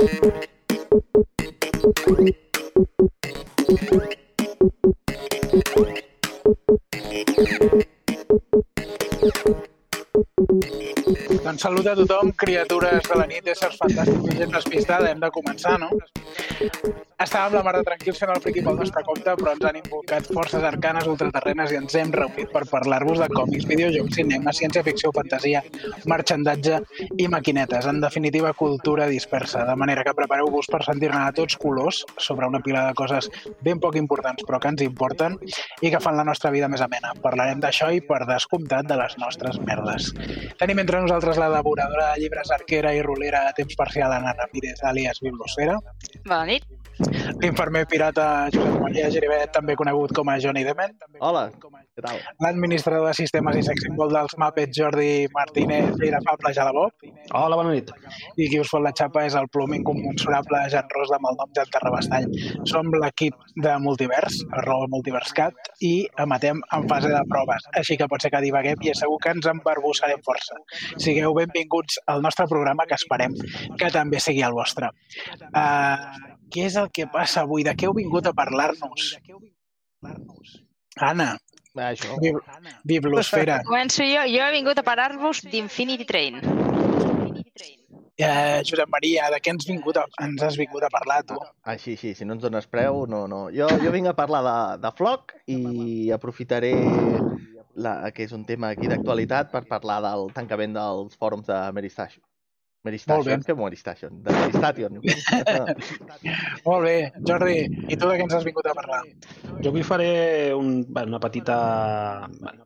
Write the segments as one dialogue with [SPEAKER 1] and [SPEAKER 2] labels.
[SPEAKER 1] Doncs salut a tothom, criatures de la nit, éssers fantàstics gent despistada. Hem de començar, no? Estàvem la mar de tranquils fent el friqui pel nostre compte, però ens han invocat forces arcanes ultraterrenes i ens hem reunit per parlar-vos de còmics, videojocs, cinema, ciència-ficció, fantasia, marxandatge i maquinetes. En definitiva, cultura dispersa. De manera que prepareu-vos per sentir-ne a tots colors sobre una pila de coses ben poc importants però que ens importen i que fan la nostra vida més amena. Parlarem d'això i, per descomptat, de les nostres merdes. Tenim entre nosaltres la devoradora de llibres arquera i rolera a temps parcial Anna Ramírez, alias Biblosfera.
[SPEAKER 2] Bona nit.
[SPEAKER 1] L'infermer pirata Josep Maria Giribet, també conegut com a Johnny Dement.
[SPEAKER 3] Hola, què tal?
[SPEAKER 1] L'administrador de sistemes i sex symbol dels Muppets, Jordi Martínez, irafable Jalabó.
[SPEAKER 4] Hola, bona nit.
[SPEAKER 1] I qui us fot la xapa és el plom incommensurable Jan Ros amb el nom Jan Terrabastall. Som l'equip de Multivers, arroba multiverscat, i emetem en fase de proves, així que pot ser que divaguem i segur que ens embarbussarem força. Sigueu benvinguts al nostre programa, que esperem que també sigui el vostre. Uh, què és el que passa avui? De què heu vingut a parlar-nos? Anna,
[SPEAKER 3] Això.
[SPEAKER 1] Bib Biblosfera.
[SPEAKER 2] Començo jo. Jo he vingut a parlar-vos d'Infinity Train.
[SPEAKER 1] Eh, Josep Maria, de què ens, vingut a, ens has vingut a parlar, tu?
[SPEAKER 3] Així, així, si no ens dones preu, no, no. Jo, jo vinc a parlar de, de Flock i aprofitaré la, que és un tema aquí d'actualitat per parlar del tancament dels fòrums de Mary Station. Mary
[SPEAKER 1] Molt bé.
[SPEAKER 3] Station, que Mary Station? De Mary Station.
[SPEAKER 1] Molt bé. Jordi, i tu de què ens has vingut a parlar?
[SPEAKER 4] Jo avui faré un, una petita,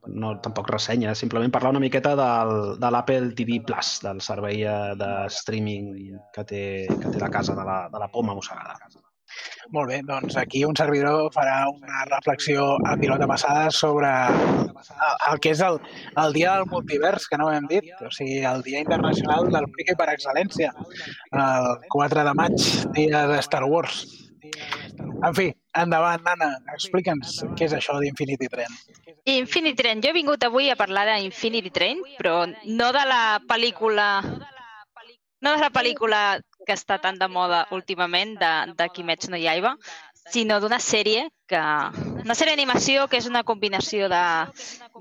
[SPEAKER 4] no tampoc ressenya, simplement parlar una miqueta del, de l'Apple TV Plus, del servei eh, de streaming que té, que té la casa de la, de la poma mossegada.
[SPEAKER 1] Molt bé, doncs aquí un servidor farà una reflexió a pilota passada sobre el, que és el, el dia del multivers, que no ho hem dit, o sigui, el dia internacional del friqui per excel·lència, el 4 de maig, dia de Star Wars. En fi, endavant, Nana, explica'ns què és això d'Infinity Train.
[SPEAKER 2] Infinity Train. Jo he vingut avui a parlar d'Infinity Train, però no de la pel·lícula... No de la pel·lícula que està tan de moda últimament de, de Kimetsu no Yaiba, sinó d'una sèrie que... Una sèrie d'animació que és una combinació de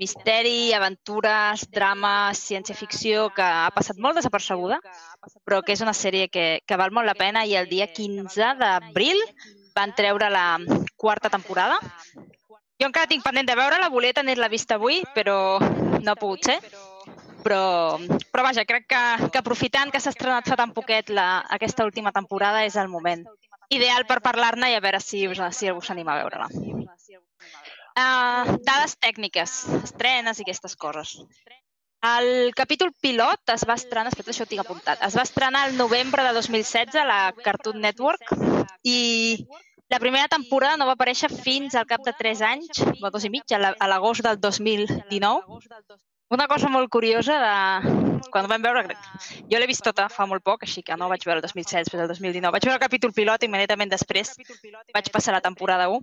[SPEAKER 2] misteri, aventures, drama, ciència-ficció, que ha passat molt desapercebuda, però que és una sèrie que, que val molt la pena i el dia 15 d'abril van treure la quarta temporada. Jo encara tinc pendent de veure-la, volia tenir-la vista avui, però no ha pogut ser. Però, però vaja, crec que, que aprofitant que s'ha estrenat fa tan poquet la, aquesta última temporada és el moment ideal per parlar-ne i a veure si us, si us anima a veure-la. Uh, dades tècniques, estrenes i aquestes coses. El capítol pilot es va estrenar, espera, això ho tinc apuntat, es va estrenar el novembre de 2016 a la Cartoon Network i la primera temporada no va aparèixer fins al cap de 3 anys, o dos i mig, a l'agost del 2019. Una cosa molt curiosa de... Quan vam veure... Jo l'he vist tota fa molt poc, així que no vaig veure el 2016, després el 2019. Vaig veure el capítol pilot i immediatament després vaig passar la temporada 1.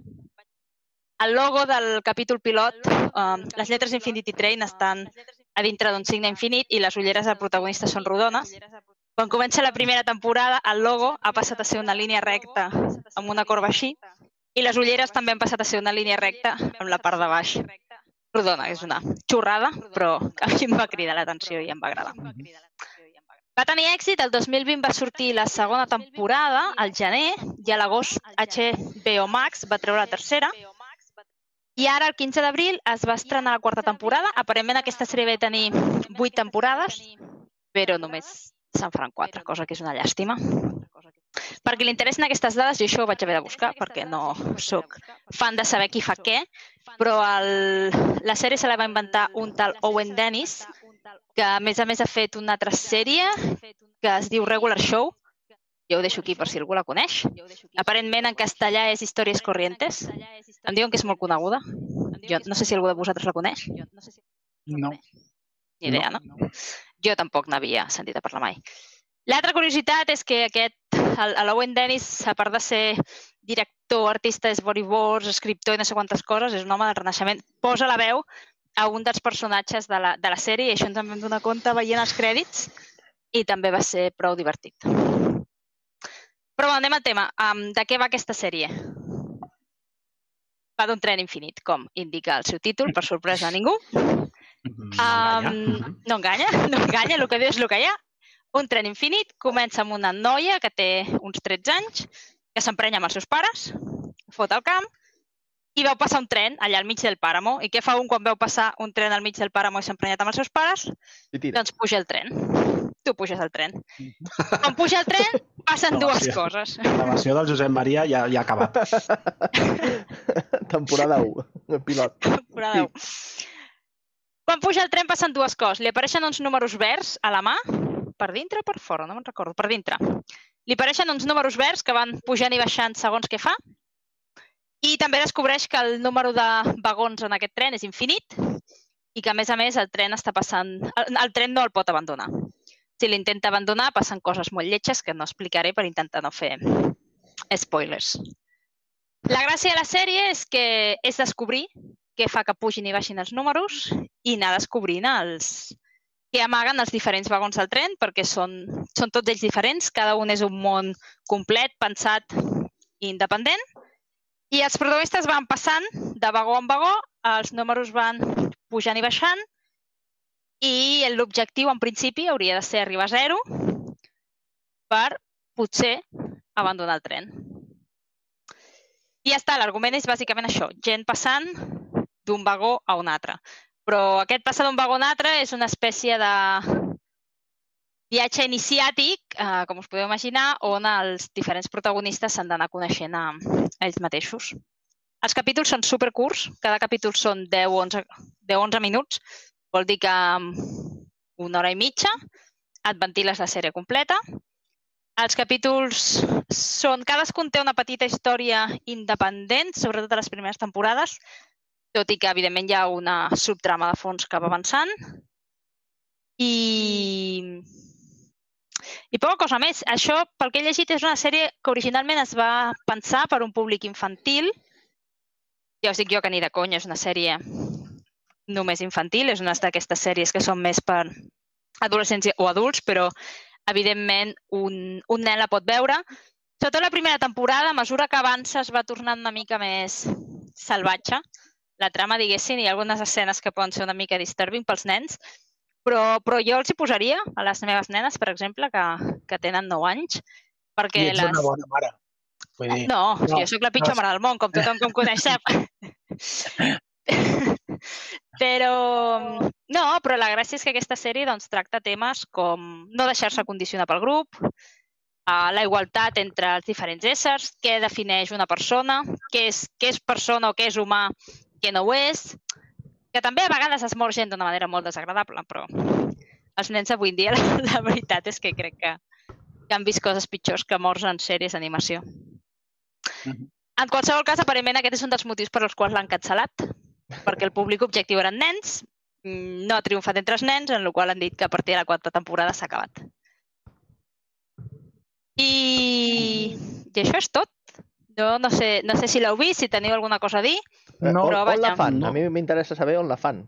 [SPEAKER 2] El logo del capítol pilot, um, les lletres Infinity Train estan a dintre d'un signe infinit i les ulleres del protagonista són rodones. Quan comença la primera temporada, el logo ha passat a ser una línia recta amb una corba així i les ulleres també han passat a ser una línia recta amb la part de baix rodona. És una xorrada, però a mi em va cridar l'atenció i em va agradar. Va tenir èxit, el 2020 va sortir la segona temporada, al gener, i a l'agost HBO Max va treure la tercera, i ara, el 15 d'abril, es va estrenar la quarta temporada. Aparentment aquesta sèrie va tenir vuit temporades, però només se'n faran quatre, cosa que és una llàstima. Perquè li interessen aquestes dades, jo això ho vaig haver de buscar, perquè no sóc fan de saber qui fa què, però el, la sèrie se la va inventar un tal Owen Dennis, que a més a més ha fet una altra sèrie que es diu Regular Show, jo ho deixo aquí per si algú la coneix. Aparentment en castellà és Històries Corrientes. Em diuen que és molt coneguda. Jo no sé si algú de vosaltres la coneix.
[SPEAKER 1] No.
[SPEAKER 2] Ni idea, no? Jo tampoc n'havia sentit a parlar mai. L'altra curiositat és que aquest, l'Owen Dennis, a part de ser director, artista de storyboards, escriptor i no sé quantes coses, és un home del Renaixement, posa la veu a un dels personatges de la, de la sèrie i això ens en vam donar compte veient els crèdits i també va ser prou divertit. Però bueno, anem al tema. Um, de què va aquesta sèrie? Va d'un tren infinit, com indica el seu títol, per sorpresa a ningú.
[SPEAKER 4] No enganya.
[SPEAKER 2] Um, no enganya, no enganya, el que diu és el que hi ha. Un tren infinit comença amb una noia que té uns 13 anys, que s'emprenya amb els seus pares, fot al camp, i veu passar un tren allà al mig del pàramo. I què fa un quan veu passar un tren al mig del pàramo i s'ha emprenyat amb els seus pares?
[SPEAKER 3] I tira.
[SPEAKER 2] Doncs puja el tren. Tu puges al tren. Quan puja el tren, passen
[SPEAKER 4] La
[SPEAKER 2] dues coses.
[SPEAKER 4] La versió del Josep Maria ja, ja ha acabat.
[SPEAKER 3] Temporada 1, pilot.
[SPEAKER 2] Temporada u. Quan puja el tren passen dues coses. Li apareixen uns números verds a la mà, per dintre o per fora, no me'n recordo, per dintre. Li apareixen uns números verds que van pujant i baixant segons què fa. I també descobreix que el número de vagons en aquest tren és infinit i que, a més a més, el tren està passant... El, el tren no el pot abandonar. Si l'intenta abandonar, passen coses molt lletges que no explicaré per intentar no fer spoilers. La gràcia de la sèrie és que és descobrir què fa que pugin i baixin els números i anar descobrint els que amaguen els diferents vagons del tren perquè són, són tots ells diferents, cada un és un món complet, pensat i independent. I els protagonistes van passant de vagó en vagó, els números van pujant i baixant i l'objectiu en principi hauria de ser arribar a zero per potser abandonar el tren. I ja està, l'argument és bàsicament això, gent passant d'un vagó a un altre. Però aquest passar d'un vagó a un altre és una espècie de viatge iniciàtic, eh, com us podeu imaginar, on els diferents protagonistes s'han d'anar coneixent a, a ells mateixos. Els capítols són supercurts, cada capítol són 10-11 10-11 minuts, vol dir que una hora i mitja et ventiles la sèrie completa. Els capítols són... Cadascun té una petita història independent, sobretot a les primeres temporades, tot i que, evidentment, hi ha una subtrama de fons que va avançant. I... I poca cosa més. Això, pel que he llegit, és una sèrie que originalment es va pensar per un públic infantil. Ja us dic jo que ni de conya és una sèrie només infantil, és una d'aquestes sèries que són més per adolescents o adults, però evidentment un, un nen la pot veure. Sobretot la primera temporada, a mesura que avança, es va tornant una mica més salvatge. La trama, diguéssim, ha algunes escenes que poden ser una mica disturbing pels nens, però, però jo els hi posaria a les meves nenes, per exemple, que, que tenen 9 anys, perquè
[SPEAKER 1] I ets
[SPEAKER 2] les...
[SPEAKER 1] una bona mare. Vull dir,
[SPEAKER 2] No, no, jo sóc la pitjor
[SPEAKER 1] no.
[SPEAKER 2] mare del món, com tothom que em coneix però, no, però la gràcia és que aquesta sèrie doncs, tracta temes com no deixar-se condicionar pel grup, uh, la igualtat entre els diferents éssers, què defineix una persona, què és, què és persona o què és humà, què no ho és, que també a vegades es mor gent d'una manera molt desagradable, però els nens avui en dia la, la veritat és que crec que, que han vist coses pitjors que morts en sèries d'animació.
[SPEAKER 1] Mhm.
[SPEAKER 2] En qualsevol cas, aparentment aquest és un dels motius per als quals l'han cancel·lat, perquè el públic objectiu eren nens, mm, no ha triomfat entre els nens, en la qual han dit que a partir de la quarta temporada s'ha acabat. I... I això és tot. Jo no sé, no sé si l'heu vist, si teniu alguna cosa a dir.
[SPEAKER 1] No,
[SPEAKER 3] on,
[SPEAKER 2] però
[SPEAKER 3] on la fan?
[SPEAKER 4] No.
[SPEAKER 3] A mi m'interessa saber on la fan.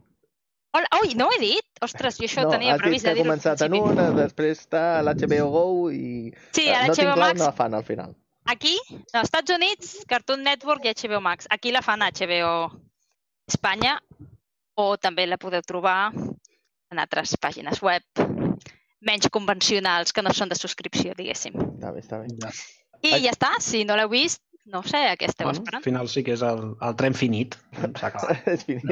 [SPEAKER 2] Hola, ui, no ho he dit? Ostres, jo això
[SPEAKER 3] no,
[SPEAKER 2] tenia
[SPEAKER 3] has dit
[SPEAKER 2] previst
[SPEAKER 3] que
[SPEAKER 2] de
[SPEAKER 3] ha
[SPEAKER 2] dir-ho al
[SPEAKER 3] començat en una, després està a l'HBO Go i...
[SPEAKER 2] Sí,
[SPEAKER 3] eh,
[SPEAKER 2] a
[SPEAKER 3] no tinc
[SPEAKER 2] l'HBO
[SPEAKER 3] clar
[SPEAKER 2] Max
[SPEAKER 3] on la fan al final.
[SPEAKER 2] Aquí, als Estats Units, Cartoon Network i HBO Max. Aquí la fan a HBO Espanya o també la podeu trobar en altres pàgines web menys convencionals que no són de subscripció, diguéssim.
[SPEAKER 3] Està bé, està bé.
[SPEAKER 4] Ja.
[SPEAKER 2] I ja està, si no l'heu vist, no sé, a què esteu
[SPEAKER 4] Bueno, al
[SPEAKER 2] esperant?
[SPEAKER 4] final sí que és el, el tren finit. S'ha acabat.
[SPEAKER 3] És finit.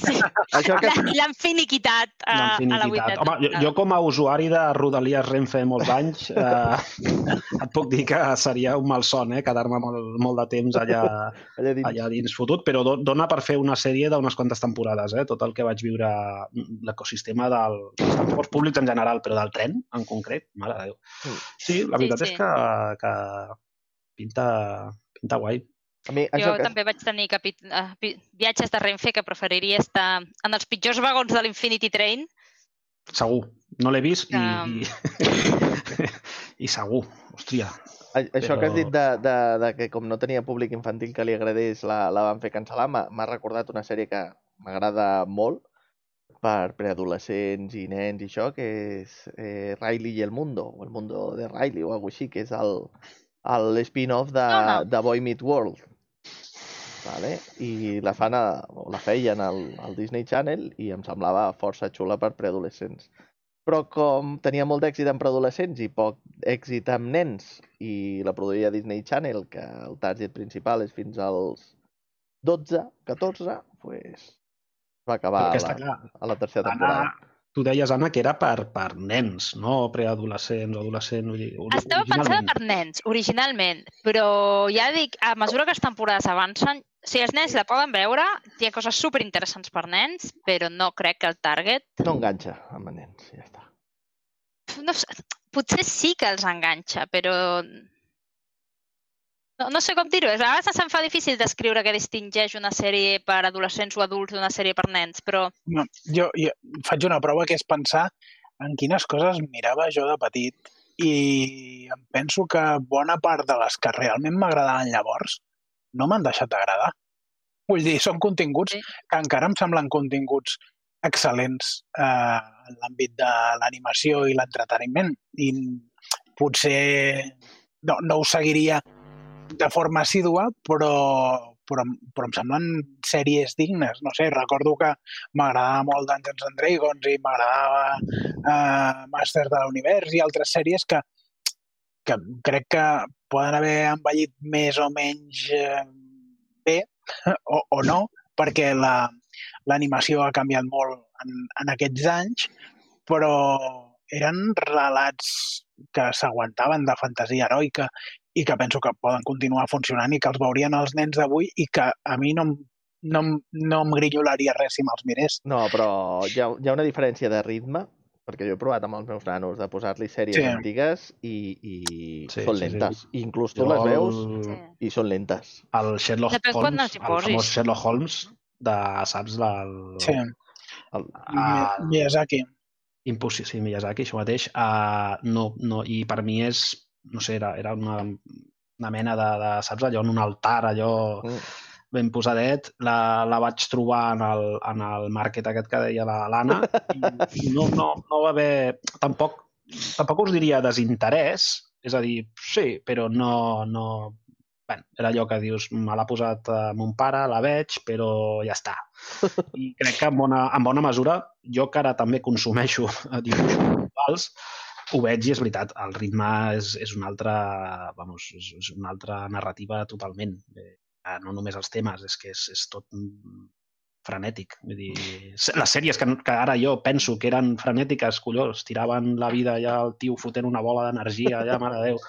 [SPEAKER 2] Sí,
[SPEAKER 3] Això que...
[SPEAKER 2] la- L'han finiquitat a, a la
[SPEAKER 4] L'infinitat.
[SPEAKER 2] vuitena.
[SPEAKER 4] Home, jo, jo com a usuari de Rodalies Renfe molts anys, eh, et puc dir que seria un malson eh, quedar-me molt, molt de temps allà,
[SPEAKER 3] Allà dins.
[SPEAKER 4] allà dins fotut, però do- dona per fer una sèrie d'unes quantes temporades, eh? tot el que vaig viure, mm, l'ecosistema del, dels transports públics en general, però del tren en concret, mare de Déu.
[SPEAKER 3] Mm.
[SPEAKER 4] Sí, la
[SPEAKER 2] Sí,
[SPEAKER 4] veritat
[SPEAKER 2] sí.
[SPEAKER 4] és que, que pinta, pinta guai.
[SPEAKER 3] A mi,
[SPEAKER 2] Jo
[SPEAKER 3] que...
[SPEAKER 2] també vaig tenir capit... eh, viatges de Renfe que preferiria estar en els pitjors vagons de l'Infinity Train
[SPEAKER 4] Segur. No l'he vist i,
[SPEAKER 2] Um.
[SPEAKER 4] i, i segur. Hòstia,
[SPEAKER 3] A- Això que has
[SPEAKER 4] Però-
[SPEAKER 3] dit de, de, de que com no tenia públic infantil que li agradés, la, la van fer cancel·lar, m'ha m'ha recordat una sèrie que m'agrada molt per preadolescents i nens i això, que és eh, Riley i el Mundo, o el Mundo de Riley o alguna així, que és el, el spin-off de,
[SPEAKER 2] No, no.
[SPEAKER 3] de Boy Meet World. Vale? I la fan a, la feien al, al Disney Channel i em semblava força xula per preadolescents. Però com tenia molt d'èxit en preadolescents i poc èxit amb nens i la produïa Disney Channel, que el target principal és fins als 12, 14, pues, va acabar a la,
[SPEAKER 4] clar,
[SPEAKER 3] a la tercera temporada.
[SPEAKER 4] Tu deies, Anna, que era per, per nens, no preadolescents o adolescents. Vull dir,
[SPEAKER 2] Estava pensada per nens, originalment, però ja dic, a mesura que les temporades avancen, si els nens la poden veure, hi ha coses superinteressants per nens, però no crec que el target...
[SPEAKER 3] No enganxa amb nens, ja està.
[SPEAKER 2] No sé, potser sí que els enganxa, però... No, no sé com dir-ho. A vegades se'm fa difícil descriure què distingeix una sèrie per adolescents o adults d'una sèrie per nens, però
[SPEAKER 1] No, jo, jo faig una prova que és pensar en quines coses mirava jo de petit i em penso que bona part de les que realment m'agradaven llavors no m'han deixat d'agradar. Vull dir, són continguts
[SPEAKER 2] Sí.
[SPEAKER 1] que encara em semblen continguts excel·lents eh, en l'àmbit de l'animació i l'entreteniment i potser no, no ho seguiria de forma assídua, però, però, però em semblen sèries dignes. No sé, recordo que m'agradava molt Dungeons and Dragons i m'agradava eh, Masters de l'Univers i altres sèries que, que crec que poden haver envellit més o menys eh, bé o, o no, perquè la l'animació ha canviat molt en, en aquests anys, però eren relats que s'aguantaven de fantasia heroica i que penso que poden continuar funcionant i que els veurien els nens d'avui i que a mi no, em- no, no em grinyolaria res si me'ls mirés.
[SPEAKER 3] No, però hi ha, hi ha una diferència de ritme, perquè jo he provat amb els meus nanos de posar-li sèries
[SPEAKER 1] Sí.
[SPEAKER 3] antigues i, i
[SPEAKER 4] Sí,
[SPEAKER 3] són
[SPEAKER 4] sí, sí.
[SPEAKER 3] lentes. I inclús tu les veus
[SPEAKER 2] sí.
[SPEAKER 3] i són lentes.
[SPEAKER 4] El Sherlock
[SPEAKER 2] Depèn
[SPEAKER 4] Holmes, el famós. Sherlock Holmes de, saps, del...
[SPEAKER 1] Sí,
[SPEAKER 3] El...
[SPEAKER 1] Mi- Miyazaki.
[SPEAKER 4] Impossi sí, Miyazaki, això mateix. Uh, no, no, I per mi és, no sé, era, era una, una mena de, de, saps, allò en un altar, allò
[SPEAKER 3] Mm.
[SPEAKER 4] ben posadet. La, la vaig trobar en el, en el market aquest que deia la- l'Anna i, i no, no, no va haver... Tampoc, tampoc us diria desinterès, és a dir, sí, però no... no bueno, era allò que dius, me l'ha posat eh, mon pare, la veig, però ja està. I crec que en bona, en bona mesura, jo que ara també consumeixo dibuixos actuals, ho veig i és veritat, el ritme és, és una altra, vamos, és, és una altra narrativa totalment. Eh, no només els temes, és que és, és tot frenètic. Vull dir, les sèries que, que ara jo penso que eren frenètiques, collons, tiraven la vida ja el tio fotent una bola d'energia, ja, mare de Déu.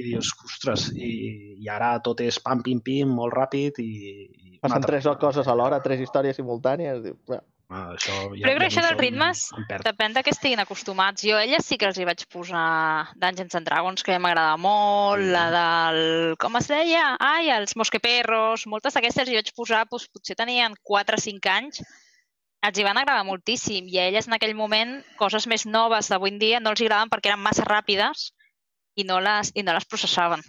[SPEAKER 4] I dius, ostres, i, i ara tot és pam, pim, pim, molt ràpid i... i
[SPEAKER 3] Passen tres coses alhora, tres històries simultànies. Diu, "Bueno,
[SPEAKER 4] Això ja,
[SPEAKER 2] Però jo crec que això
[SPEAKER 4] no
[SPEAKER 2] dels ritmes. Depèn de què estiguin acostumats. Jo a elles sí que els hi vaig posar Dungeons and Dragons, que m'agradava molt,
[SPEAKER 4] Mm.
[SPEAKER 2] la del... com es deia? Ai, els Mosqueperros. Moltes d'aquestes hi vaig posar, doncs, potser tenien 4 o 5 anys. Els hi van agradar moltíssim i a elles en aquell moment coses més noves d'avui en dia no els hi agradaven perquè eren massa ràpides i no les, i no les processaven.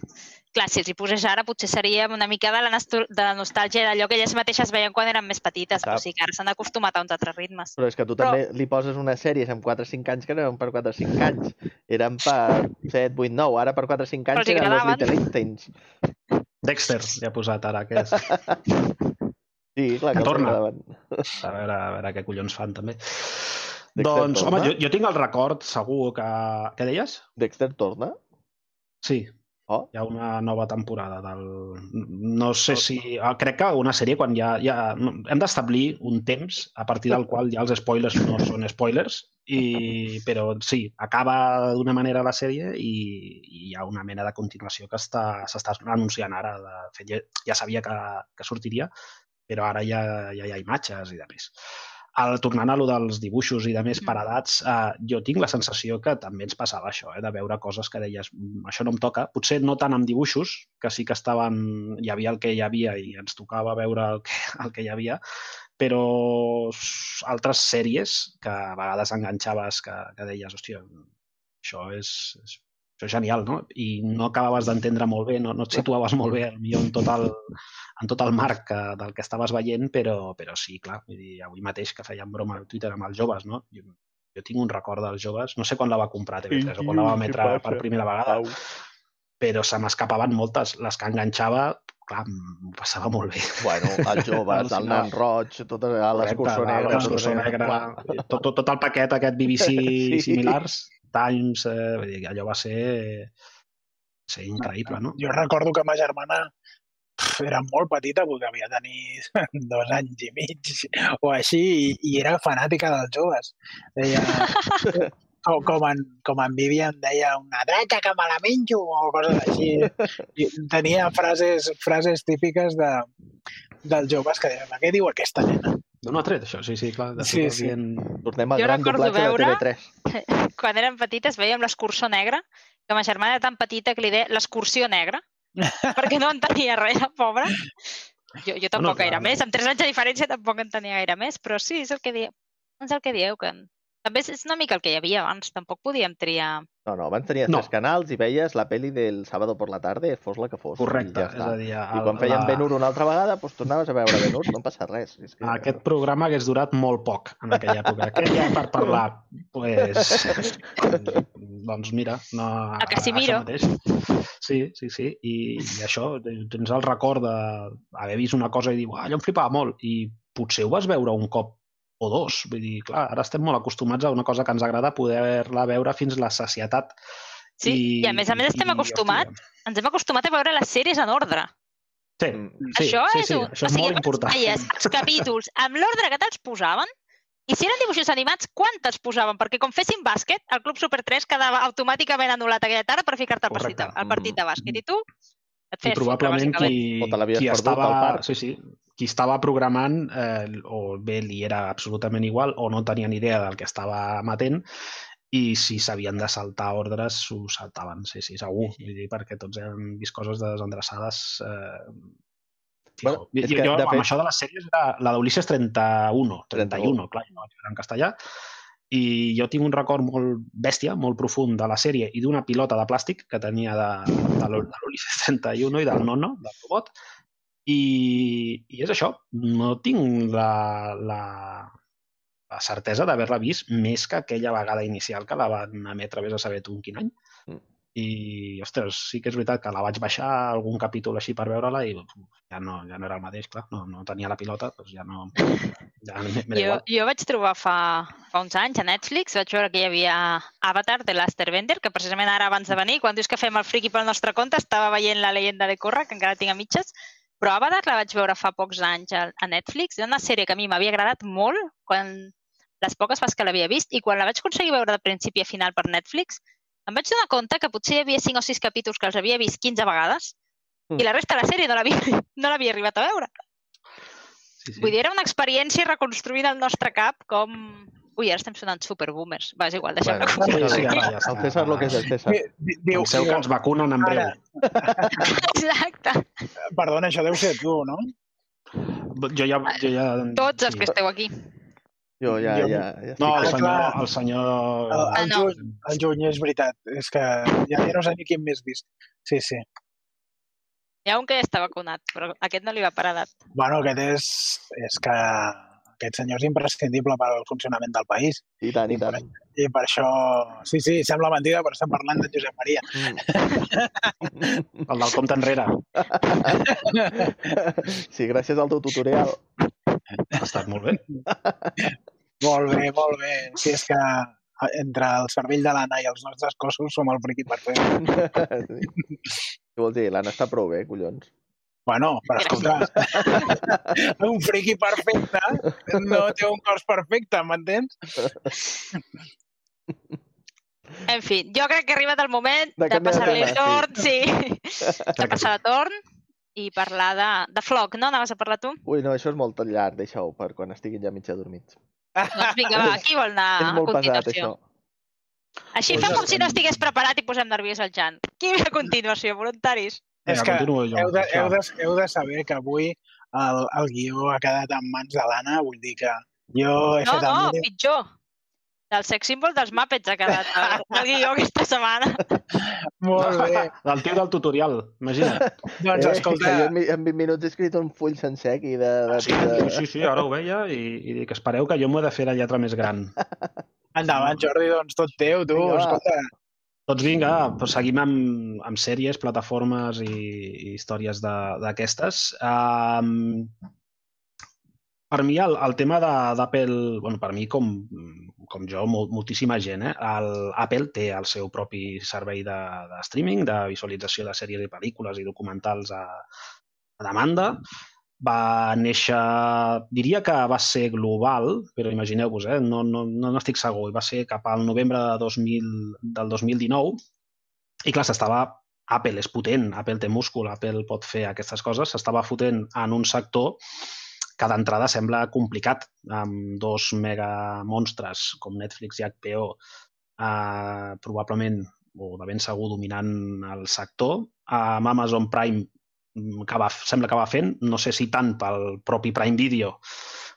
[SPEAKER 2] Clar, si els hi posés ara potser seria una mica de la, de la nostàlgia d'allò que elles mateixes veien quan eren més petites,
[SPEAKER 3] Sap.
[SPEAKER 2] o sigui que ara s'han acostumat a uns altres ritmes.
[SPEAKER 3] Però és que tu
[SPEAKER 2] Però-
[SPEAKER 3] també li poses unes sèries amb 4 o 5 anys que no eren per 4 o 5 anys. Eren per 7, 8, 9. Ara per 4 o 5
[SPEAKER 2] Però
[SPEAKER 3] anys
[SPEAKER 2] els hi
[SPEAKER 3] eren los
[SPEAKER 2] agradaven.
[SPEAKER 3] Little Einsteins.
[SPEAKER 4] Dexter, ja he posat ara aquest.
[SPEAKER 3] Sí, clar que els
[SPEAKER 4] Torna. A veure, a veure què collons fan, també.
[SPEAKER 3] Dexter
[SPEAKER 4] doncs, home,
[SPEAKER 3] torna?
[SPEAKER 4] jo, jo tinc el record, segur, que... Què deies?
[SPEAKER 3] Dexter torna?
[SPEAKER 4] Sí,
[SPEAKER 3] Oh,
[SPEAKER 4] hi ha una nova temporada del... No sé si... ah, Crec que una sèrie quan ja... ja... Hem d'establir un temps a partir del qual ja els spoilers no són spoilers, i... però sí, acaba d'una manera la sèrie i, i hi ha una mena de continuació que està- s'està anunciant ara. De fet, ja, ja sabia que, que sortiria, però ara ja, ja hi ha imatges i de més. El, tornant a lo dels dibuixos i de més
[SPEAKER 2] Mm.
[SPEAKER 4] per edats, eh, jo tinc la sensació que també ens passava això, eh, de veure coses que deies, "Mm, això no em toca. Potser no tant amb dibuixos, que sí que estaven, hi havia el que hi havia i ens tocava veure el que, el que hi havia, però altres sèries que a vegades enganxaves, que, que deies, hòstia, això és, és, això és genial, no? I no acabaves d'entendre molt bé, no, no et situaves molt bé potser en tot el, en tot el marc que, del que estaves veient, però, però sí, clar, vull dir, avui mateix que feien broma al Twitter amb els joves, no? Jo, jo tinc un record dels joves, no sé quan la va comprar TV3 o quan la va emetre per primera vegada,
[SPEAKER 3] Au.
[SPEAKER 4] però se m'escapaven moltes. Les que enganxava, clar, m'ho passava molt bé.
[SPEAKER 3] Bueno, els joves, el nan roig, tot a l'escurçó
[SPEAKER 4] Correcte,
[SPEAKER 3] tot
[SPEAKER 4] tot, tot, el paquet aquest BBC
[SPEAKER 3] sí.
[SPEAKER 4] similars, Times, eh, vull dir, allò va ser, ser increïble, no?
[SPEAKER 1] Jo recordo que ma germana era molt petita, perquè devia tenir dos anys i mig o així, i, i era fanàtica dels joves. Deia, com, com, en, com en Vivian deia, una draca que me la menjo, o coses així. I tenia frases, frases típiques de, dels joves que deien, què diu aquesta nena?
[SPEAKER 4] D'on ho ha tret, això? Sí, sí, clar. De
[SPEAKER 1] Sí,
[SPEAKER 4] sí. Dient...
[SPEAKER 3] Tornem al
[SPEAKER 2] Jo
[SPEAKER 3] gran doblatge
[SPEAKER 2] veure-
[SPEAKER 3] de TV3.
[SPEAKER 2] Quan érem petites veiem l'escurçó negra, que ma germana era tan petita que li deia l'excursió negra, perquè no entenia res, la pobra. Jo, jo tampoc
[SPEAKER 4] clar.
[SPEAKER 2] gaire més, amb 3 anys de diferència tampoc entenia gaire més, però sí, és el que dieu. És el que dieu, que també és- és una mica el que hi havia abans, tampoc podíem triar.
[SPEAKER 3] No, no, abans tenies
[SPEAKER 4] No.
[SPEAKER 3] tres canals i veies la peli del sábado por la tarde, fos la que fos.
[SPEAKER 4] Correcte,
[SPEAKER 3] ja
[SPEAKER 4] és a dir...
[SPEAKER 3] I quan feien
[SPEAKER 4] la...
[SPEAKER 3] Ben-Hur una altra vegada, doncs tornaves a veure Ben-Hur, no passa res. És que...
[SPEAKER 4] Aquest programa hagués durat molt poc en aquella època. Què hi ha per parlar? Pues, doncs mira, no,
[SPEAKER 2] A Casimiro.
[SPEAKER 4] Sí, sí, sí. I, I això, tens el record d'haver vist una cosa i dir, "Uah, allò em flipava molt. I potser ho vas veure un cop o dos. Vull dir, clar, ara estem molt acostumats a una cosa que ens agrada poder-la veure fins la sacietat.
[SPEAKER 2] Sí, i a més a més estem acostumats
[SPEAKER 4] hòstia,
[SPEAKER 2] Ens hem acostumat a veure les sèries en ordre.
[SPEAKER 4] Sí,
[SPEAKER 3] Mm.
[SPEAKER 4] sí,
[SPEAKER 2] això
[SPEAKER 4] sí,
[SPEAKER 2] és,
[SPEAKER 4] sí,
[SPEAKER 2] un...
[SPEAKER 4] això és molt important.
[SPEAKER 2] Veies els capítols amb l'ordre que te'ls posaven i si eren dibuixos animats, quan te'ls posaven? Perquè com fessin bàsquet, el Club Super 3 quedava automàticament anul·lat aquella tarda per ficar-te al, partit, al partit de bàsquet. I tu et
[SPEAKER 4] I
[SPEAKER 2] feies fotre,
[SPEAKER 4] probablement qui,
[SPEAKER 3] O te
[SPEAKER 4] qui
[SPEAKER 3] al
[SPEAKER 4] estava,
[SPEAKER 3] parc.
[SPEAKER 4] sí, sí, qui estava programant eh, o bé li era absolutament igual o no tenia ni idea del que estava emetent i si s'havien de saltar ordres s'ho saltaven, sí, sí, segur. Vull dir, perquè tots hem vist coses desendreçades eh,
[SPEAKER 3] Bueno,
[SPEAKER 4] jo,
[SPEAKER 3] que,
[SPEAKER 4] jo,
[SPEAKER 3] de
[SPEAKER 4] amb
[SPEAKER 3] fet-
[SPEAKER 4] això de les sèries, era la d'Ulisses 31, 31,
[SPEAKER 3] 31.
[SPEAKER 4] clar, la vaig veure en castellà, i jo tinc un record molt bèstia, molt profund de la sèrie i d'una pilota de plàstic que tenia de, de de l'Ulisses 31 i del Nono, del robot, i, i és això, no tinc la, la, la certesa d'haver-la vist més que aquella vegada inicial que la van emetre, vés a saber tu en quin any.
[SPEAKER 3] Mm.
[SPEAKER 4] I, ostres, sí que és veritat que la vaig baixar algun capítol així per veure-la i ja no, ja no era el mateix, clar. No, no tenia la pilota, doncs ja no... Ja
[SPEAKER 2] Jo,
[SPEAKER 4] igual.
[SPEAKER 2] jo vaig trobar fa, fa uns anys a Netflix, vaig veure que hi havia Avatar de l'Aster Bender, que precisament ara abans de venir, quan dius que fem el friki pel nostre compte, estava veient la leyenda de Korra, que encara tinc a mitges, però Avatar la vaig veure fa pocs anys a, a Netflix. Era una sèrie que a mi m'havia agradat molt quan les poques vegades que l'havia vist i quan la vaig aconseguir veure de principi a final per Netflix, em vaig donar compte que potser hi havia 5 o 6 capítols que els havia vist 15 vegades
[SPEAKER 3] Mm.
[SPEAKER 2] i la resta de la sèrie no l'havia no arribat a veure.
[SPEAKER 4] Sí, sí.
[SPEAKER 2] Vull dir, era una experiència reconstruïda al nostre cap com... Ui, ara estem sonant superboomers. Va, és igual, deixem-la
[SPEAKER 3] Bueno,
[SPEAKER 4] sí, sí, ara ja.
[SPEAKER 3] El César lo que és el César.
[SPEAKER 1] Di- Diu,
[SPEAKER 4] Penseu que ens vacunen en breu.
[SPEAKER 2] Exacte.
[SPEAKER 1] perdona, això deu ser tu, no?
[SPEAKER 4] Jo ja... Jo ja
[SPEAKER 2] Tots els que esteu aquí.
[SPEAKER 3] Jo ja,
[SPEAKER 1] Jo-
[SPEAKER 3] ja, ja
[SPEAKER 4] No, el senyor... El senyor...
[SPEAKER 1] El,
[SPEAKER 2] Ah,
[SPEAKER 1] el,
[SPEAKER 2] no.
[SPEAKER 1] juny, el juny és veritat. És que ja, ja no sé ni quin més vist. Sí, sí.
[SPEAKER 2] Hi ha un que ja està vacunat, però aquest no li va parar edat.
[SPEAKER 1] Bueno, aquest és, és que aquest senyor és imprescindible per al funcionament del país.
[SPEAKER 3] I tant, i tant.
[SPEAKER 1] I per això, sí, sí, sembla mentida, però estem parlant de Josep Maria.
[SPEAKER 3] Mm.
[SPEAKER 4] El del compte enrere.
[SPEAKER 3] Sí, gràcies al teu tutorial.
[SPEAKER 4] Ha estat molt bé.
[SPEAKER 1] Molt bé, molt bé. Si és que entre el cervell de l'Anna i els nostres cossos som el friqui perfecte.
[SPEAKER 3] Què vols dir? L'Anna està prou bé, collons.
[SPEAKER 1] Bueno, però escolta, un friqui perfecte no té un cos perfecte, m'entens?
[SPEAKER 2] En fi, jo crec que ha arribat el moment
[SPEAKER 3] De
[SPEAKER 2] de, passar-li el torn, sí, de passar el torn i parlar de, de Flock, no? Anaves a parlar tu?
[SPEAKER 3] Ui, no, això és molt llarg, deixa-ho per quan estiguin ja mig adormits.
[SPEAKER 2] Doncs vinga, va, qui vol anar
[SPEAKER 3] és
[SPEAKER 2] a
[SPEAKER 3] molt pesat,
[SPEAKER 2] continuació?
[SPEAKER 3] això.
[SPEAKER 2] Així fem com si no estigués preparat i posem nerviós el Jan. Qui ve a continuació? Voluntaris?
[SPEAKER 1] És que
[SPEAKER 4] continuo jo.
[SPEAKER 1] Heu de,
[SPEAKER 4] Això.
[SPEAKER 1] heu, de, heu de saber que avui el, el guió ha quedat en mans de l'Anna, vull dir que jo he
[SPEAKER 2] No,
[SPEAKER 1] fet
[SPEAKER 2] no,
[SPEAKER 1] mínim.
[SPEAKER 2] pitjor. Del sex symbol dels Muppets ha quedat el, el guió aquesta setmana.
[SPEAKER 1] Molt bé.
[SPEAKER 4] Del tio del tutorial, imagina't.
[SPEAKER 1] Doncs escolta,
[SPEAKER 3] Eh, jo en, mi- en 20 minuts he escrit un full sencer aquí de... de,
[SPEAKER 4] Sí, sí, sí, ara ho veia i, i dic, espereu que jo m'ho he de fer la lletra més gran.
[SPEAKER 1] endavant, Jordi, doncs tot teu, tu.
[SPEAKER 3] Vinga, va.
[SPEAKER 1] Escolta,
[SPEAKER 4] Doncs vinga, doncs seguim amb, amb sèries, plataformes i, i històries d'aquestes. Um, per mi el, el tema d'Apple, bueno, per mi com, com jo, mol, moltíssima gent, eh? el, Apple té el seu propi servei de, de streaming, de visualització de sèries i pel·lícules i documentals a, a demanda. Va néixer, diria que va ser global, però imagineu-vos, eh? no, no, no n'estic segur, va ser cap al novembre de 2000, del 2019 i clar, s'estava Apple és potent, Apple té múscul, Apple pot fer aquestes coses, s'estava fotent en un sector que d'entrada sembla complicat, amb dos mega monstres com Netflix i HBO eh, probablement o de ben segur dominant el sector. Amb Amazon Prime que va, sembla que va fent, no sé si tant pel propi Prime Video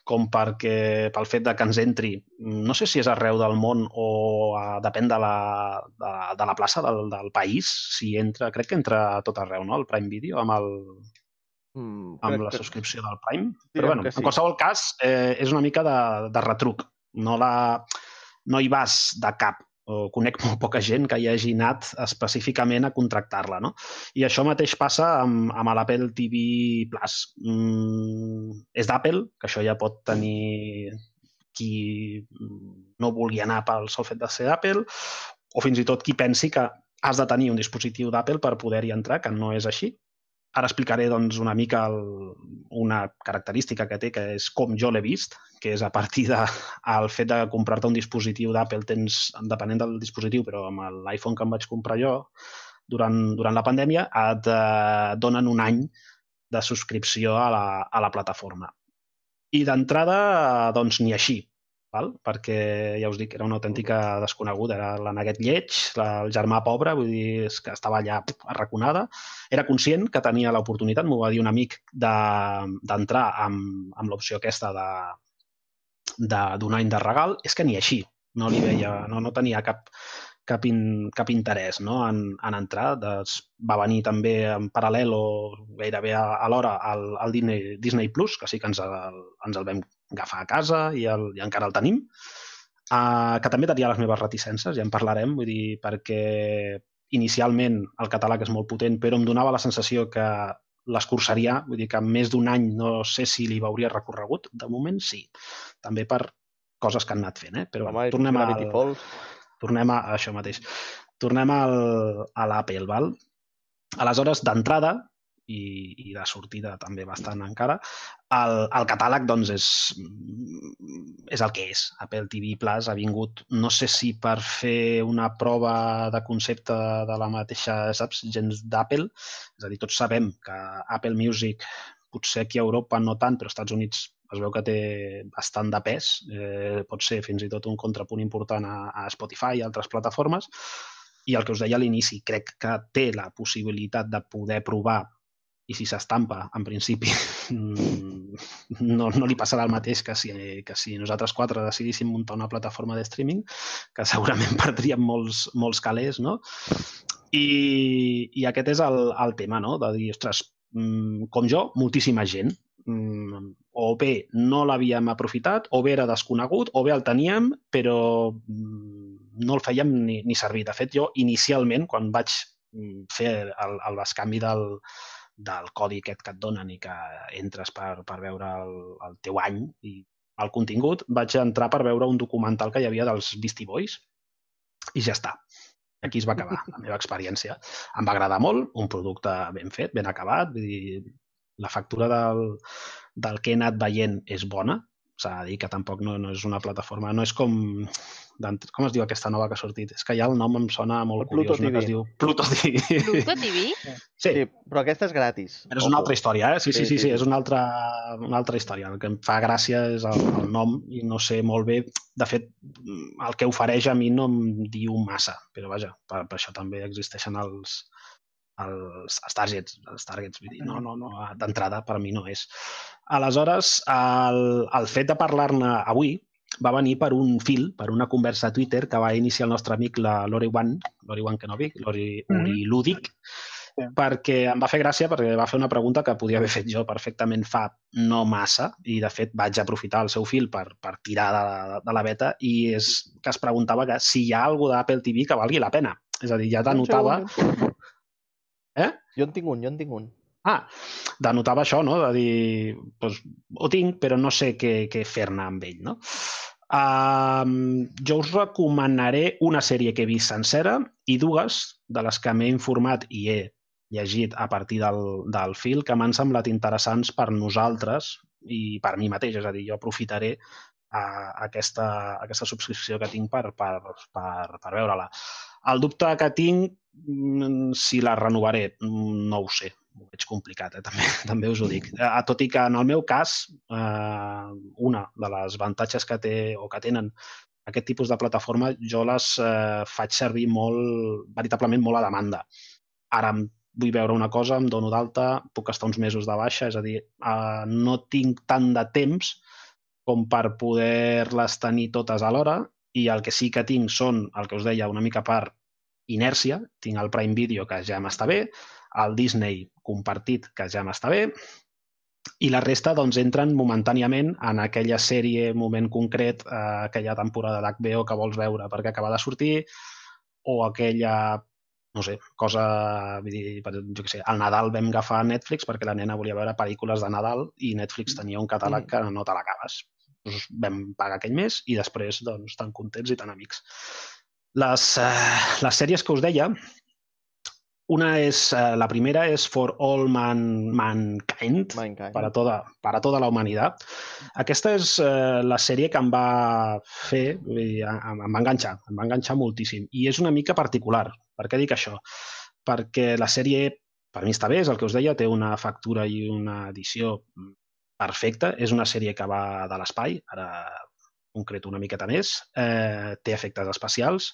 [SPEAKER 4] com perquè pel fet de que ens entri, no sé si és arreu del món o uh, depèn de la, de, de la plaça del, del país, si entra, crec que entra a tot arreu, no?, el Prime Video, amb, el,
[SPEAKER 3] Mm,
[SPEAKER 4] amb la
[SPEAKER 3] que-
[SPEAKER 4] subscripció del Prime. Però, bueno,
[SPEAKER 3] sí.
[SPEAKER 4] en qualsevol cas, eh, és una mica de, de retruc. No, la, no hi vas de cap o conec molt poca gent que hi hagi anat específicament a contractar-la, no? I això mateix passa amb, amb l'Apple TV Plus. Mm, és d'Apple, que això ja pot tenir qui no vulgui anar pel sol fet de ser d'Apple, o fins i tot qui pensi que has de tenir un dispositiu d'Apple per poder-hi entrar, que no és així. Ara explicaré doncs, una mica el, una característica que té, que és com jo l'he vist, que és a partir del de, fet de comprar-te un dispositiu d'Apple, tens, depenent del dispositiu, però amb l'iPhone que em vaig comprar jo durant, durant la pandèmia, et eh, donen un any de subscripció a la, a la plataforma. I d'entrada, doncs, ni així, val? perquè ja us dic, era una autèntica desconeguda, era la neguet lleig, la, el germà pobre, vull dir, és que estava allà arraconada. Era conscient que tenia l'oportunitat, m'ho va dir un amic, de- d'entrar amb, amb l'opció aquesta de de- d'un any de regal, és que ni així no li veia, no, no tenia cap, cap, in, cap interès no? en, en entrar. Des, va venir també en paral·lel o gairebé a, a l'hora el, el Disney, Disney Plus, que sí que ens el, ens el vam agafar a casa i, el, i encara el tenim, uh, que també tenia les meves reticències, ja en parlarem, vull dir, perquè inicialment el catàleg és molt potent, però em donava la sensació que l'escurçaria, vull dir que més d'un any no sé si li veuria recorregut, de moment sí, també per coses que han anat fent, eh? però
[SPEAKER 3] Home,
[SPEAKER 4] tornem, al, tornem a això mateix. Tornem al, a l'Apple, val? Aleshores, d'entrada, i, i de sortida també bastant encara, el, el catàleg doncs, és, és el que és. Apple TV Plus ha vingut, no sé si per fer una prova de concepte de la mateixa, saps, gens d'Apple, és a dir, tots sabem que Apple Music, potser aquí a Europa no tant, però als Estats Units es veu que té bastant de pes, eh, pot ser fins i tot un contrapunt important a, a Spotify i altres plataformes, i el que us deia a l'inici, crec que té la possibilitat de poder provar i si s'estampa, en principi, no, no li passarà el mateix que si, que si nosaltres quatre decidíssim muntar una plataforma de streaming, que segurament perdríem molts, molts calés, no? I, i aquest és el, el tema, no? De dir, ostres, mm, com jo, moltíssima gent, mm, o bé no l'havíem aprofitat, o bé era desconegut, o bé el teníem, però mm, no el fèiem ni, ni servir. De fet, jo inicialment, quan vaig mm, fer el, el bescanvi del, del codi aquest que et donen i que entres per, per veure el, el teu any i el contingut, vaig entrar per veure un documental que hi havia dels Beastie Boys i ja està. Aquí es va acabar la meva experiència. Em va agradar molt, un producte ben fet, ben acabat, vull dir, la factura del, del que he anat veient és bona, s'ha de dir que tampoc no, no és una plataforma, no és com... Com es diu aquesta nova que ha sortit? És que ja el nom em sona molt
[SPEAKER 3] El Pluto
[SPEAKER 4] curiós, no? que es
[SPEAKER 3] TV.
[SPEAKER 4] diu Pluto TV.
[SPEAKER 2] Pluto TV?
[SPEAKER 4] Sí,
[SPEAKER 3] Sí, però aquesta és gratis.
[SPEAKER 4] però és una altra història, eh? Sí, sí,
[SPEAKER 3] Sí,
[SPEAKER 4] sí,
[SPEAKER 3] sí,
[SPEAKER 4] sí,
[SPEAKER 3] sí.
[SPEAKER 4] és una altra, una altra història. El que em fa gràcia és el, el nom i no sé molt bé... De fet, el que ofereix a mi no em diu massa, però vaja, per, per això també existeixen els, els, els targets, els targets, vull dir, no, no, no, d'entrada per a mi no és. Aleshores, el, el fet de parlar-ne avui va venir per un fil, per una conversa a Twitter que va iniciar el nostre amic, la Lori Wan, Lori Wan Kenobi, Lori
[SPEAKER 1] Mhm.
[SPEAKER 4] Uri Lúdic,
[SPEAKER 1] Sí.
[SPEAKER 4] perquè em va fer gràcia perquè va fer una pregunta que podia haver fet jo perfectament fa no massa i de fet vaig aprofitar el seu fil per, per tirar de la, de la beta i és que es preguntava que si hi ha alguna d'Apple TV que valgui la pena. És a dir, ja denotava...
[SPEAKER 3] Jo en tinc un,
[SPEAKER 4] Eh?
[SPEAKER 3] Jo en tinc un, jo en tinc un.
[SPEAKER 4] Ah, denotava això, no? De dir, doncs, ho tinc, però no sé què, què fer-ne amb ell, no? Um, jo us recomanaré una sèrie que he vist sencera i dues de les que m'he informat i he llegit a partir del, del fil que m'han semblat interessants per nosaltres i per mi mateix. És a dir, jo aprofitaré a aquesta, aquesta subscripció que tinc per, per, per, per veure-la. El dubte que tinc, si la renovaré, mm, no ho sé. Ho veig complicat, eh? també, també us ho dic. Eh, tot i que en el meu cas, eh, una de les avantatges que té o que tenen aquest tipus de plataforma, jo les eh, faig servir molt, veritablement molt a demanda. Ara em vull veure una cosa, em dono d'alta, puc estar uns mesos de baixa, és a dir, eh, no tinc tant de temps com per poder-les tenir totes alhora i el que sí que tinc són, el que us deia, una mica per inèrcia. Tinc el Prime Video, que ja m'està bé, el Disney compartit, que ja m'està bé, i la resta doncs, entren momentàniament en aquella sèrie, moment concret, eh, aquella temporada d'HBO que vols veure perquè acaba de sortir, o aquella no sé, cosa, vull dir, jo què sé, al Nadal vam agafar Netflix perquè la nena volia veure pel·lícules de Nadal i Netflix tenia un catàleg que no te l'acabes. Doncs vam pagar aquell mes i després, doncs, tan contents i tan amics. Les, eh, les sèries que us deia, una és, eh, la primera és For All Man, Mankind,
[SPEAKER 3] Mankind.
[SPEAKER 4] para toda, para toda la humanitat. Aquesta és eh, la sèrie que em va fer, dir, em, em va enganxar, em va enganxar moltíssim. I és una mica particular. Per què dic això? Perquè la sèrie, per mi està bé, és el que us deia, té una factura i una edició perfecta. És una sèrie que va de l'espai, ara concreto una miqueta més. Eh, té efectes especials,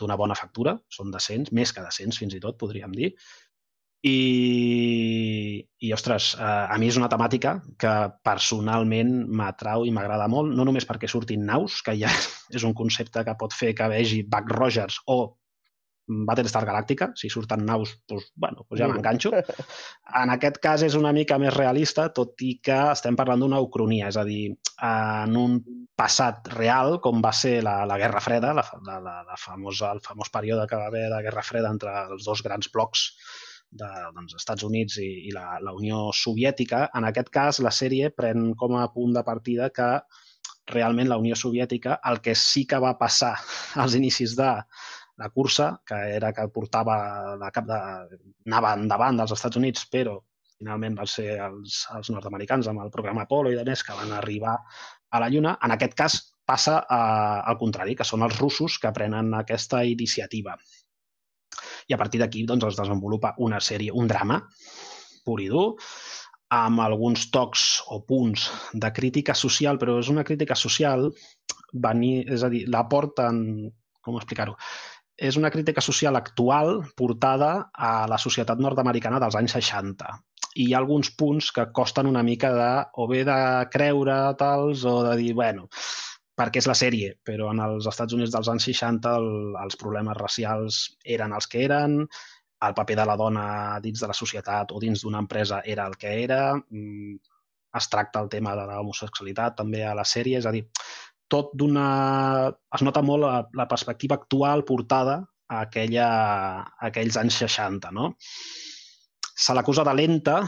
[SPEAKER 4] d'una bona factura, són decents, més que decents fins i tot, podríem dir. I, i ostres, eh, a mi és una temàtica que personalment m'atrau i m'agrada molt, no només perquè surtin naus, que ja és un concepte que pot fer que vegi Buck Rogers o Battlestar Galàctica, si surten naus, doncs, bueno, doncs ja m'enganxo. En aquest cas és una mica més realista, tot i que estem parlant d'una ucronia, és a dir, en un passat real, com va ser la, la Guerra Freda, la, la, la, la famosa, el famós període que va haver de Guerra Freda entre els dos grans blocs de doncs, Estats Units i, i la, la Unió Soviètica. En aquest cas, la sèrie pren com a punt de partida que realment la Unió Soviètica, el que sí que va passar als inicis de la cursa, que era que portava de cap de... anava endavant dels Estats Units, però finalment van ser els, els nord-americans amb el programa Apollo i de més que van arribar a la Lluna. En aquest cas passa eh, al contrari, que són els russos que prenen aquesta iniciativa. I a partir d'aquí doncs, es desenvolupa una sèrie, un drama pur i dur, amb alguns tocs o punts de crítica social, però és una crítica social, venir, és a dir, la porten, com explicar-ho, és una crítica social actual portada a la societat nord-americana dels anys 60. I hi ha alguns punts que costen una mica de, o bé de creure tals, o de dir, bueno, perquè és la sèrie, però en els Estats Units dels anys 60 el, els problemes racials eren els que eren, el paper de la dona dins de la societat o dins d'una empresa era el que era, mm, es tracta el tema de l'homosexualitat també a la sèrie, és a dir, tot d'una... Es nota molt la, la perspectiva actual portada a, aquella, a aquells anys 60, no? Se l'acusa de lenta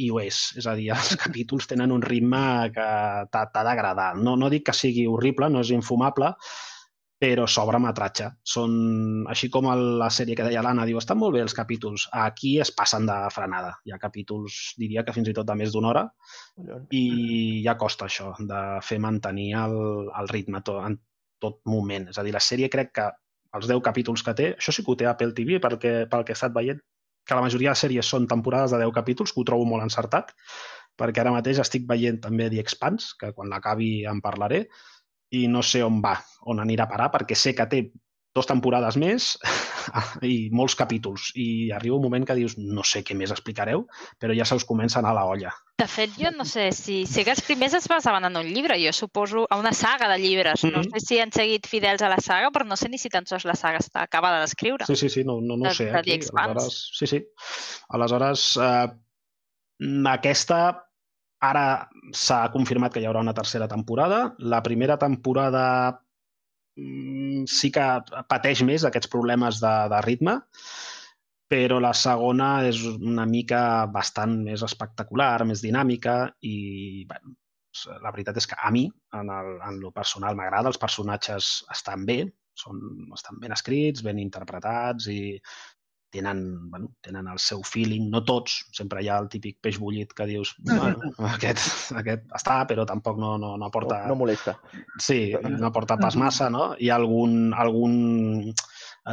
[SPEAKER 4] i ho és. És a dir, els capítols tenen un ritme que t'ha d'agradar. No, no dic que sigui horrible, no és infumable, però s'obre metratge. Són, així com el, la sèrie que deia l'Anna, diu, estan molt bé els capítols. Aquí es passen de frenada. Hi ha capítols, diria que fins i tot de més d'una hora, i ja costa això, de fer mantenir el, el ritme to, en tot moment. És a dir, la sèrie crec que els 10 capítols que té, això sí que ho té Apple TV, perquè, pel que he estat veient, que la majoria de sèries són temporades de 10 capítols, que ho trobo molt encertat, perquè ara mateix estic veient també The Expanse, que quan l'acabi en parlaré, i no sé on va, on anirà a parar, perquè sé que té dues temporades més i molts capítols. I arriba un moment que dius, no sé què més explicareu, però ja se us comença a anar a la olla.
[SPEAKER 2] De fet, jo no sé si... Sé que els primers es basaven en un llibre, jo suposo, a una saga de llibres. Mm -hmm. No
[SPEAKER 4] Mhm.
[SPEAKER 2] sé si han seguit fidels a la saga, però no sé ni si tan sols la saga està acabada d'escriure.
[SPEAKER 4] Sí, sí, sí, no, no, no
[SPEAKER 2] De-
[SPEAKER 4] sé.
[SPEAKER 2] de The
[SPEAKER 4] Aquí, aleshores, sí, sí. Aleshores, eh, aquesta ara s'ha confirmat que hi haurà una tercera temporada. La primera temporada mm, sí que pateix més aquests problemes de, de ritme, però la segona és una mica bastant més espectacular, més dinàmica i, bueno, la veritat és que a mi, en, el, en lo personal, m'agrada. Els personatges estan bé, són, estan ben escrits, ben interpretats i tenen, bueno, tenen el seu feeling, no tots, sempre hi ha el típic peix bullit que dius, bueno, aquest, aquest està, però tampoc no, no, no aporta...
[SPEAKER 3] No, no molesta.
[SPEAKER 4] Sí, no aporta pas massa, no? Hi ha algun, algun,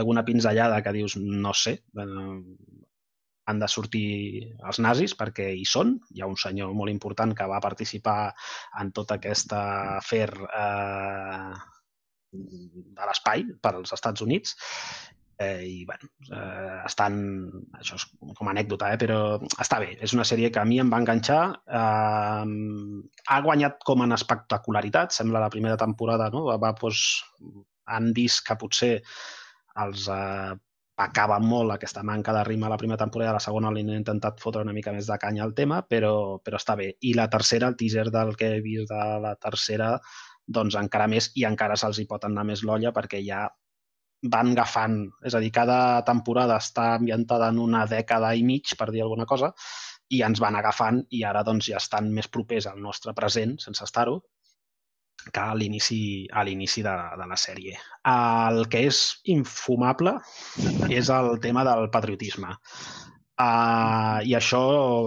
[SPEAKER 4] alguna pinzellada que dius, no sé, eh, han de sortir els nazis perquè hi són. Hi ha un senyor molt important que va participar en tota aquesta afer eh, de l'espai per als Estats Units eh, i bueno, eh, estan, això és com a anècdota, eh, però està bé, és una sèrie que a mi em va enganxar, eh, ha guanyat com en espectacularitat, sembla la primera temporada, no? Va, doncs, han vist que potser els eh, acaba molt aquesta manca de rima a la primera temporada, a la segona li han intentat fotre una mica més de canya al tema, però, però està bé. I la tercera, el teaser del que he vist de la tercera, doncs encara més i encara se'ls hi pot anar més l'olla perquè ja van agafant, és a dir, cada temporada està ambientada en una dècada i mig, per dir alguna cosa, i ens van agafant i ara doncs ja estan més propers al nostre present, sense estar-ho, que a l'inici a l'inici de, de la sèrie. El que és infumable és el tema del patriotisme. Uh, I això,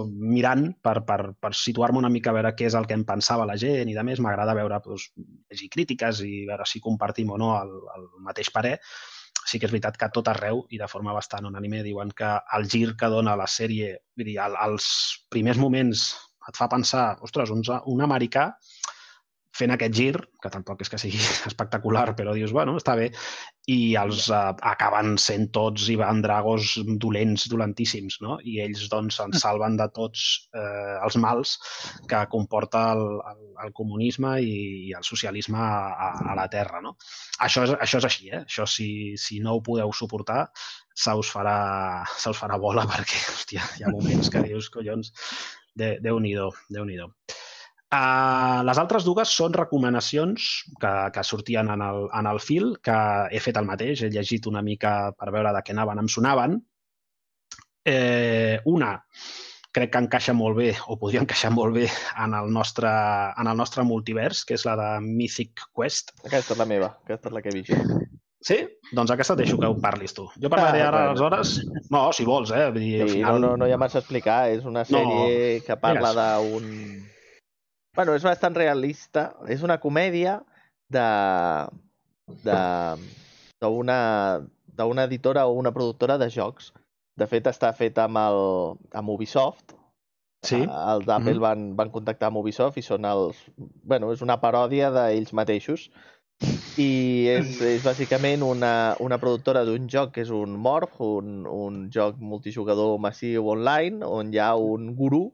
[SPEAKER 4] mirant, per, per, per situar-me una mica a veure què és el que em pensava la gent i de més, m'agrada veure, doncs, llegir crítiques i veure si compartim o no el, el mateix parer. Sí que és veritat que tot arreu, i de forma bastant unànime, diuen que el gir que dona la sèrie, vull dir, el, els primers moments et fa pensar, ostres, un, un americà fent aquest gir, que tampoc és que sigui espectacular, però dius, bueno, està bé, i els uh, acaben sent tots i van dragos dolents, dolentíssims, no? I ells, doncs, ens salven de tots eh, els mals que comporta el, el, el comunisme i, i el socialisme a, a la Terra, no? Això és, això és així, eh? Això, si, si no ho podeu suportar, se us farà, se us farà bola perquè, hòstia, hi ha moments que dius, collons, de, Déu-n'hi-do, déu nhi déu Uh, les altres dues són recomanacions que, que sortien en el, en el fil, que he fet el mateix, he llegit una mica per veure de què anaven, em sonaven. Eh, una, crec que encaixa molt bé, o podria encaixar molt bé en el nostre, en el nostre multivers, que és la de Mythic Quest.
[SPEAKER 3] Aquesta és la meva, aquesta és la que he vist.
[SPEAKER 4] Sí? Doncs aquesta deixo que ho parlis tu. Jo parlaré ah, ara, bueno. aleshores... No, si vols, eh? Vull dir,
[SPEAKER 3] sí, al final... no, no, no hi ha massa a explicar. És una sèrie no. que parla d'un Bueno, és bastant realista. És una comèdia de de d'una d'una editora o una productora de jocs. De fet, està fet amb, el, amb Ubisoft.
[SPEAKER 4] Sí.
[SPEAKER 3] Els d'Apple mm -hmm. van, van contactar amb Ubisoft i són els... Bueno, és una paròdia d'ells mateixos. I és, és bàsicament una, una productora d'un joc que és un Morph, un, un joc multijugador massiu online, on hi ha un gurú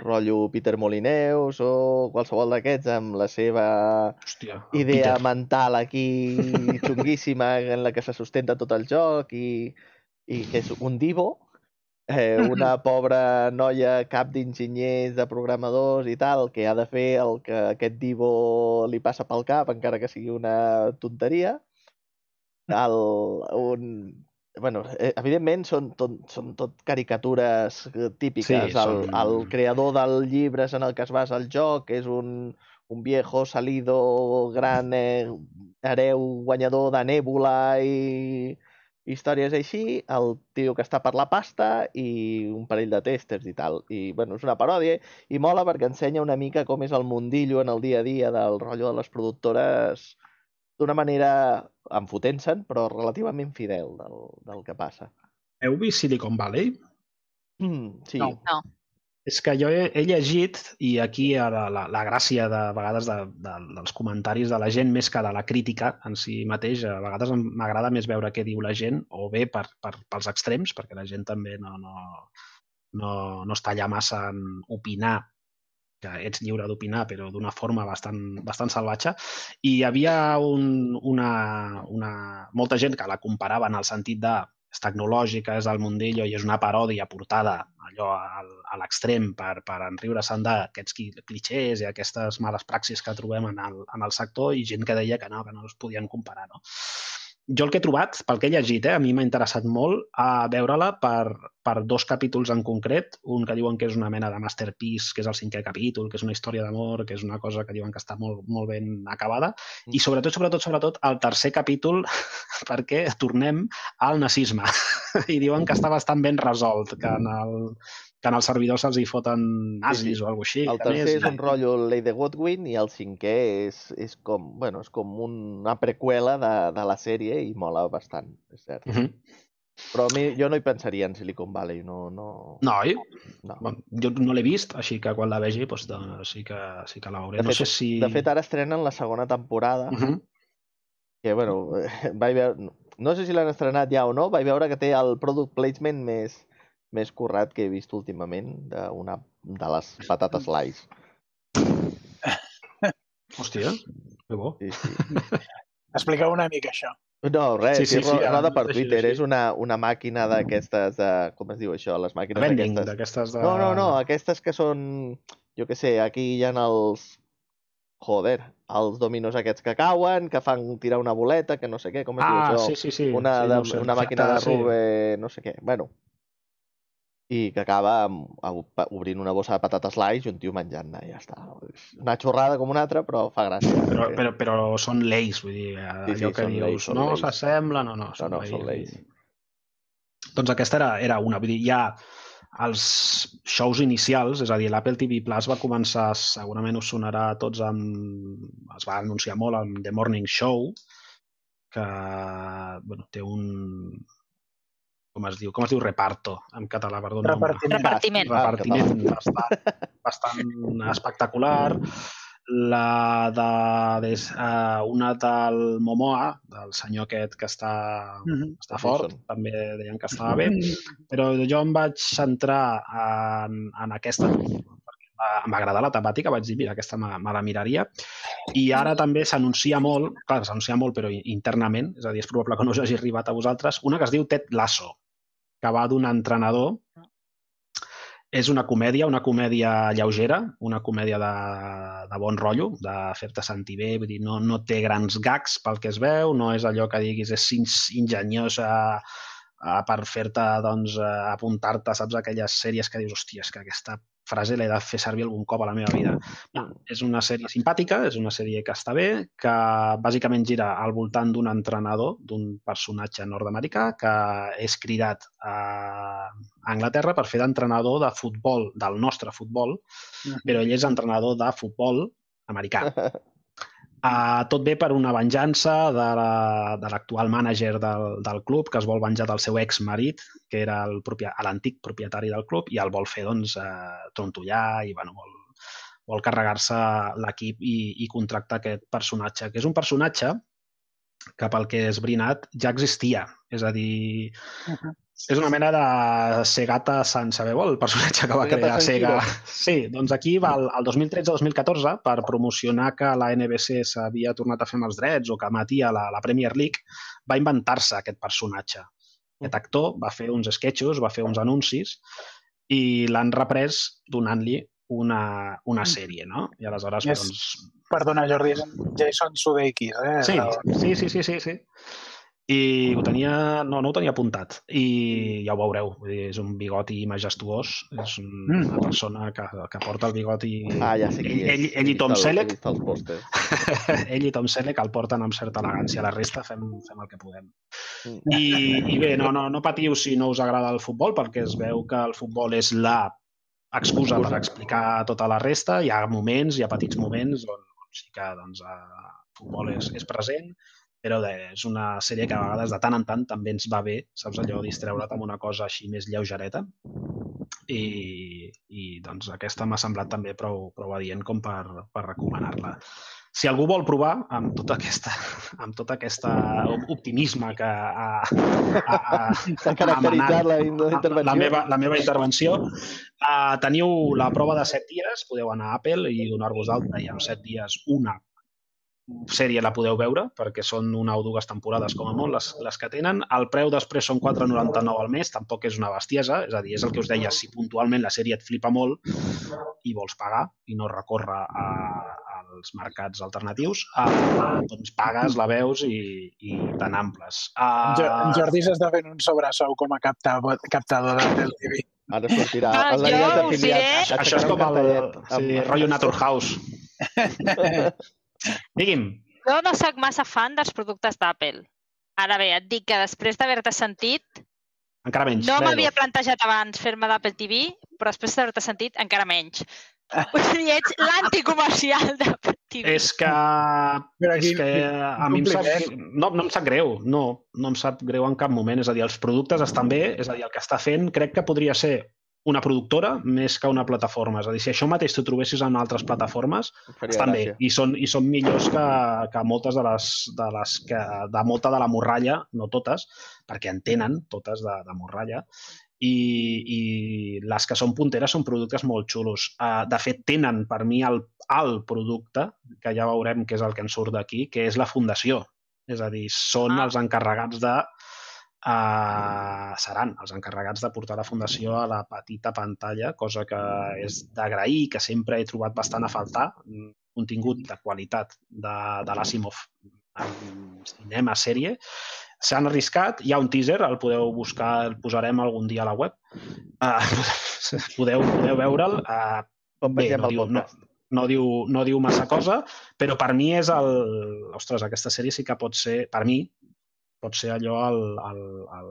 [SPEAKER 3] rotllo Peter Molineus o qualsevol d'aquests amb la seva
[SPEAKER 4] Hòstia,
[SPEAKER 3] idea Peter. mental aquí xunguíssima en la que se sustenta tot el joc i, i que és un divo, eh, una pobra noia cap d'enginyers, de programadors i tal, que ha de fer el que aquest divo li passa pel cap, encara que sigui una tonteria. El, un, bueno, eh, evidentment són tot, són tot caricatures eh, típiques. Sí, el, són... el creador del llibre en el que es basa el joc és un, un viejo salido gran eh, hereu guanyador de Nèbula i històries així, el tio que està per la pasta i un parell de testers i tal. I, bueno, és una paròdia i mola perquè ensenya una mica com és el mundillo en el dia a dia del rotllo de les productores d'una manera enfotent-se'n, però relativament fidel del, del que passa.
[SPEAKER 4] Heu vist Silicon Valley?
[SPEAKER 3] Mm, sí.
[SPEAKER 2] No. no.
[SPEAKER 4] És que jo he, he llegit, i aquí la, la, la gràcia de, de vegades de, de, dels comentaris de la gent més que de la crítica en si mateix, a vegades m'agrada més veure què diu la gent, o bé per, per, pels extrems, perquè la gent també no, no, no, no està allà massa en opinar que ets lliure d'opinar, però d'una forma bastant, bastant salvatge. I hi havia un, una, una, molta gent que la comparava en el sentit de és tecnològica, és al mundillo i és una paròdia portada allò al, a l'extrem per, per enriure-se'n d'aquests clichés i aquestes males praxis que trobem en el, en el sector i gent que deia que no, que no es podien comparar. No? Jo el que he trobat, pel que he llegit, eh, a mi m'ha interessat molt a veure-la per, per dos capítols en concret. Un que diuen que és una mena de masterpiece, que és el cinquè capítol, que és una història d'amor, que és una cosa que diuen que està molt, molt ben acabada. I sobretot, sobretot, sobretot, el tercer capítol, perquè tornem al nazisme. I diuen que està bastant ben resolt, que en el, que en el servidor se'ls hi foten nazis
[SPEAKER 3] Sí, sí.
[SPEAKER 4] o alguna cosa així.
[SPEAKER 3] El tercer és un rotllo Lady de Godwin i el cinquè és, és com, bueno, és com una preqüela de, de la sèrie i mola bastant, és cert.
[SPEAKER 4] Uh -huh.
[SPEAKER 3] Però a mi, jo no hi pensaria en Silicon Valley, no... no,
[SPEAKER 4] No, oi?
[SPEAKER 3] no.
[SPEAKER 4] Bueno, jo no l'he vist, així que quan la vegi doncs, doncs, sí, que, sí que la veuré.
[SPEAKER 3] De
[SPEAKER 4] no
[SPEAKER 3] fet-
[SPEAKER 4] sé si...
[SPEAKER 3] De fet, ara estrenen la segona temporada,
[SPEAKER 4] Uh -huh.
[SPEAKER 3] que, bueno, vaig veure... No sé si l'han estrenat ja o no, vaig veure que té el product placement més, més currat que he vist últimament d'una de les patates lice.
[SPEAKER 4] Hòstia, que bo.
[SPEAKER 3] Sí, sí.
[SPEAKER 1] Expliqueu una mica això.
[SPEAKER 3] No, res,
[SPEAKER 4] Sí,
[SPEAKER 3] sí,
[SPEAKER 4] sí,
[SPEAKER 3] sí,
[SPEAKER 4] sí,
[SPEAKER 3] roda per Twitter. És una, una màquina d'aquestes, de... com es diu això? Les màquines d'aquestes...
[SPEAKER 4] d'aquestes de...
[SPEAKER 3] No, no, no, aquestes que són... Jo què sé, aquí hi ha els... Joder, els dominos aquests que cauen, que fan tirar una boleta, que no sé què, com es diu
[SPEAKER 4] Ah,
[SPEAKER 3] això?
[SPEAKER 4] sí, sí, sí.
[SPEAKER 3] una,
[SPEAKER 4] sí, no sé,
[SPEAKER 3] una màquina de
[SPEAKER 4] sí.
[SPEAKER 3] rube, no sé què. Bueno, i que acaba amb, amb, obrint una bossa de patates lice i un tio menjant-ne, ja està. És una xorrada com una altra, però fa gràcia.
[SPEAKER 4] Però,
[SPEAKER 3] perquè-
[SPEAKER 4] però, però són lleis, vull dir, eh,
[SPEAKER 3] Sí, sí,
[SPEAKER 4] allò que
[SPEAKER 3] són
[SPEAKER 4] dius,
[SPEAKER 3] són
[SPEAKER 4] no s'assembla, no, no,
[SPEAKER 3] No, no, són lleis.
[SPEAKER 4] Doncs aquesta era, era una, vull dir, ja els shows inicials, és a dir, l'Apple TV Plus va començar, segurament us sonarà a tots amb... es va anunciar molt amb The Morning Show, que bueno, té un... com es diu? Com es diu reparto en català, perdó? no,
[SPEAKER 1] Repartiment.
[SPEAKER 2] Repartiment.
[SPEAKER 3] Ah,
[SPEAKER 4] repartiment bastant, bastant espectacular. La de, des, uh, una del Momoa, del senyor aquest que està,
[SPEAKER 1] Mhm.
[SPEAKER 4] està fort,
[SPEAKER 3] Jason.
[SPEAKER 4] també deien que estava bé, però jo em vaig centrar en, en aquesta em va agradar la temàtica, vaig dir, mira, aquesta me, me la miraria. I ara també s'anuncia molt, clar, s'anuncia molt, però internament, és a dir, és probable que no us hagi arribat a vosaltres, una que es diu Ted Lasso, que va d'un entrenador. És una comèdia, una comèdia lleugera, una comèdia de, de bon rotllo, de fer-te sentir bé, vull dir, no, no té grans gags pel que es veu, no és allò que diguis és enginyosa eh, per fer-te, doncs, apuntar-te, saps, aquelles sèries que dius, hòstia, és que aquesta frase l'he de fer servir algun cop a la meva vida. No, és una sèrie simpàtica, és una sèrie que està bé, que bàsicament gira al voltant d'un entrenador, d'un personatge nord-americà que és cridat a Anglaterra per fer d'entrenador de futbol, del nostre futbol, però ell és entrenador de futbol americà. Uh, tot ve per una venjança de la- de l'actual mànager del, del club que es vol venjar del seu ex-marit, que era l'antic propietari del club, i el vol fer doncs, uh, trontollar i bueno, vol, vol carregar-se l'equip i, i contractar aquest personatge, que és un personatge que pel que és brinat ja existia. És a dir,
[SPEAKER 1] Mhm.
[SPEAKER 4] és una mena de Segata San, sabeu el personatge que va
[SPEAKER 3] Segata
[SPEAKER 4] crear Sega? Sí, doncs aquí va el, el 2013-2014 per promocionar que la NBC s'havia tornat a fer amb els drets o que matia la, la Premier League, va inventar-se aquest personatge. Aquest actor va fer uns sketchos, va fer uns anuncis i l'han reprès donant-li una, una sèrie, no? I aleshores,
[SPEAKER 1] Yes.
[SPEAKER 4] doncs,
[SPEAKER 1] Perdona, Jordi, és Jason Sudeikis, eh?
[SPEAKER 4] Sí, sí, sí, sí, sí, sí. I ho tenia... No, no ho tenia apuntat. I ja ho veureu. Vull dir, és un bigoti majestuós. És
[SPEAKER 1] Mm.
[SPEAKER 4] una persona que, que porta el bigoti...
[SPEAKER 3] Ah, ja sé qui
[SPEAKER 4] ell,
[SPEAKER 3] és.
[SPEAKER 4] ell, ell i Tom
[SPEAKER 3] el-
[SPEAKER 4] Selleck. Ell i Tom Selleck el porten amb certa elegància. La resta fem, fem el que podem.
[SPEAKER 3] Mm.
[SPEAKER 4] I, i bé, no, no, no patiu si no us agrada el futbol, perquè es veu que el futbol és la excusa per explicar tota la resta. Hi ha moments, hi ha petits moments on, on sí que doncs, el futbol és, és present, però de, és una sèrie que a vegades de tant en tant també ens va bé, saps allò, distreure't amb una cosa així més lleugereta. I, i doncs aquesta m'ha semblat també prou, prou adient com per, per recomanar-la. Si algú vol provar amb tota aquesta, amb tota aquesta optimisme que ha, ha, ha,
[SPEAKER 3] caracteritzat la, la intervenció.
[SPEAKER 4] la, meva, la meva intervenció. Uh, teniu la prova de 7 dies, podeu anar a Apple i donar-vos d'alta i en 7 dies una sèrie la podeu veure, perquè són una o dues temporades com a molt les, les que tenen. El preu després són 4,99 al mes, tampoc és una bestiesa, és a dir, és el que us deia, si puntualment la sèrie et flipa molt i vols pagar i no recórrer a, als mercats alternatius, uh, doncs pagues, la veus i, i tan amples.
[SPEAKER 1] Jo- en
[SPEAKER 4] Uh,
[SPEAKER 1] Jordi s'està fent un sobressou com a captador, captador de TV.
[SPEAKER 3] Ara sortirà
[SPEAKER 2] Ah,
[SPEAKER 3] el
[SPEAKER 2] jo
[SPEAKER 3] d'afiliat.
[SPEAKER 2] diré-
[SPEAKER 4] això és com el,
[SPEAKER 3] cartellet
[SPEAKER 4] sí, rotllo Naturhaus. Digui'm,
[SPEAKER 2] Jo no sóc massa fan dels productes d'Apple. Ara bé, et dic que després d'haver-te sentit,
[SPEAKER 4] encara menys.
[SPEAKER 2] no m'havia plantejat abans fer-me d'Apple TV, però després d'haver-te sentit, encara menys. O sigui, ets l'anticomercial d'Apple TV.
[SPEAKER 4] És que, és que a mi em sap, no, no em sap greu, no, no em sap greu en cap moment. És a dir, els productes estan bé, és a dir, el que està fent crec que podria ser una productora més que una plataforma. És a dir, si això mateix t'ho trobessis en altres plataformes, estan bé i són, i són millors que, que moltes de les, de les que, de molta de la morralla, no totes, perquè en tenen totes de, de morralla, i, i les que són punteres són productes molt xulos. Uh, de fet, tenen per mi el, el producte, que ja veurem què és el que ens surt d'aquí, que és la fundació. És a dir, són
[SPEAKER 2] Ah.
[SPEAKER 4] els encarregats de uh, seran els encarregats de portar la fundació a la petita pantalla, cosa que és d'agrair, que sempre he trobat bastant a faltar, contingut de qualitat de, de l'Asimov en cinema, sèrie. S'han arriscat, hi ha un teaser, el podeu buscar, el posarem algun dia a la web. Uh, podeu, podeu veure'l. Uh,
[SPEAKER 3] Com
[SPEAKER 4] Bé, no
[SPEAKER 3] el
[SPEAKER 4] diu, no, no, diu, no diu massa cosa, però per mi és el... Ostres, aquesta sèrie sí que pot ser, per mi, pot ser allò el, el, el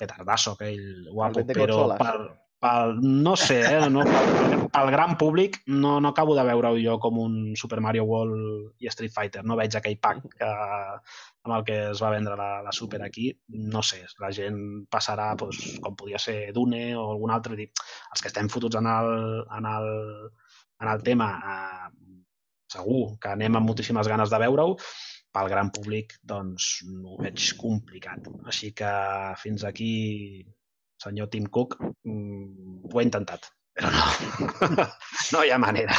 [SPEAKER 4] petardasso aquell guapo,
[SPEAKER 3] vende
[SPEAKER 4] però
[SPEAKER 3] consoles.
[SPEAKER 4] pel, pel, no sé, eh, no, pel, pel gran públic no, no acabo de veure-ho jo com un Super Mario World i Street Fighter. No veig aquell pack que, amb el que es va vendre la, la Super aquí. No sé, la gent passarà doncs, com podia ser Dune o algun altre. Dir, els que estem fotuts en el, en el, en el tema, eh, segur que anem amb moltíssimes ganes de veure-ho, pel gran públic doncs ho veig complicat. Així que fins aquí, senyor Tim Cook, mm, ho he intentat, però no, no hi ha manera.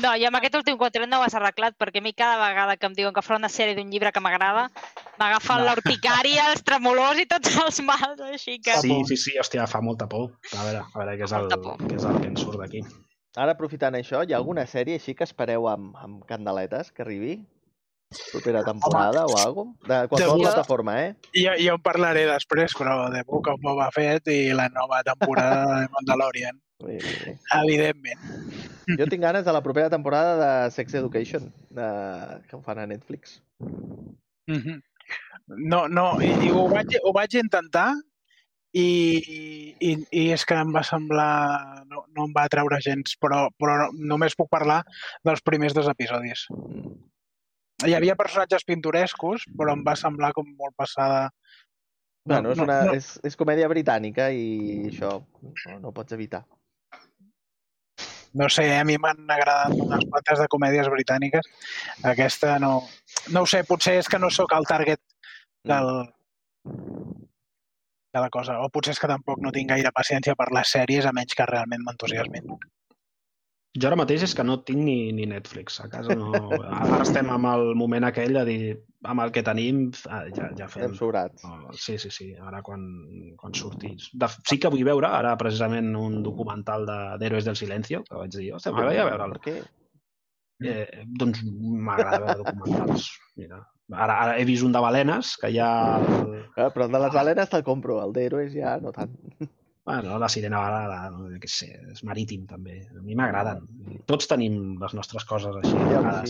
[SPEAKER 2] No, i amb aquest últim quadret no ho has arreglat, perquè a mi cada vegada que em diuen que farà una sèrie d'un llibre que m'agrada, m'agafen
[SPEAKER 4] No.
[SPEAKER 2] l'urticària, els tremolors i tots els mals, així que...
[SPEAKER 4] Sí, sí, sí, hòstia, fa molta por. A veure, a veure què és el, què és el que ens surt d'aquí.
[SPEAKER 3] Ara, aprofitant això, hi ha alguna sèrie així que espereu amb, amb candeletes que arribi? Propera temporada o alguna cosa? De qualsevol
[SPEAKER 2] Jo-
[SPEAKER 3] plataforma, eh?
[SPEAKER 1] Jo, jo en parlaré després, però de Book of Boba Fett i la nova temporada de Mandalorian,
[SPEAKER 3] bé, bé.
[SPEAKER 1] evidentment.
[SPEAKER 3] Jo tinc ganes de la propera temporada de Sex Education, de... que ho fan a Netflix.
[SPEAKER 1] Mhm. No, no, i, i ho, vaig, ho vaig intentar i, i, i és que em va semblar... No, no em va treure gens, però, però no, només puc parlar dels primers dos episodis.
[SPEAKER 3] Mm.
[SPEAKER 1] Hi havia personatges pintorescos, però em va semblar com molt passada... No,
[SPEAKER 3] Bueno, és,
[SPEAKER 1] no,
[SPEAKER 3] una,
[SPEAKER 1] no.
[SPEAKER 3] és, és comèdia britànica i això no, no pots evitar.
[SPEAKER 1] No sé, a mi m'han agradat unes quantes de comèdies britàniques. Aquesta no... No ho sé, potser és que no sóc el target del, de la cosa. O potser és que tampoc no tinc gaire paciència per les sèries, a menys que realment m'entusiasmin.
[SPEAKER 4] Jo ara mateix és que no tinc ni, ni Netflix a casa. No. Ara estem amb el moment aquell de dir, amb el que tenim, ah, ja, ja fem.
[SPEAKER 3] Estem sobrats.
[SPEAKER 4] Oh, sí, sí, sí, ara quan, quan surti. De, sí que vull veure ara precisament un documental de- d'Héroes del Silencio, que vaig dir, ostres, m'agradaria veure'l.
[SPEAKER 3] Per què?
[SPEAKER 4] Eh, doncs m'agrada veure documentals. Mira, ara, ara he vist un de balenes, que ja... El,
[SPEAKER 3] Ah, però el de les balenes te'l compro, el d'Héroes ja no tant.
[SPEAKER 4] Bueno, la sirena balada, no, què sé, és marítim també. A mi m'agraden. Tots tenim les nostres coses així.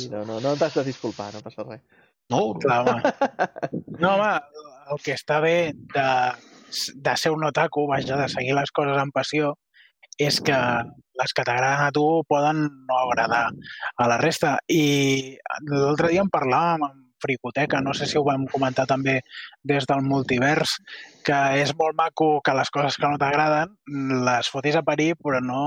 [SPEAKER 3] sí, no, no, no t'has de disculpar, no passa res.
[SPEAKER 4] No,
[SPEAKER 1] Clar, home. No, home, el que està bé de, de ser un otaku, vaja, de seguir les coses amb passió, és que les que t'agraden a tu poden no agradar a la resta. I l'altre dia en parlàvem amb Fricoteca, no sé si ho vam comentar també des del multivers, que és molt maco que les coses que no t'agraden les fotis a parir, però no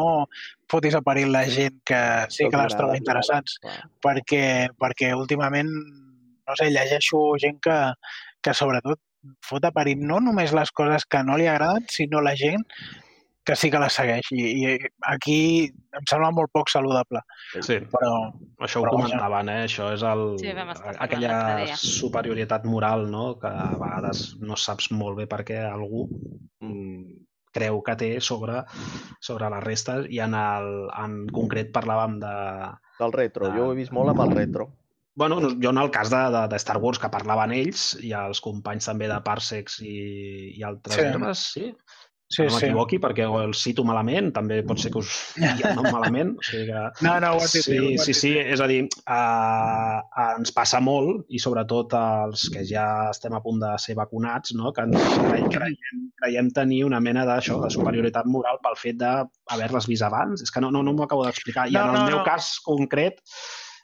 [SPEAKER 1] fotis a parir la gent que sí que les troba interessants. perquè, perquè últimament, no sé, llegeixo gent que, que sobretot fot a parir no només les coses que no li agraden, sinó la gent que sí que la segueix. I, i aquí em sembla molt poc saludable.
[SPEAKER 4] Sí,
[SPEAKER 1] Però,
[SPEAKER 4] això ho
[SPEAKER 1] Però
[SPEAKER 4] comentaven, eh? Això és el,
[SPEAKER 2] Sí,
[SPEAKER 4] aquella superioritat moral, no?, que a vegades no saps molt bé per què algú mm, creu que té sobre, sobre la resta i en, el, en concret parlàvem de,
[SPEAKER 3] Del retro. Jo ho he vist molt amb el retro.
[SPEAKER 4] Bueno, no- jo en el cas de, de, de Star Wars que parlaven ells i els companys també de Parsecs i, i altres
[SPEAKER 1] Sí.
[SPEAKER 4] herbes, sí?
[SPEAKER 1] Sí,
[SPEAKER 4] no
[SPEAKER 1] sí.
[SPEAKER 4] m'equivoqui perquè o el cito malament, també pot ser que us digui el nom malament. O sigui que...
[SPEAKER 1] No, no, ho has dit
[SPEAKER 4] Sí, sí, sí, és a dir, uh, ens passa molt, i sobretot els que ja estem a punt de ser vacunats, no? que ens cre- creiem, creiem tenir una mena d'això, de superioritat moral pel fet d'haver-les vist abans. És que no, no, no m'ho acabo d'explicar. I
[SPEAKER 1] No,
[SPEAKER 4] en el
[SPEAKER 1] no,
[SPEAKER 4] meu
[SPEAKER 1] no.
[SPEAKER 4] cas concret,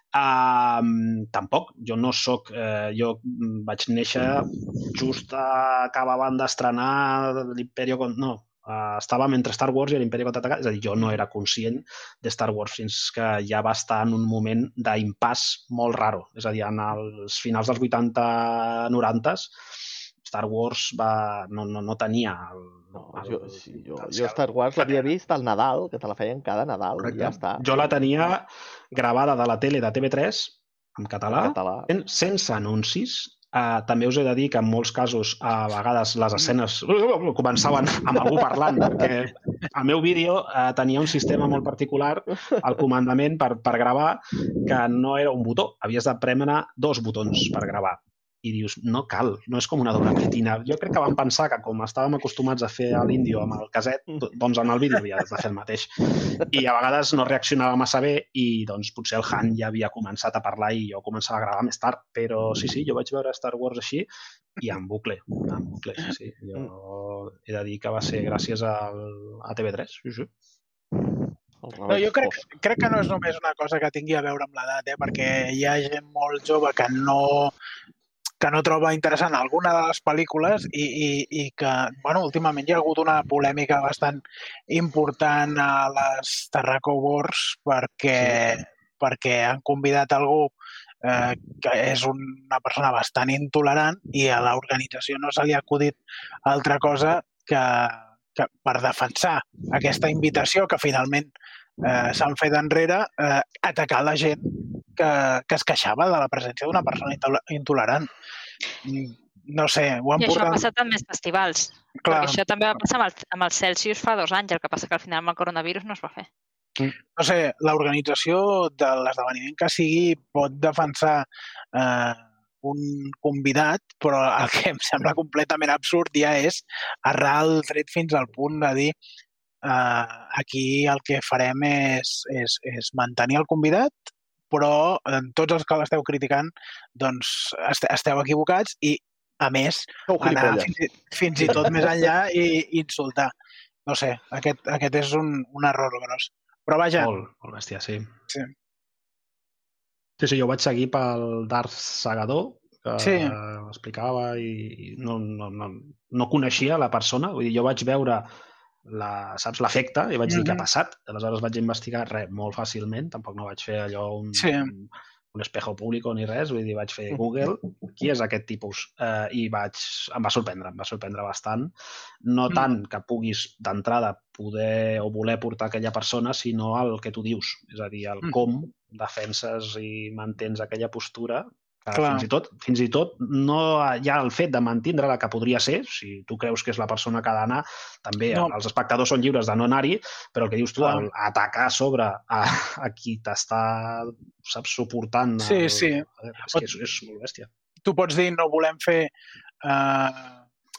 [SPEAKER 4] Um, tampoc, jo no sóc... Eh, jo mm, vaig néixer just acabaven d'estrenar l'Imperio... No, uh, estàvem entre Star Wars i l'Imperi contraatacat, és a dir, jo no era conscient de Star Wars fins que ja va estar en un moment d'impàs molt raro. És a dir, en els finals dels 80-90 Star Wars va, no, no, no tenia el,
[SPEAKER 3] No,
[SPEAKER 4] el,
[SPEAKER 3] jo, sí, jo, jo
[SPEAKER 4] potencial.
[SPEAKER 3] Star Wars l'havia vist al Nadal, que te la feien cada Nadal,
[SPEAKER 4] Correcte.
[SPEAKER 3] i ja està.
[SPEAKER 4] Jo la tenia gravada de la tele de TV3 en català,
[SPEAKER 3] En català.
[SPEAKER 4] sen- sense anuncis. Uh, també us he de dir que en molts casos a vegades les escenes començaven amb algú parlant perquè el meu vídeo uh, tenia un sistema molt particular al comandament per, per gravar que no era un botó, havies de premenar dos botons per gravar i dius, no cal, no és com una doble plitina. Jo crec que vam pensar que com estàvem acostumats a fer a l'índio amb el caset, doncs en el vídeo havies de fer el mateix. I a vegades no reaccionava massa bé i doncs potser el Han ja havia començat a parlar i jo començava a gravar més tard. Però sí, sí, jo vaig veure Star Wars així i en bucle, en bucle, sí, sí. Jo he de dir que va ser gràcies al, a TV3, sí, sí.
[SPEAKER 1] No, jo crec, crec que no és només una cosa que tingui a veure amb l'edat, eh? perquè hi ha gent molt jove que no que no troba interessant alguna de les pel·lícules i, i, i que, bueno, últimament hi ha hagut una polèmica bastant important a les Tarraco Wars perquè, perquè han convidat algú eh, que és una persona bastant intolerant i a l'organització no se li ha acudit altra cosa que, que per defensar aquesta invitació que finalment eh, s'han fet enrere, eh, atacar la gent que, que es queixava de la presència d'una persona intol- intolerant. Mm, No sé, ho han
[SPEAKER 2] I això ha
[SPEAKER 1] portat...
[SPEAKER 2] passat amb més festivals.
[SPEAKER 1] Clar,
[SPEAKER 2] Perquè això també va passar amb el, amb el Celsius fa dos anys, el que passa que al final amb el coronavirus no es va fer.
[SPEAKER 1] no sé, l'organització de l'esdeveniment que sigui pot defensar eh, un convidat, però el que em sembla completament absurd ja és errar el tret fins al punt de dir eh, aquí el que farem és, és, és mantenir el convidat, però eh, tots els que l'esteu criticant doncs est esteu equivocats i, a més,
[SPEAKER 3] Sou
[SPEAKER 1] anar fins, i- fins i tot més enllà i, i insultar. No sé, aquest, aquest és un, un error gros. Però vaja,
[SPEAKER 4] Molt, molt bèstia, sí.
[SPEAKER 1] Sí.
[SPEAKER 4] Sí, sí, jo vaig seguir pel Darth Sagador, que
[SPEAKER 1] Sí.
[SPEAKER 4] explicava i no, no, no, no coneixia la persona. Vull dir, jo vaig veure la, saps, l'efecte i vaig dir què ha passat. Aleshores vaig investigar res molt fàcilment, tampoc no vaig fer allò un,
[SPEAKER 1] Sí.
[SPEAKER 4] un, un espejo públic ni res, vull dir, vaig fer Google, qui és aquest tipus? Eh, I vaig, em va sorprendre, em va sorprendre bastant. No
[SPEAKER 1] Mm.
[SPEAKER 4] tant que puguis d'entrada poder o voler portar aquella persona, sinó el que tu dius, és a dir, el
[SPEAKER 1] Mm.
[SPEAKER 4] com defenses i mantens aquella postura que
[SPEAKER 1] Clar.
[SPEAKER 4] fins i tot, fins i tot no hi ha el fet de mantindre-la que podria ser, si tu creus que és la persona que ha d'anar, també
[SPEAKER 1] No.
[SPEAKER 4] els espectadors són lliures de no anar-hi, però el que dius tu, el, atacar a sobre a, a qui t'està, saps, suportant...
[SPEAKER 1] Sí,
[SPEAKER 4] el,
[SPEAKER 1] sí.
[SPEAKER 4] És que és, és molt bèstia.
[SPEAKER 1] tu pots dir no volem fer eh,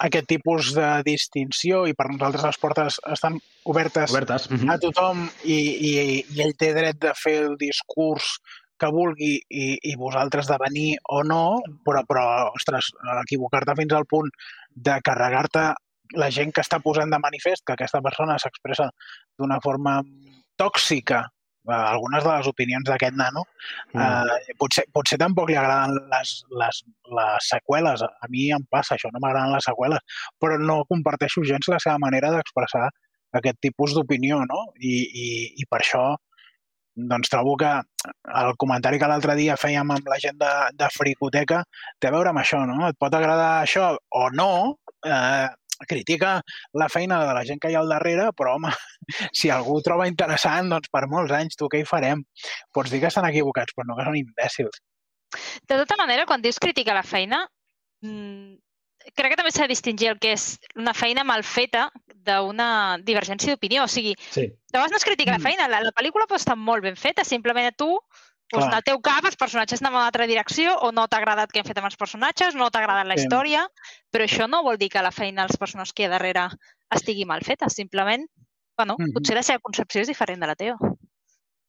[SPEAKER 1] aquest tipus de distinció i per nosaltres les portes estan obertes
[SPEAKER 4] Obertes. Mhm.
[SPEAKER 1] a tothom i, i, i ell té dret de fer el discurs que vulgui i, i vosaltres de venir o no, però, però ostres, equivocar-te fins al punt de carregar-te la gent que està posant de manifest que aquesta persona s'expressa d'una forma tòxica algunes de les opinions d'aquest nano,
[SPEAKER 4] Mm.
[SPEAKER 1] eh, potser, potser tampoc li agraden les, les, les seqüeles. A mi em passa això, no m'agraden les seqüeles, però no comparteixo gens la seva manera d'expressar aquest tipus d'opinió, no? I, i, I per això doncs trobo que el comentari que l'altre dia fèiem amb la gent de, de Fricoteca té a veure amb això, no? Et pot agradar això o no, eh, critica la feina de la gent que hi ha al darrere, però, home, si algú ho troba interessant, doncs per molts anys, tu què hi farem? Pots dir que estan equivocats, però no que són imbècils.
[SPEAKER 2] De tota manera, quan dius criticar la feina, mm, crec que també s'ha de distingir el que és una feina mal feta d'una divergència d'opinió. O sigui,
[SPEAKER 4] Sí.
[SPEAKER 2] de vegades no es critica la
[SPEAKER 1] Mm.
[SPEAKER 2] feina, la, la pel·lícula pot estar molt ben feta, simplement a tu doncs, en el teu cap els personatges anem en una altra direcció o no t'ha agradat què han fet amb els personatges, no t'ha agradat la
[SPEAKER 1] Sí.
[SPEAKER 2] història, però això no vol dir que la feina dels persones que hi ha darrere estigui mal feta, simplement, bueno,
[SPEAKER 1] Mhm.
[SPEAKER 2] potser la seva concepció és diferent de la teva.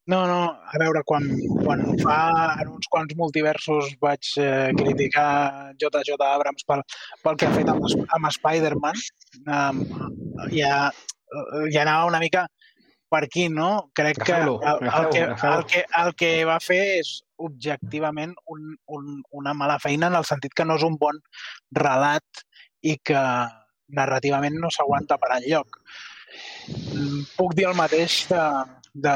[SPEAKER 1] No, no, a veure, quan, quan fa en uns quants multiversos vaig eh, criticar J.J. Abrams pel, pel que ha fet amb, amb Spider-Man, um, ja, ja anava una mica per aquí, no? Crec que el, el, que, el, que, el que va fer és objectivament un, un, una mala feina en el sentit que no és un bon relat i que narrativament no s'aguanta per enlloc. Mm, Puc dir el mateix de, de,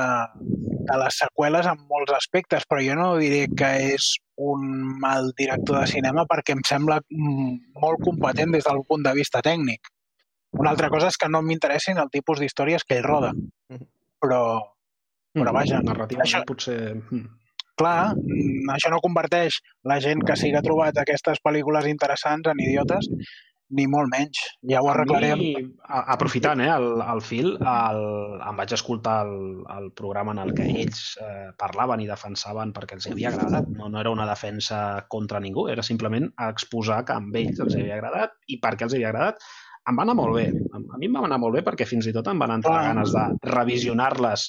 [SPEAKER 1] de les seqüeles en molts aspectes, però jo no diré que és un mal director de cinema perquè em sembla molt competent des del punt de vista tècnic. Una altra cosa és que no m'interessin el tipus d'històries que ell roda.
[SPEAKER 3] Mhm.
[SPEAKER 1] Però, però vaja,
[SPEAKER 4] Narrativament
[SPEAKER 1] això-
[SPEAKER 4] potser... mm.
[SPEAKER 1] clar, això no converteix la gent que ha trobat aquestes pel·lícules interessants en idiotes, ni molt menys. Ja ho
[SPEAKER 4] A
[SPEAKER 1] arreglarem.
[SPEAKER 4] mi, a- aprofitant eh, el, el fil, el, em vaig escoltar el, el programa en el que ells eh, parlaven i defensaven perquè els havia agradat. No, no era una defensa contra ningú, era simplement exposar que amb ells els havia agradat i per què els havia agradat. Em va anar molt bé. A mi em va anar molt bé perquè fins i tot em van entrar ganes de revisionar-les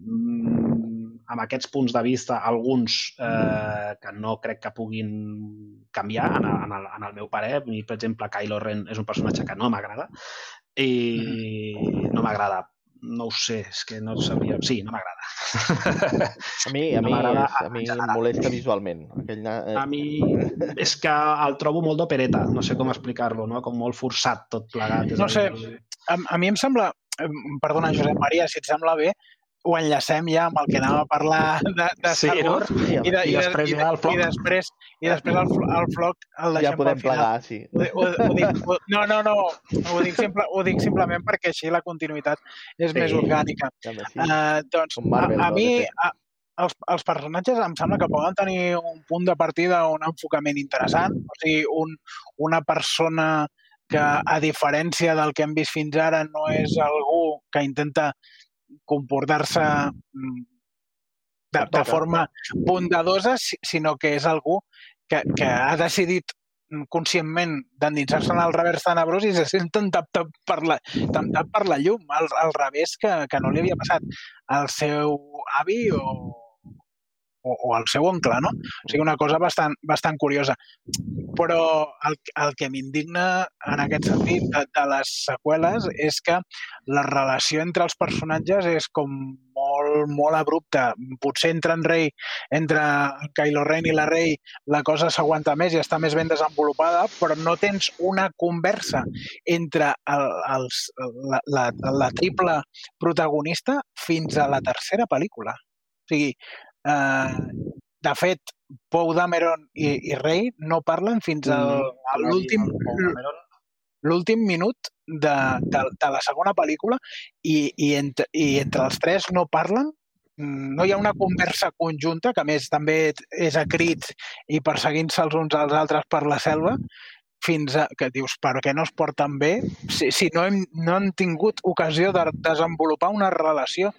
[SPEAKER 4] mm, amb aquests punts de vista, alguns eh, que no crec que puguin canviar en, en, el, en el meu parer. A mi, per exemple, Kylo Ren és un personatge que no m'agrada i no m'agrada. No ho sé, és que no sabria... Sí, no m'agrada.
[SPEAKER 3] A mi, a
[SPEAKER 4] No
[SPEAKER 3] mi, és, a mi em molesta visualment. Aquell,
[SPEAKER 4] A mi és que el trobo molt d'opereta, no sé com explicar-lo, no? com molt forçat tot plegat.
[SPEAKER 1] No sé, A, a mi em sembla, perdona Josep Maria, si et sembla bé, ho enllacem ja amb el que anàvem a parlar de, de
[SPEAKER 4] Sí,
[SPEAKER 1] Star
[SPEAKER 4] no?
[SPEAKER 1] I, de,
[SPEAKER 4] I després
[SPEAKER 1] i,
[SPEAKER 4] ja el
[SPEAKER 1] i,
[SPEAKER 4] floc.
[SPEAKER 1] i després, i després el, el floc el
[SPEAKER 3] ja
[SPEAKER 1] deixem
[SPEAKER 3] podem
[SPEAKER 1] pel final.
[SPEAKER 3] plegar, sí.
[SPEAKER 1] Ho, ho, ho dic, ho, no, no, no, ho dic, simple, ho dic simplement perquè així la continuïtat és
[SPEAKER 3] Sí.
[SPEAKER 1] més orgànica.
[SPEAKER 3] També sí.
[SPEAKER 1] Uh, doncs,
[SPEAKER 3] Marvel,
[SPEAKER 1] a, a
[SPEAKER 3] no,
[SPEAKER 1] mi,
[SPEAKER 3] de
[SPEAKER 1] a, els, els personatges em sembla que poden tenir un punt de partida, un enfocament interessant, o sigui, un, una persona que, a diferència del que hem vist fins ara, no és algú que intenta comportar-se mm, de, de forma bondadosa, si- sinó que és algú que, que ha decidit mm, conscientment d'endinsar-se en el revers tenebrós i se sent temptat per la, temptat per la llum, al, al revés que, que no li havia passat. Al seu avi o, o, o al seu oncle, no? O sigui, una cosa bastant, bastant curiosa. Però el, el que m'indigna en aquest sentit de, de les seqüeles és que la relació entre els personatges és com molt, molt abrupta. Potser entre en Rey, entre Kylo Ren i la Rey, la cosa s'aguanta més i està més ben desenvolupada, però no tens una conversa entre el, els, la, la, la triple protagonista fins a la tercera pel·lícula. O sigui, eh, de fet, Poe Dameron i, i Rey no parlen fins al, a l'últim l'últim minut de, de, de la segona pel·lícula i, i, entre, i entre els tres no parlen, mm, no hi ha una conversa conjunta, que més també és a crits i perseguint-se els uns als altres per la selva, fins a, que dius, per què no es porten bé si, si no, hem, no han tingut ocasió de desenvolupar una relació.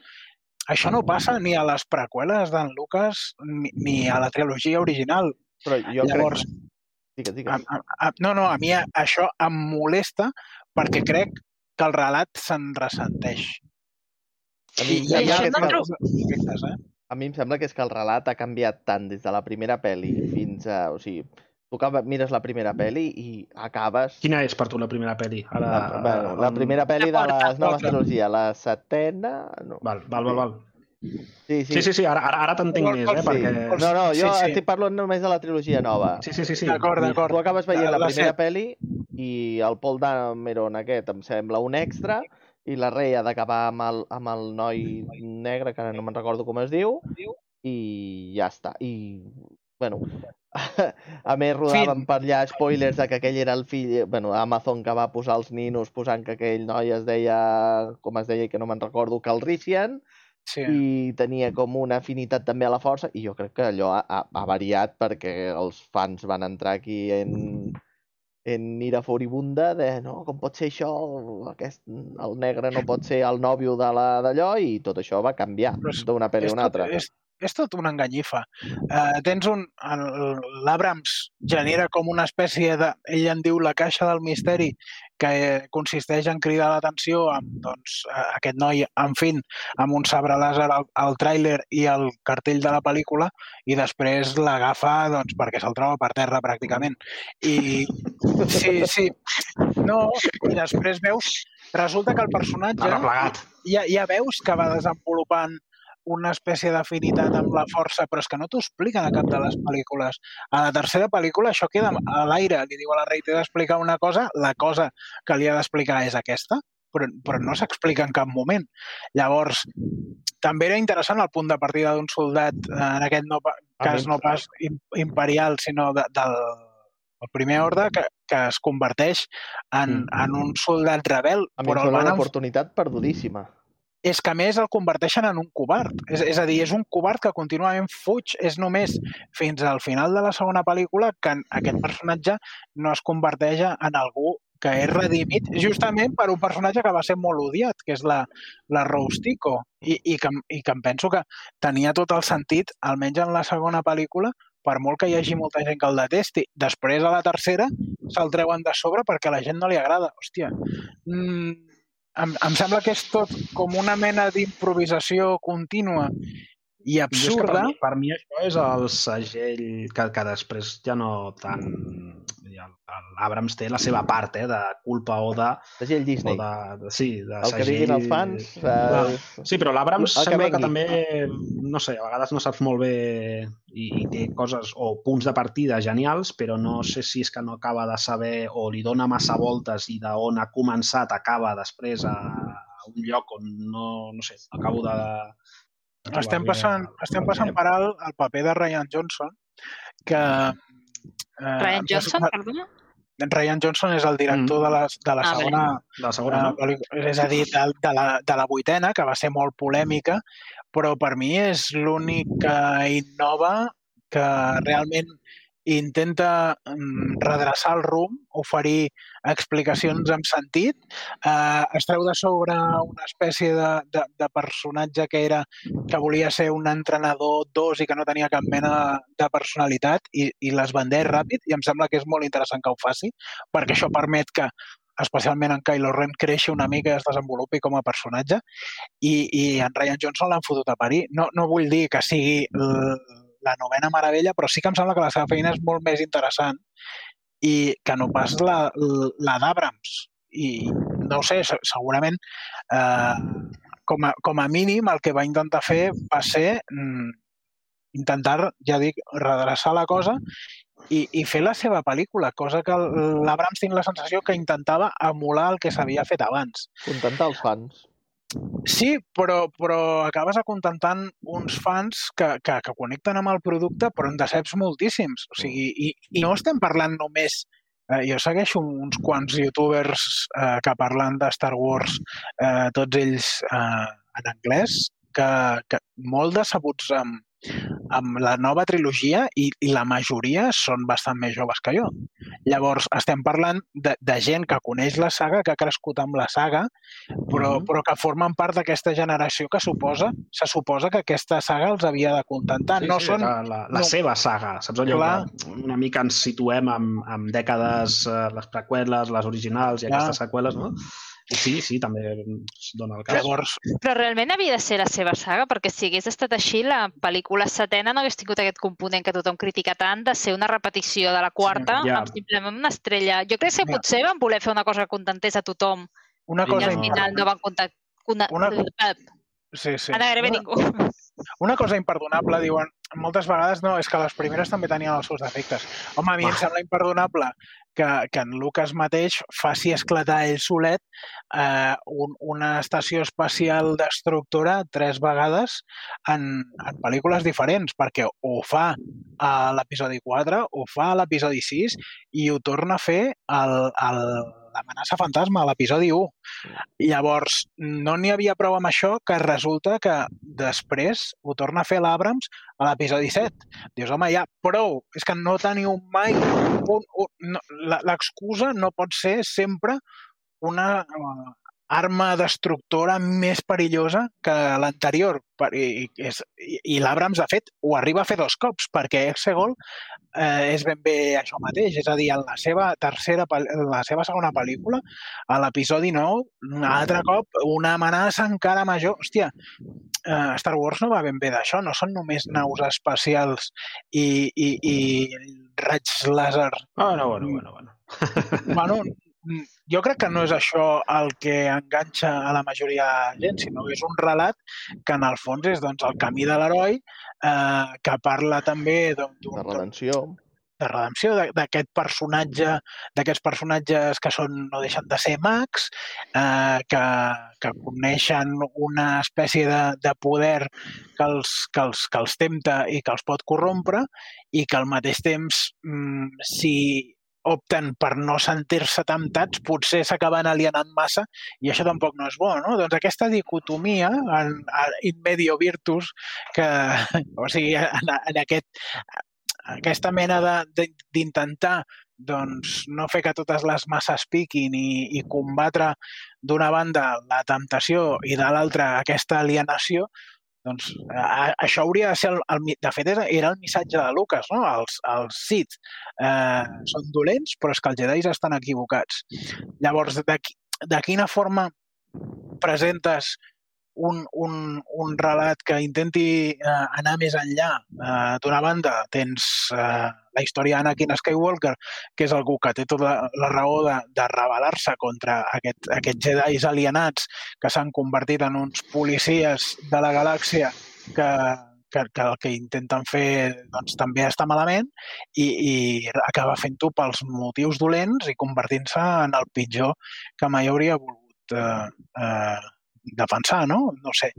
[SPEAKER 1] Això no passa ni a les preqüeles d'en Lucas ni, ni a la trilogia original.
[SPEAKER 3] Però jo
[SPEAKER 1] Llavors,
[SPEAKER 3] crec... Digues,
[SPEAKER 1] a,
[SPEAKER 3] digues.
[SPEAKER 1] a, a, no, no, a mi a- això em molesta perquè crec que el relat se'n ressenteix.
[SPEAKER 3] A mi,
[SPEAKER 2] I
[SPEAKER 3] a, mi
[SPEAKER 2] això no trobo-
[SPEAKER 3] a mi em sembla que és que el relat ha canviat tant des de la primera pel·li fins a... O sigui, tu acaba, mires la primera pel·li i acabes...
[SPEAKER 4] Quina és per tu la primera pel·li? Ara,
[SPEAKER 3] La, bueno, la primera pel·li de les noves trilogia, la setena... No.
[SPEAKER 4] Val, val, val. val.
[SPEAKER 3] Sí,
[SPEAKER 4] Sí, sí, sí, ara, ara, ara t'entenc més, eh?
[SPEAKER 3] Sí.
[SPEAKER 4] Perquè...
[SPEAKER 3] No, no, jo
[SPEAKER 1] Sí, sí.
[SPEAKER 3] estic parlant només de la trilogia nova.
[SPEAKER 4] Sí, sí, sí. sí.
[SPEAKER 1] D'acord, d'acord.
[SPEAKER 3] Tu acabes veient la
[SPEAKER 1] La
[SPEAKER 3] primera
[SPEAKER 1] set.
[SPEAKER 3] pel·li i el Paul Dameron aquest em sembla un extra i la Rei ha d'acabar amb, el, amb el noi negre, que ara no me'n recordo com es diu, i ja està. I bueno, a més rodaven per allà spoilers de que aquell era el fill, bueno, Amazon que va posar els ninos posant que aquell noi es deia, com es deia, que no me'n recordo, Calrissian,
[SPEAKER 1] Sí.
[SPEAKER 3] i tenia com una afinitat també a la força, i jo crec que allò ha, ha, ha variat perquè els fans van entrar aquí en, en ira furibunda de no, com pot ser això, aquest, el negre no pot ser el nòvio de la d'allò, i tot això va canviar d'una pel·li a una altra.
[SPEAKER 1] és, és tot una enganyifa. Uh, tens un... L'Abrams genera com una espècie de... Ell en diu la caixa del misteri, que eh, consisteix en cridar l'atenció amb doncs, eh, aquest noi, en fin, amb un sabre làser al, al tràiler i el cartell de la pel·lícula, i després l'agafa doncs, perquè se'l troba per terra, pràcticament. I sí, sí. No, i després veus... Resulta que el personatge
[SPEAKER 4] Arreplegat.
[SPEAKER 1] ja, ja veus que va desenvolupant una espècie d'afinitat amb la força, però és que no t'ho expliquen a cap de les pel·lícules. A la tercera pel·lícula això queda a l'aire. Li diu a la Rei, t'he d'explicar una cosa, la cosa que li ha d'explicar és aquesta, però, però no s'explica en cap moment. Llavors, també era interessant el punt de partida d'un soldat, eh, en aquest no, pa-
[SPEAKER 3] A
[SPEAKER 1] cas no pas im- imperial, sinó de, del el primer ordre, que, que es converteix en,
[SPEAKER 3] Mm.
[SPEAKER 1] en un soldat rebel,
[SPEAKER 3] A mi em
[SPEAKER 1] però el
[SPEAKER 3] sembla una oportunitat perdudíssima.
[SPEAKER 1] És que a més el converteixen en un covard. És, és a dir, és un covard que contínuament fuig. És només fins al final de la segona pel·lícula que aquest personatge no es converteix en algú que és redimit justament per un personatge que va ser molt odiat, que és la, la Rose Tico, i, i, que, i que em penso que tenia tot el sentit, almenys en la segona pel·lícula, per molt que hi hagi molta gent que el detesti. Després, a la tercera, se'l treuen de sobre perquè a la gent no li agrada. Hòstia, mm, em, em sembla que és tot com una mena d'improvisació contínua i
[SPEAKER 4] és que per,
[SPEAKER 1] absurda.
[SPEAKER 4] mi, per mi això és el segell que, que després ja no tant... L'Abrams té la seva part, eh, de culpa o de...
[SPEAKER 3] Segell
[SPEAKER 4] O
[SPEAKER 3] Disney.
[SPEAKER 4] de, de sí, de
[SPEAKER 3] El que diguin els fans... Eh,
[SPEAKER 4] Sí, però l'Abrams
[SPEAKER 3] que
[SPEAKER 4] sembla que
[SPEAKER 3] vengui.
[SPEAKER 4] també, no sé, a vegades no saps molt bé i, i té coses o punts de partida genials, però no sé si és que no acaba de saber o li dona massa voltes i d'on ha començat acaba després a, a un lloc on no, no sé, acabo de...
[SPEAKER 1] Estem passant, estem passant
[SPEAKER 4] que-
[SPEAKER 1] per alt el paper de Ryan Johnson, que... Eh,
[SPEAKER 2] Ryan Johnson,
[SPEAKER 1] resulta-
[SPEAKER 2] perdona?
[SPEAKER 1] Ryan Johnson és el director
[SPEAKER 4] Mm.
[SPEAKER 1] de la, de la
[SPEAKER 2] Ah,
[SPEAKER 1] segona,
[SPEAKER 4] de la segona,
[SPEAKER 1] eh,
[SPEAKER 4] no?
[SPEAKER 1] pel·lícula, és a dir, de, de, la, de la vuitena, que va ser molt polèmica, però per mi és l'únic que innova que realment intenta mm, redreçar el rumb, oferir explicacions amb sentit, eh, es treu de sobre una espècie de, de, de personatge que era que volia ser un entrenador dos i que no tenia cap mena de personalitat i, i les vendeix ràpid i em sembla que és molt interessant que ho faci perquè això permet que especialment en Kylo Ren creixi una mica i es desenvolupi com a personatge. I, i en Ryan Johnson l'han fotut a parir. No, no vull dir que sigui la novena meravella, però sí que em sembla que la seva feina és molt més interessant i que no pas la, la d'Abrams. I no ho sé, se- segurament eh, com, a, com a mínim el que va intentar fer va ser mm, intentar, ja dic, redreçar la cosa i, i fer la seva pel·lícula, cosa que l'Abrams tinc la sensació que intentava emular el que s'havia fet abans.
[SPEAKER 3] contentar els fans.
[SPEAKER 1] Sí, però, però acabes acontentant uns fans que, que, que connecten amb el producte, però en deceps moltíssims. O sigui, i, i no estem parlant només... Eh, jo segueixo uns quants youtubers eh, que parlen de Star Wars, eh, tots ells eh, en anglès, que, que molt decebuts amb, amb la nova trilogia i, i la majoria són bastant més joves que jo. Llavors, estem parlant de, de gent que coneix la saga, que ha crescut amb la saga, però,
[SPEAKER 3] Mhm.
[SPEAKER 1] però que formen part d'aquesta generació que suposa, se suposa que aquesta saga els havia de contentar. no són...
[SPEAKER 4] la, la, la
[SPEAKER 1] no.
[SPEAKER 4] seva saga, saps allò
[SPEAKER 1] Clar.
[SPEAKER 4] que una mica ens situem amb, amb dècades, eh, les preqüeles, les originals i
[SPEAKER 1] Clar.
[SPEAKER 4] aquestes seqüeles, no? I sí, sí, també es dona el cas.
[SPEAKER 1] Llavors,
[SPEAKER 2] Però realment havia de ser la seva saga, perquè si hagués estat així, la pel·lícula setena no hagués tingut aquest component que tothom critica tant de ser una repetició de la quarta
[SPEAKER 4] ja.
[SPEAKER 2] amb simplement una estrella. Jo crec que
[SPEAKER 1] Ja.
[SPEAKER 2] potser van voler fer una cosa que contentés a tothom
[SPEAKER 1] una
[SPEAKER 4] I
[SPEAKER 2] i
[SPEAKER 1] cosa
[SPEAKER 2] al
[SPEAKER 4] no.
[SPEAKER 2] final no van comptar... Una...
[SPEAKER 1] Una-
[SPEAKER 2] una...
[SPEAKER 1] Sí, sí.
[SPEAKER 2] Ara gairebé
[SPEAKER 1] Una,
[SPEAKER 2] ningú.
[SPEAKER 1] una cosa imperdonable, diuen, moltes vegades no, és que les primeres també tenien els seus defectes. Home, a mi em sembla imperdonable que, que en Lucas mateix faci esclatar ell solet eh, un, una estació espacial destructora tres vegades en, en pel·lícules diferents, perquè ho fa a l'episodi 4, ho fa a l'episodi 6 i ho torna a fer al, al, l'amenaça fantasma l'episodi 1. Llavors, no n'hi havia prou amb això que resulta que després ho torna a fer l'Abrams a l'episodi 7. Dius, home, ja, prou, és que no teniu mai... Un, un, no, L'excusa no pot ser sempre una arma destructora més perillosa que l'anterior. I, i, i l'Abrams, de fet, ho arriba a fer dos cops, perquè Exegol eh, és ben bé això mateix. És a dir, en la seva tercera, la seva segona pel·lícula, a l'episodi 9, un altre cop, una amenaça encara major. Hòstia, eh, Star Wars no va ben bé d'això, no són només naus espacials i, i, i raigs làser.
[SPEAKER 4] Ah, no, bueno, bueno, bueno.
[SPEAKER 1] bueno, jo crec que no és això el que enganxa a la majoria de gent, sinó que és un relat que en el fons és doncs, el camí de l'heroi, eh, que parla també d'un...
[SPEAKER 3] De redenció.
[SPEAKER 1] De redempció d'aquest personatge, d'aquests personatges que són, no deixen de ser mags, eh, que, que coneixen una espècie de, de poder que els, que, els, que els tempta i que els pot corrompre i que al mateix temps, mm, si opten per no sentir-se temptats, potser s'acaben alienant massa i això tampoc no és bo, no? Doncs aquesta dicotomia en, in medio virtus, que, o sigui, en, en aquest, aquesta mena d'intentar doncs, no fer que totes les masses piquin i, i combatre d'una banda la temptació i de l'altra aquesta alienació, doncs a, això hauria de ser, el, el, de fet, era el missatge de Lucas, no? Els, els Sith eh, són dolents, però és que els Jedi estan equivocats. Llavors, de, de quina forma presentes un, un, un relat que intenti eh, anar més enllà. Eh, D'una banda, tens eh, la història d'Anakin Skywalker, que és algú que té tota la raó de, de rebel·lar-se contra aquest, aquests Jedi alienats que s'han convertit en uns policies de la galàxia que, que, que el que intenten fer doncs, també està malament i, i acaba fent-ho pels motius dolents i convertint-se en el pitjor que mai hauria volgut eh, eh, defensar, no? No sé.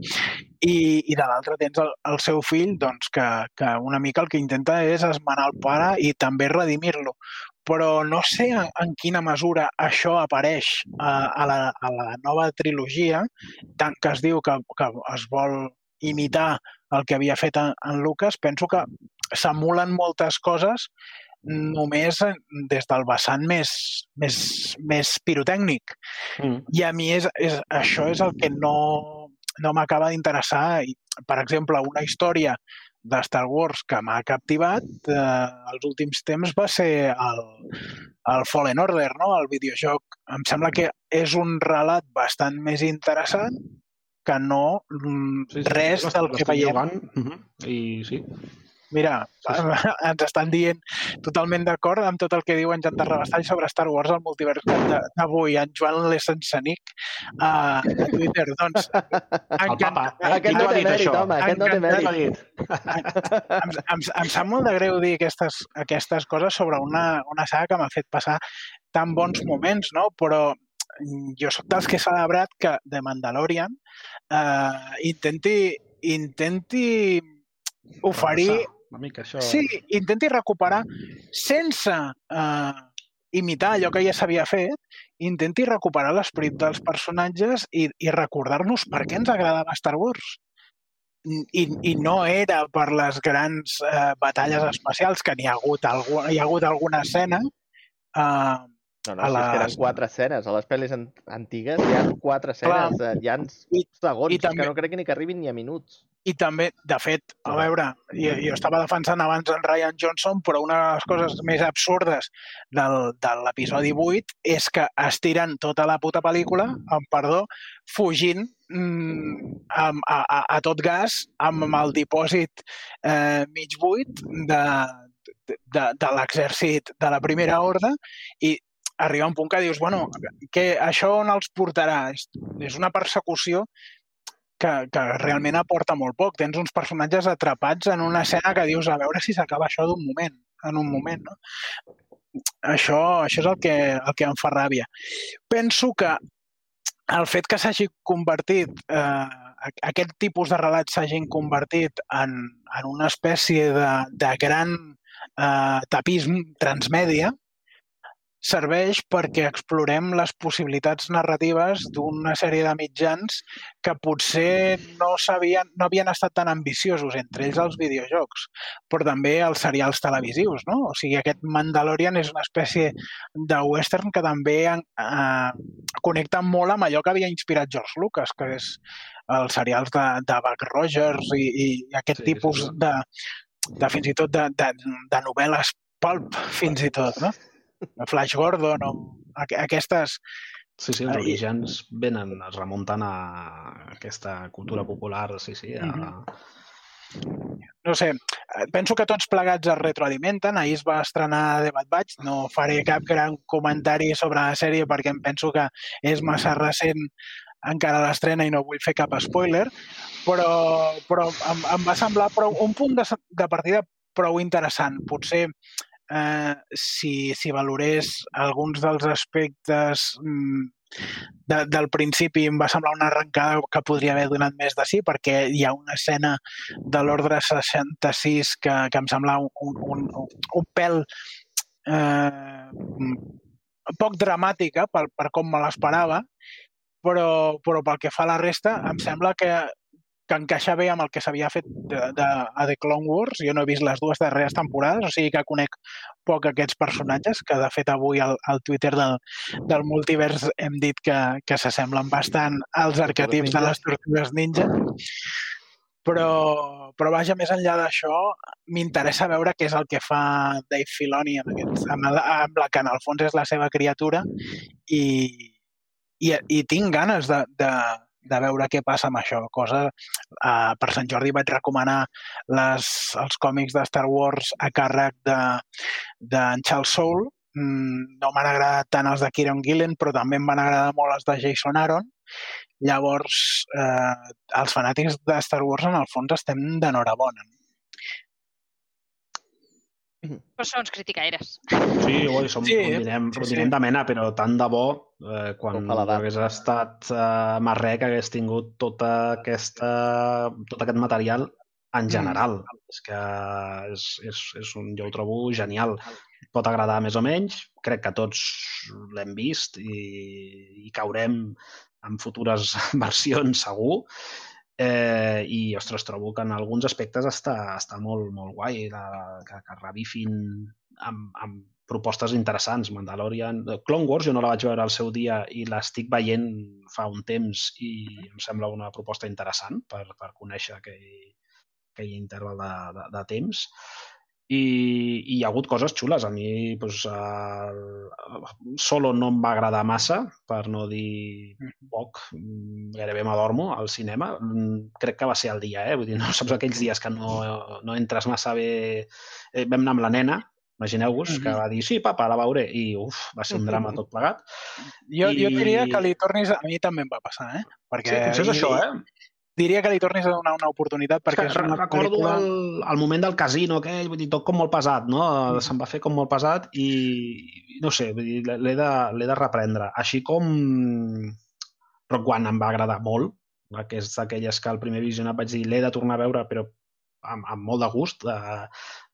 [SPEAKER 1] I, i de l'altre tens el, el seu fill, doncs, que, que una mica el que intenta és esmenar el pare i també redimir-lo. Però no sé en, en quina mesura això apareix a, a, la, a la nova trilogia, tant que es diu que, que es vol imitar el que havia fet en, en Lucas, penso que s'emulen moltes coses només des del vessant més, més, més pirotècnic. Mm. I a mi és, és, això és el que no, no m'acaba d'interessar. Per exemple, una història de Star Wars que m'ha captivat eh, els últims temps va ser el, el Fallen Order, no? el videojoc. Em sembla que és un relat bastant més interessant que no mm, sí, sí, res del que veiem. Jugant.
[SPEAKER 4] Uh -huh. I sí,
[SPEAKER 1] Mira, sí, sí. ens estan dient totalment d'acord amb tot el que diu en Jan Terrabastall sobre Star Wars al multivers d'avui, en Joan Lesensenic a, a Twitter. Doncs,
[SPEAKER 4] el papa.
[SPEAKER 3] Aquest no té mèrit, home, aquest no té mèrit.
[SPEAKER 1] Em, em, em sap molt de greu dir aquestes, aquestes coses sobre una, una saga que m'ha fet passar tan bons moments, no? Però jo sóc dels que he celebrat que The Mandalorian eh, intenti, intenti oferir
[SPEAKER 4] una mica això...
[SPEAKER 1] Sí, intenti recuperar sense eh, imitar allò que ja s'havia fet, intenti recuperar l'esperit dels personatges i, i recordar-nos per què ens agradava Star Wars. I, i no era per les grans eh, batalles espacials, que n'hi ha hagut, hi ha hagut alguna escena, eh,
[SPEAKER 3] no, no, a les... si eren quatre escenes. A les pel·lis antigues hi ha quatre escenes, Clar. hi ha segons, I també... que no crec ni que arribin ni a minuts.
[SPEAKER 1] I també, de fet, a veure, jo, jo estava defensant abans en Ryan Johnson, però una de les coses més absurdes del, de l'episodi 8 és que estiren tota la puta pel·lícula, amb perdó, fugint mm, amb, a, a, a tot gas amb, amb el dipòsit eh, mig buit de, de, de l'exèrcit de la primera horda i arriba un punt que dius, bueno, que això on els portarà? És, una persecució que, que realment aporta molt poc. Tens uns personatges atrapats en una escena que dius a veure si s'acaba això d'un moment, en un moment, no? Això, això és el que, el que em fa ràbia. Penso que el fet que s'hagi convertit, eh, aquest tipus de relats s'hagin convertit en, en una espècie de, de gran eh, tapism transmèdia, serveix perquè explorem les possibilitats narratives d'una sèrie de mitjans que potser no, sabien, no havien estat tan ambiciosos, entre ells els videojocs, però també els serials televisius. No? O sigui, aquest Mandalorian és una espècie de western que també eh, connecta molt amb allò que havia inspirat George Lucas, que és els serials de, de Buck Rogers i, i aquest sí, tipus sí. De, de fins i tot de, de, de novel·les pulp, fins i tot, no? Flash Gordon o aquestes...
[SPEAKER 4] Sí, sí, els orígens venen, es remunten a aquesta cultura popular, sí, sí. A... Mm
[SPEAKER 1] -hmm. No sé, penso que tots plegats es retroalimenten. Ahir es va estrenar The Bad Batch. No faré cap gran comentari sobre la sèrie perquè em penso que és massa recent encara l'estrena i no vull fer cap spoiler, però, però em, em va semblar prou, un punt de, de partida prou interessant. Potser eh, si, si valorés alguns dels aspectes mm, de, del principi em va semblar una arrencada que podria haver donat més de sí, perquè hi ha una escena de l'ordre 66 que, que em sembla un, un, un, un pèl eh, poc dramàtica per, per com me l'esperava, però, però pel que fa a la resta, em sembla que que encaixa bé amb el que s'havia fet de, de, a The Clone Wars. Jo no he vist les dues darreres temporades, o sigui que conec poc aquests personatges, que de fet avui al, al Twitter del, del multivers hem dit que, que s'assemblen bastant als arquetips de les tortugues ninja. Però, però vaja, més enllà d'això, m'interessa veure què és el que fa Dave Filoni amb, aquest, amb, el, amb la que en el fons és la seva criatura i, i, i tinc ganes de, de, de veure què passa amb això. Cosa, uh, per Sant Jordi vaig recomanar les, els còmics de Star Wars a càrrec de, de Charles Soule. Mm, no m'han agradat tant els de Kieron Gillen, però també em van agradar molt els de Jason Aaron. Llavors, eh, els fanàtics de Star Wars, en el fons, estem d'enhorabona.
[SPEAKER 2] Però som uns criticaires.
[SPEAKER 4] Sí, oi, som, sí, ho direm, sí, sí. de mena, però tant de bo eh, quan hagués estat eh, Marrec hagués tingut tota aquesta, tot aquest material en mm. general. Mm. És que és, és, és un, jo ho trobo genial. Pot agradar més o menys, crec que tots l'hem vist i, i caurem en futures versions segur, Eh, I, ostres, trobo que en alguns aspectes està, està molt, molt guai la, que, que revifin amb, amb propostes interessants. Mandalorian... Clone Wars jo no la vaig veure al seu dia i l'estic veient fa un temps i em sembla una proposta interessant per, per conèixer aquell, aquell interval de, de, de temps i, i hi ha hagut coses xules. A mi doncs, el, Solo no em va agradar massa, per no dir poc, gairebé m'adormo al cinema. Crec que va ser el dia, eh? Vull dir, no saps aquells dies que no, no entres massa bé... Eh, vam anar amb la nena, imagineu-vos, que va dir, sí, papa, la veuré, i uf, va ser un drama tot plegat.
[SPEAKER 1] Jo, I... jo diria que li tornis... A mi també em va passar, eh?
[SPEAKER 4] Perquè sí, potser és això, eh?
[SPEAKER 1] Diria que li tornis a donar una oportunitat perquè és,
[SPEAKER 4] és una recordo pel·lícula... el, el moment del casino aquell, vull dir, tot com molt pesat, no? Mm. Se'n va fer com molt pesat i no sé, vull dir, l'he de, de reprendre. Així com Rock One em va agradar molt, que és d'aquelles que al primer visionat vaig dir l'he de tornar a veure, però amb, amb molt de gust. Eh,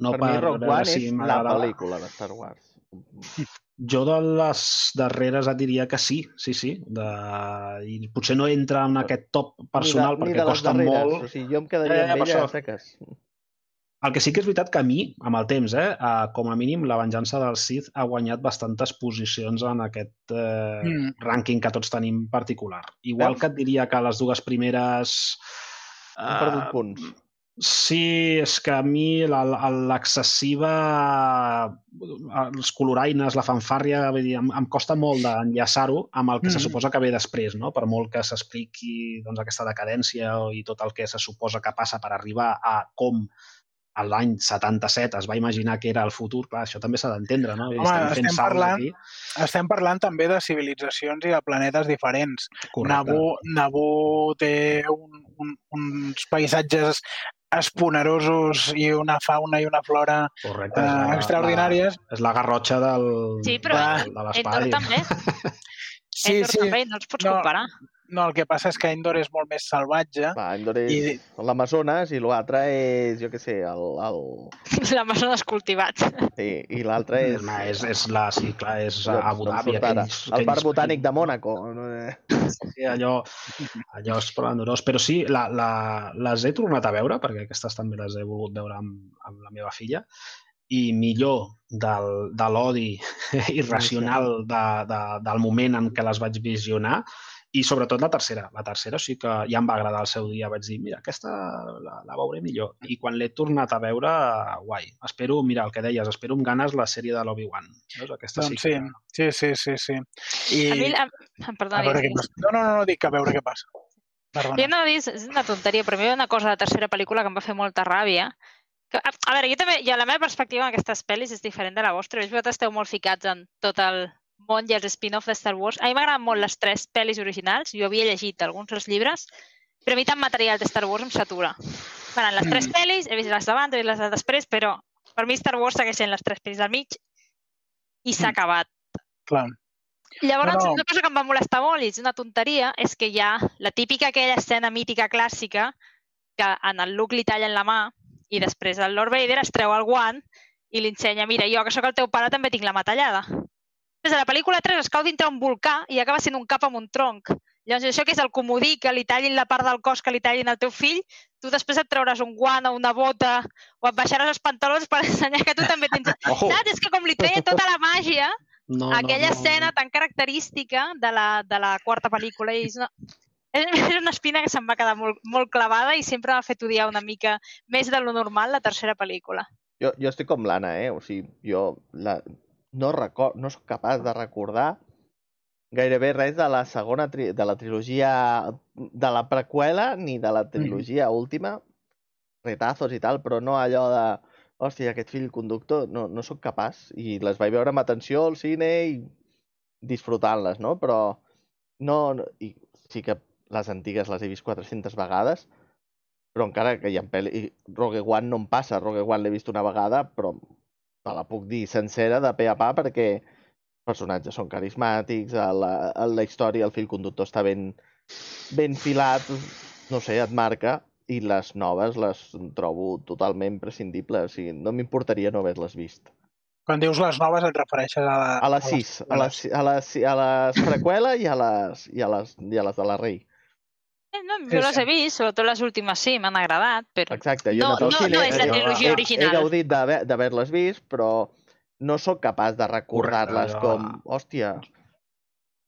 [SPEAKER 3] no per, per mi Rock One si és la pel·lícula de Star Wars.
[SPEAKER 4] Jo de les darreres et diria que sí, sí, sí. De... I potser no entra en aquest top personal ni de, perquè costa darreres. molt.
[SPEAKER 3] O sigui, jo em quedaria eh, amb ella això... seques.
[SPEAKER 4] El que sí que és veritat que a mi, amb el temps, eh, eh, com a mínim, la venjança del Sith ha guanyat bastantes posicions en aquest eh, mm. rànquing que tots tenim particular. Igual Veus? que et diria que les dues primeres...
[SPEAKER 3] Eh, Hem perdut punts
[SPEAKER 4] Sí, és que a mi l'excessiva... els coloraines, la fanfàrria, vull dir, em, em costa molt d'enllaçar-ho amb el que mm. se suposa que ve després, no? Per molt que s'expliqui doncs, aquesta decadència i tot el que se suposa que passa per arribar a com l'any 77 es va imaginar que era el futur, clar, això també s'ha d'entendre, no?
[SPEAKER 1] Home,
[SPEAKER 4] estem fent
[SPEAKER 1] estem parlant-
[SPEAKER 4] aquí.
[SPEAKER 1] Estem parlant també de civilitzacions i de planetes diferents.
[SPEAKER 4] Correcte.
[SPEAKER 1] Naboo, Naboo té un, un, uns paisatges esponerosos i una fauna i una flora
[SPEAKER 4] Correcte.
[SPEAKER 1] eh,
[SPEAKER 4] la-
[SPEAKER 1] extraordinàries.
[SPEAKER 4] La, és la garrotxa del,
[SPEAKER 2] Sí, però
[SPEAKER 4] del, de l'espai.
[SPEAKER 2] Endor també.
[SPEAKER 1] Sí,
[SPEAKER 2] Endor
[SPEAKER 1] sí.
[SPEAKER 2] també, no els pots
[SPEAKER 1] No.
[SPEAKER 2] comparar.
[SPEAKER 1] No, el que passa és que Endor és molt més salvatge.
[SPEAKER 3] Va, Endor és
[SPEAKER 1] I-
[SPEAKER 3] l'Amazones i l'altre és, jo què sé, el... el...
[SPEAKER 2] L'Amazones cultivat.
[SPEAKER 3] Sí, i l'altre és...
[SPEAKER 4] És, és, és la, sí, clar, és
[SPEAKER 3] no-
[SPEAKER 4] Abu
[SPEAKER 3] no
[SPEAKER 4] Dhabi.
[SPEAKER 3] surt ara.
[SPEAKER 4] Aquells,
[SPEAKER 3] El Parc Botànic de Mònaco. no?
[SPEAKER 4] Sí, allò, allò esplendorós. Però sí, la, la, les he tornat a veure, perquè aquestes també les he volgut veure amb, amb la meva filla, i millor del, de l'odi irracional de, de, del moment en què les vaig visionar, i sobretot la tercera. La tercera sí que ja em va agradar el seu dia. Vaig dir, mira, aquesta la, la veuré millor. I quan l'he tornat a veure, guai. Espero, mira, el que deies, espero amb ganes la sèrie de l'Obi-Wan. Veus? Aquesta
[SPEAKER 1] Doncs
[SPEAKER 4] sí
[SPEAKER 1] sí,
[SPEAKER 4] que...
[SPEAKER 1] sí, sí, sí, sí. I
[SPEAKER 2] A mi, a, perdona,
[SPEAKER 1] a veure què passa. No, no, no, no, dic a veure què passa. Perdona.
[SPEAKER 2] Jo no dir, és una tonteria, però a mi hi ha una cosa de la tercera pel·lícula que em va fer molta ràbia. Que, a, a veure, jo també, ja la meva perspectiva en aquestes pel·lis és diferent de la vostra. Vosaltres esteu molt ficats en tot el món i els spin-off de Star Wars. A mi m'agraden molt les tres pel·lis originals. Jo havia llegit alguns dels llibres, però a mi tant material de Star Wars em satura. Bueno, les tres
[SPEAKER 1] Mm.
[SPEAKER 2] pel·lis, he vist les d'abans, he vist les de després, però per mi Star Wars segueix sent les tres pel·lis del mig i s'ha
[SPEAKER 1] Mm.
[SPEAKER 2] acabat.
[SPEAKER 1] Clar.
[SPEAKER 2] Llavors,
[SPEAKER 1] No, no.
[SPEAKER 2] una cosa que em va molestar molt i és una tonteria és que hi ha la típica aquella escena mítica clàssica que en el Luke li tallen la mà i després el Lord Vader es treu el guant i li ensenya, mira, jo que sóc el teu pare també tinc la mà tallada. A la pel·lícula 3 es cau dintre un volcà i acaba sent un cap amb un tronc. Llavors, això que és el comodí, que li tallin la part del cos que li tallin al teu fill, tu després et trauràs un guant o una bota o et baixaràs els pantalons per ensenyar que tu també tens...
[SPEAKER 4] Ojo!
[SPEAKER 2] Saps? És que com li treia tota la màgia,
[SPEAKER 4] No,
[SPEAKER 2] aquella escena tan característica de la, de la quarta pel·lícula i és una, és una espina que se'm va quedar molt, molt clavada i sempre m'ha fet odiar una mica més de lo normal la tercera pel·lícula.
[SPEAKER 3] Jo, jo estic com l'Anna, eh? O sigui, jo la... no, record, no sóc capaç de recordar gairebé res de la segona tri... de la trilogia de la preqüela ni de la trilogia última. Retazos i tal, però no allò de hòstia, aquest fill conductor, no, no sóc capaç. I les vaig veure amb atenció al cine i disfrutant-les, no? Però no, no, i sí que les antigues les he vist 400 vegades, però encara que hi ha pel·li... Rogue One no em passa, Rogue One l'he vist una vegada, però te la puc dir sencera de pe a pa perquè els personatges són carismàtics, a la, a la història, el fil conductor està ben, ben filat, no sé, et marca, i les noves les trobo totalment prescindibles, o sigui, no m'importaria no haver-les vist.
[SPEAKER 1] Quan dius les noves et refereixes a, la,
[SPEAKER 3] A les 6, a les, a les, a les preqüela i a les, i a les, i a les de la Rei.
[SPEAKER 2] Eh, No,
[SPEAKER 1] Sí,
[SPEAKER 2] jo les
[SPEAKER 1] sí.
[SPEAKER 2] he vist, sobretot les últimes sí, m'han agradat, però
[SPEAKER 3] Exacte, jo
[SPEAKER 2] No,
[SPEAKER 3] he
[SPEAKER 2] no,
[SPEAKER 3] cine,
[SPEAKER 2] no és la
[SPEAKER 3] he-
[SPEAKER 2] trilogia
[SPEAKER 3] he-
[SPEAKER 2] original.
[SPEAKER 3] He gaudit d'haver- d'haver-les vist, però no sóc capaç de recordar-les com, hòstia,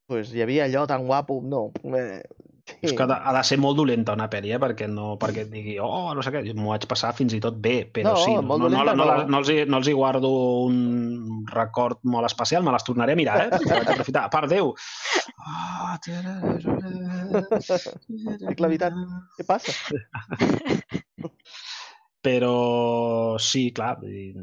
[SPEAKER 3] pues hi havia allò tan guapo, no. Eh, sí.
[SPEAKER 4] És que ha de, ser molt dolenta una pel·li, eh? perquè, no, perquè et digui, oh, no sé què, m'ho vaig passar fins i tot bé, però
[SPEAKER 3] No,
[SPEAKER 4] sí, no, no, no, no,
[SPEAKER 3] no.
[SPEAKER 4] no, no, els hi, no els hi guardo un record molt especial, me les tornaré a mirar, eh? Vaig aprofitar. A part, Déu! Oh,
[SPEAKER 3] Dic la veritat, què passa?
[SPEAKER 4] Però sí, clar, vull dir,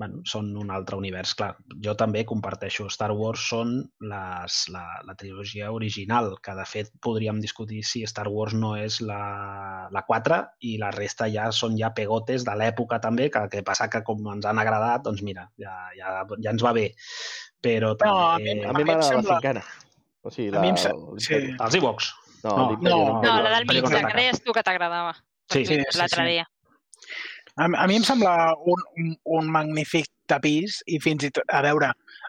[SPEAKER 4] bueno, són un altre univers, clar. Jo també comparteixo. Star Wars són les, la, la trilogia original, que de fet podríem discutir si Star Wars no és la, la 4 i la resta ja són ja pegotes de l'època també, que, que passa que com ens han agradat, doncs mira, ja, ja, ja ens va bé. Però
[SPEAKER 1] No, a
[SPEAKER 4] també...
[SPEAKER 1] mi-
[SPEAKER 3] A
[SPEAKER 1] A
[SPEAKER 3] mi m'agrada la
[SPEAKER 1] sembla-
[SPEAKER 3] cinquena. O sigui,
[SPEAKER 1] A
[SPEAKER 3] la,
[SPEAKER 1] mi em se-
[SPEAKER 3] l'Imperi.
[SPEAKER 1] sí.
[SPEAKER 4] Els Ewoks.
[SPEAKER 3] No,
[SPEAKER 4] No.
[SPEAKER 1] No.
[SPEAKER 3] no.
[SPEAKER 2] no, la del mig, la que deies tu que t'agradava.
[SPEAKER 4] Sí.
[SPEAKER 1] Sí, sí,
[SPEAKER 2] l'altre
[SPEAKER 1] sí.
[SPEAKER 2] dia.
[SPEAKER 1] A, a mi em sembla un, un, un magnífic tapís i fins i tot, a veure,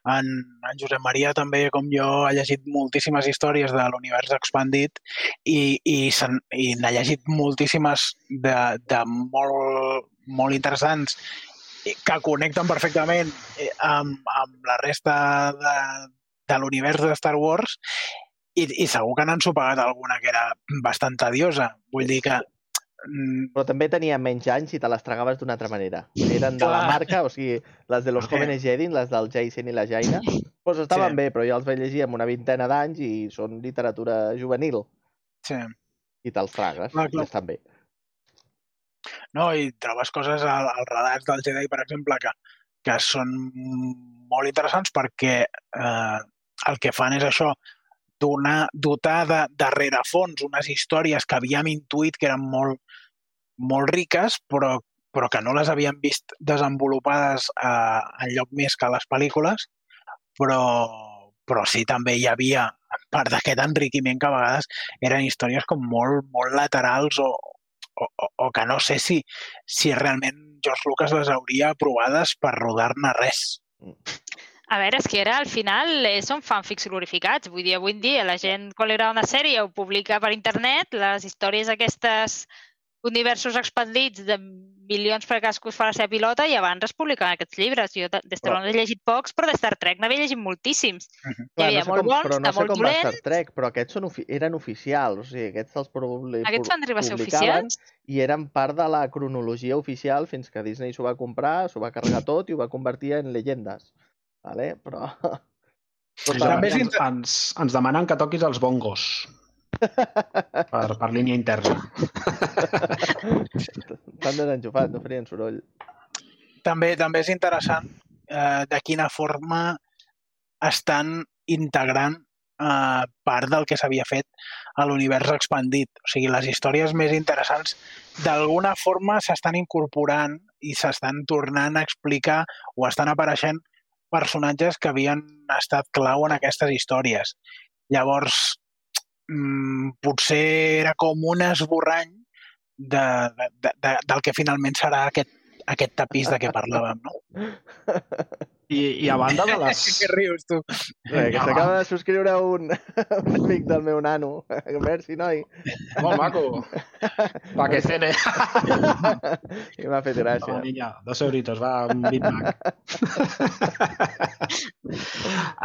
[SPEAKER 1] en, en Josep Maria també, com jo, ha llegit moltíssimes històries de l'univers expandit i, i, i n'ha llegit moltíssimes de, de molt, molt interessants que connecten perfectament eh, amb, amb la resta de, de l'univers de Star Wars i, i segur que n'han sopegat alguna que era bastant tediosa. Vull dir que mm,
[SPEAKER 3] Però també tenia menys anys i te les tragaves d'una altra manera. Eren de la marca, o sigui, les de los
[SPEAKER 1] Ok.
[SPEAKER 3] jóvenes Jedi, les del Jason i la Jaina, doncs estaven
[SPEAKER 1] Sí.
[SPEAKER 3] bé, però jo els vaig llegir amb una vintena d'anys i són literatura juvenil
[SPEAKER 1] sí.
[SPEAKER 3] i te'ls tragues,
[SPEAKER 1] Clar,
[SPEAKER 3] i estan bé.
[SPEAKER 1] no? I trobes coses al, als relats del Jedi, per exemple, que, que són molt interessants perquè eh, el que fan és això, donar, dotar de, de rerefons unes històries que havíem intuït que eren molt, molt riques, però, però que no les havíem vist desenvolupades eh, en lloc més que a les pel·lícules, però, però sí també hi havia part d'aquest enriquiment que a vegades eren històries com molt, molt laterals o, o, o, que no sé si, si realment George Lucas les hauria aprovades per rodar-ne res.
[SPEAKER 2] A veure, és que ara al final eh, són fanfics glorificats. Vull dir, avui en dia la gent quan li agrada una sèrie ho publica per internet, les històries aquestes universos expandits de milions per cadascú fa la seva pilota i abans es publicaven aquests llibres. Jo de de Star Wars he llegit pocs, però de Star Trek n'havia llegit moltíssims. Hi havia
[SPEAKER 3] no sé
[SPEAKER 2] molt
[SPEAKER 3] com,
[SPEAKER 2] bons,
[SPEAKER 3] però
[SPEAKER 2] de
[SPEAKER 3] no sé
[SPEAKER 2] molt
[SPEAKER 3] com va Star
[SPEAKER 2] dolents.
[SPEAKER 3] Trek, però aquests són, ofi eren oficials, o sigui, aquests els publi
[SPEAKER 2] Aquests van arribar a ser
[SPEAKER 3] publicaven
[SPEAKER 2] oficials?
[SPEAKER 3] i eren part de la cronologia oficial fins que Disney s'ho va comprar, s'ho va carregar tot i ho va convertir en llegendes. Vale? Però...
[SPEAKER 4] Doncs
[SPEAKER 1] També és
[SPEAKER 4] ens, ens, ens demanen que toquis els bongos per, per línia interna.
[SPEAKER 3] Estan desenxufats, no farien soroll.
[SPEAKER 1] També, també és interessant eh, de quina forma estan integrant eh, part del que s'havia fet a l'univers expandit. O sigui, les històries més interessants d'alguna forma s'estan incorporant i s'estan tornant a explicar o estan apareixent personatges que havien estat clau en aquestes històries. Llavors, mm, potser era com un esborrany de, de, de, del que finalment serà aquest, aquest tapís de què parlàvem, no?
[SPEAKER 4] I, I a banda de les...
[SPEAKER 1] Què rius, tu?
[SPEAKER 3] Res, que s'acaba de subscriure un, un amic del meu nano. Merci, noi.
[SPEAKER 5] Molt maco. Pa que cene.
[SPEAKER 3] I m'ha fet gràcia.
[SPEAKER 4] niña, dos euritos, va, un Big Mac.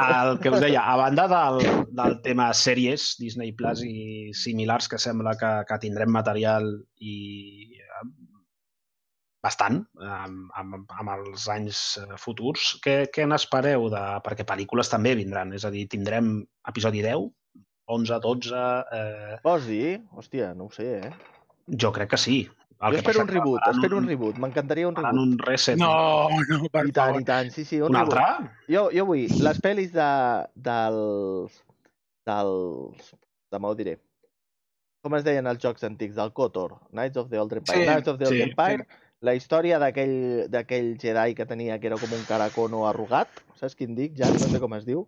[SPEAKER 4] El que us deia, a banda del, del tema sèries, Disney Plus i similars, que sembla que, que tindrem material i bastant amb, amb, amb els anys eh, futurs, què, què n'espereu? De... Perquè pel·lícules també vindran, és a dir, tindrem episodi 10, 11, 12... Eh...
[SPEAKER 3] Vols dir? Hòstia, no ho sé, eh?
[SPEAKER 4] Jo crec que sí.
[SPEAKER 3] jo espero un reboot,
[SPEAKER 4] faran
[SPEAKER 3] espero un reboot. M'encantaria un reboot.
[SPEAKER 4] un reset.
[SPEAKER 1] No, no, per
[SPEAKER 3] I tant,
[SPEAKER 1] favor.
[SPEAKER 3] i tant, sí, sí, un,
[SPEAKER 4] Un
[SPEAKER 3] reboot.
[SPEAKER 4] altre?
[SPEAKER 3] Jo, jo vull les pel·lis de, dels... dels... demà ho diré. Com es deien els jocs antics? Del KOTOR. Knights of the Old Empire.
[SPEAKER 1] Sí,
[SPEAKER 3] Knights of the Old
[SPEAKER 4] sí,
[SPEAKER 3] Empire. La història d'aquell Jedi que tenia, que era com un caracono arrugat. Saps quin dic? Ja no sé com es diu.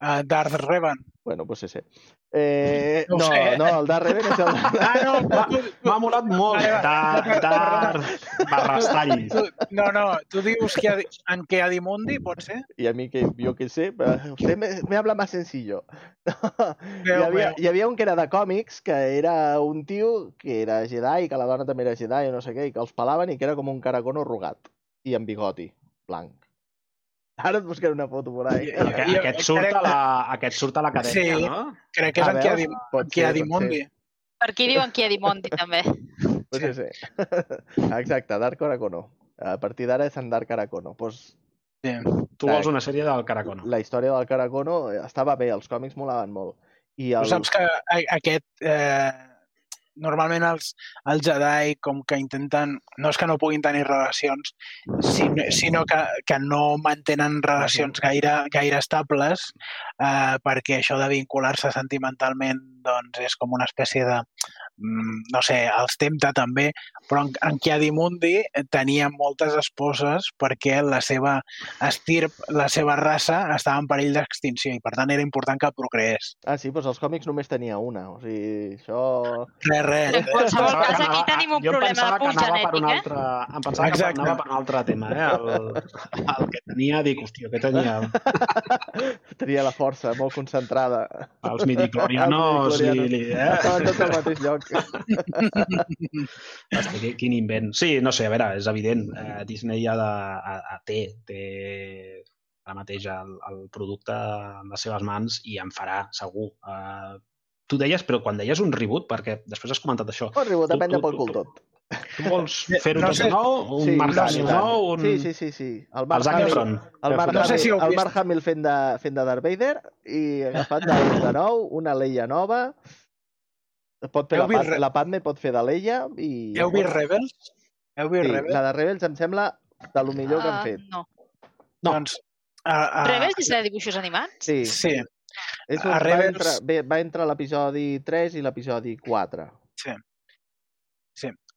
[SPEAKER 1] Uh, Darth Revan.
[SPEAKER 3] Bueno, pues ese. Eh,
[SPEAKER 1] No
[SPEAKER 3] no,
[SPEAKER 1] sé, eh?
[SPEAKER 3] no, el Darth Revan és el...
[SPEAKER 1] Ah, no,
[SPEAKER 4] M'ha molat molt.
[SPEAKER 1] Vale,
[SPEAKER 4] Dar, dar, barrastall.
[SPEAKER 1] no, no, tu dius que en que Adimundi, pot ser?
[SPEAKER 3] Y a mí que yo qué sé, usted me, me habla más sencillo. hi,
[SPEAKER 1] Veu,
[SPEAKER 3] havia,
[SPEAKER 1] veu.
[SPEAKER 3] hi havia un que era de còmics, que era un tio que era Jedi, que la dona també era Jedi o no sé què, i que els pelaven i que era com un caracono arrugat i amb bigoti blanc. Ara et buscaré una foto por ahí.
[SPEAKER 4] Aquest,
[SPEAKER 1] Jo
[SPEAKER 4] aquest, surt
[SPEAKER 1] crec
[SPEAKER 4] a la, aquest surt a l'acadèmia,
[SPEAKER 1] Sí.
[SPEAKER 4] no?
[SPEAKER 1] Crec que és
[SPEAKER 3] Ah,
[SPEAKER 1] en Adimundi.
[SPEAKER 2] Per aquí diuen Kiedimondi, també.
[SPEAKER 3] Pues ese. Exacte, Dark Caracono. A partir d'ara és en Dark Caracono. Pues
[SPEAKER 1] Sí.
[SPEAKER 4] Tu vols una sèrie del Caracono.
[SPEAKER 3] la història del Caracono estava bé, els còmics molaven molt. I
[SPEAKER 1] Tu
[SPEAKER 3] el...
[SPEAKER 1] saps que a- aquest... Eh, normalment els, els Jedi com que intenten... No és que no puguin tenir relacions, sinó, sinó que, que no mantenen relacions gaire, gaire estables eh, perquè això de vincular-se sentimentalment doncs, és com una espècie de... mm, No sé, els tempta també, però en, en Kiadimundi tenia moltes esposes perquè la seva estirp, la seva raça estava en perill d'extinció i per tant era important que procreés.
[SPEAKER 3] Ah, sí, doncs els còmics només tenia una. O sigui, això...
[SPEAKER 1] Res, res.
[SPEAKER 2] En qualsevol cas,
[SPEAKER 4] que
[SPEAKER 2] aquí tenim un
[SPEAKER 4] jo
[SPEAKER 2] problema de punt genètic, eh?
[SPEAKER 4] altre, Em pensava
[SPEAKER 1] Exacte.
[SPEAKER 4] que anava per un altre tema, eh? El, el que tenia, dic, hòstia, què tenia?
[SPEAKER 3] Tenia la força molt concentrada.
[SPEAKER 4] Els midiclorianos i...
[SPEAKER 3] midichlorianos.
[SPEAKER 4] Eh?
[SPEAKER 3] Estaven tots al mateix lloc.
[SPEAKER 4] Hosti, qui- quin invent. Sí, no sé, a veure, és evident. Eh, Disney ha de, a, a, té, té ara mateix el, el producte en les seves mans i en farà, segur. Eh, tu deies, però quan deies un reboot, perquè després has comentat això,
[SPEAKER 3] Un reboot, depèn de pel cul tot.
[SPEAKER 4] tu vols fer-ho
[SPEAKER 1] No
[SPEAKER 4] tot
[SPEAKER 1] sé.
[SPEAKER 4] de nou? Un
[SPEAKER 3] Sí,
[SPEAKER 4] Mark Hamill nou? Un...
[SPEAKER 3] Sí, sí, sí, sí. El Mark Hamill, el Mark,
[SPEAKER 1] No sé si
[SPEAKER 3] el. Mark Hamill fent de, fent de Darth Vader i agafant de, de nou una Leia nova. Pot fer la, Pat, la Padme pot fer de Leia i...
[SPEAKER 1] Heu vist Rebels? Heu vist
[SPEAKER 3] Sí,
[SPEAKER 1] Rebels?
[SPEAKER 3] la de Rebels em sembla de lo millor que han
[SPEAKER 2] Ah,
[SPEAKER 3] fet.
[SPEAKER 2] No.
[SPEAKER 4] No.
[SPEAKER 1] Doncs, uh, uh,
[SPEAKER 2] Rebels és de dibuixos animats?
[SPEAKER 3] Sí,
[SPEAKER 1] Sí,
[SPEAKER 3] és
[SPEAKER 1] a
[SPEAKER 3] va,
[SPEAKER 1] Rebels-
[SPEAKER 3] entre, bé, va entre l'episodi 3 i l'episodi 4.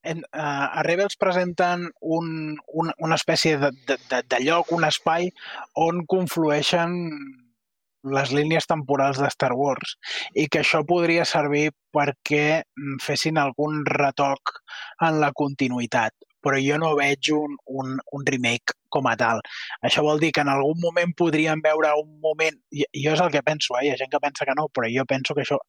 [SPEAKER 1] en, uh, a Rebels presenten un, un, una espècie de, de, de, de lloc, un espai on conflueixen les línies temporals de Star Wars i que això podria servir perquè mm, fessin algun retoc en la continuïtat. Però jo no veig un, un, un remake com a tal. Això vol dir que en algun moment podríem veure un moment, i jo és el que penso, eh? hi ha gent que pensa que no, però jo penso que això